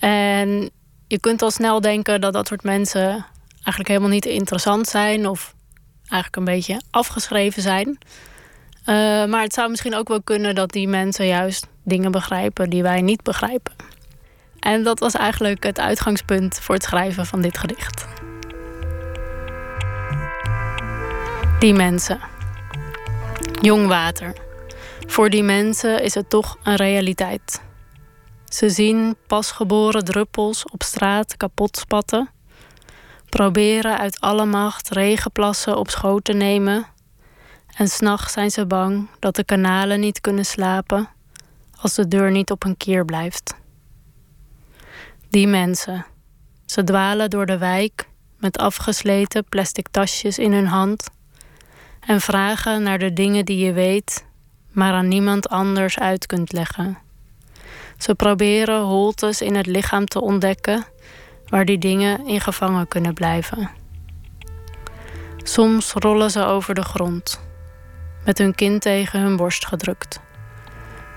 X: En je kunt al snel denken dat dat soort mensen eigenlijk helemaal niet interessant zijn of eigenlijk een beetje afgeschreven zijn. Uh, maar het zou misschien ook wel kunnen dat die mensen juist dingen begrijpen die wij niet begrijpen. En dat was eigenlijk het uitgangspunt voor het schrijven van dit gedicht. Die mensen. Jong water. Voor die mensen is het toch een realiteit. Ze zien pasgeboren druppels op straat kapot spatten, proberen uit alle macht regenplassen op schoot te nemen en s'nachts zijn ze bang dat de kanalen niet kunnen slapen als de deur niet op een kier blijft. Die mensen, ze dwalen door de wijk met afgesleten plastic tasjes in hun hand en vragen naar de dingen die je weet, maar aan niemand anders uit kunt leggen. Ze proberen holtes in het lichaam te ontdekken waar die dingen in gevangen kunnen blijven. Soms rollen ze over de grond, met hun kin tegen hun borst gedrukt.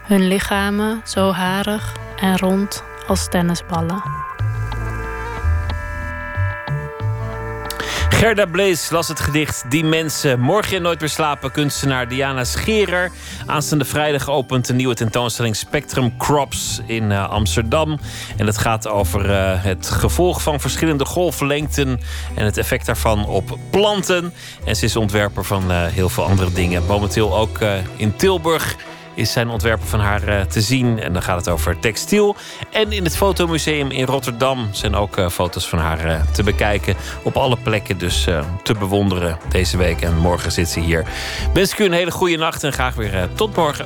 X: Hun lichamen zo harig en rond als tennisballen.
A: Gerda Blees las het gedicht Die Mensen. Morgen Nooit meer slapen kunstenaar Diana Scherer. Aanstaande vrijdag opent een nieuwe tentoonstelling Spectrum Crops in uh, Amsterdam. En het gaat over uh, het gevolg van verschillende golflengten en het effect daarvan op planten. En ze is ontwerper van uh, heel veel andere dingen. Momenteel ook in Tilburg is zijn ontwerpen van haar uh, te zien. En dan gaat het over textiel. En in het Fotomuseum in Rotterdam zijn ook uh, foto's van haar uh, te bekijken. Op alle plekken dus te bewonderen deze week. En morgen zit ze hier. Wens ik u een hele goede nacht en graag weer tot morgen.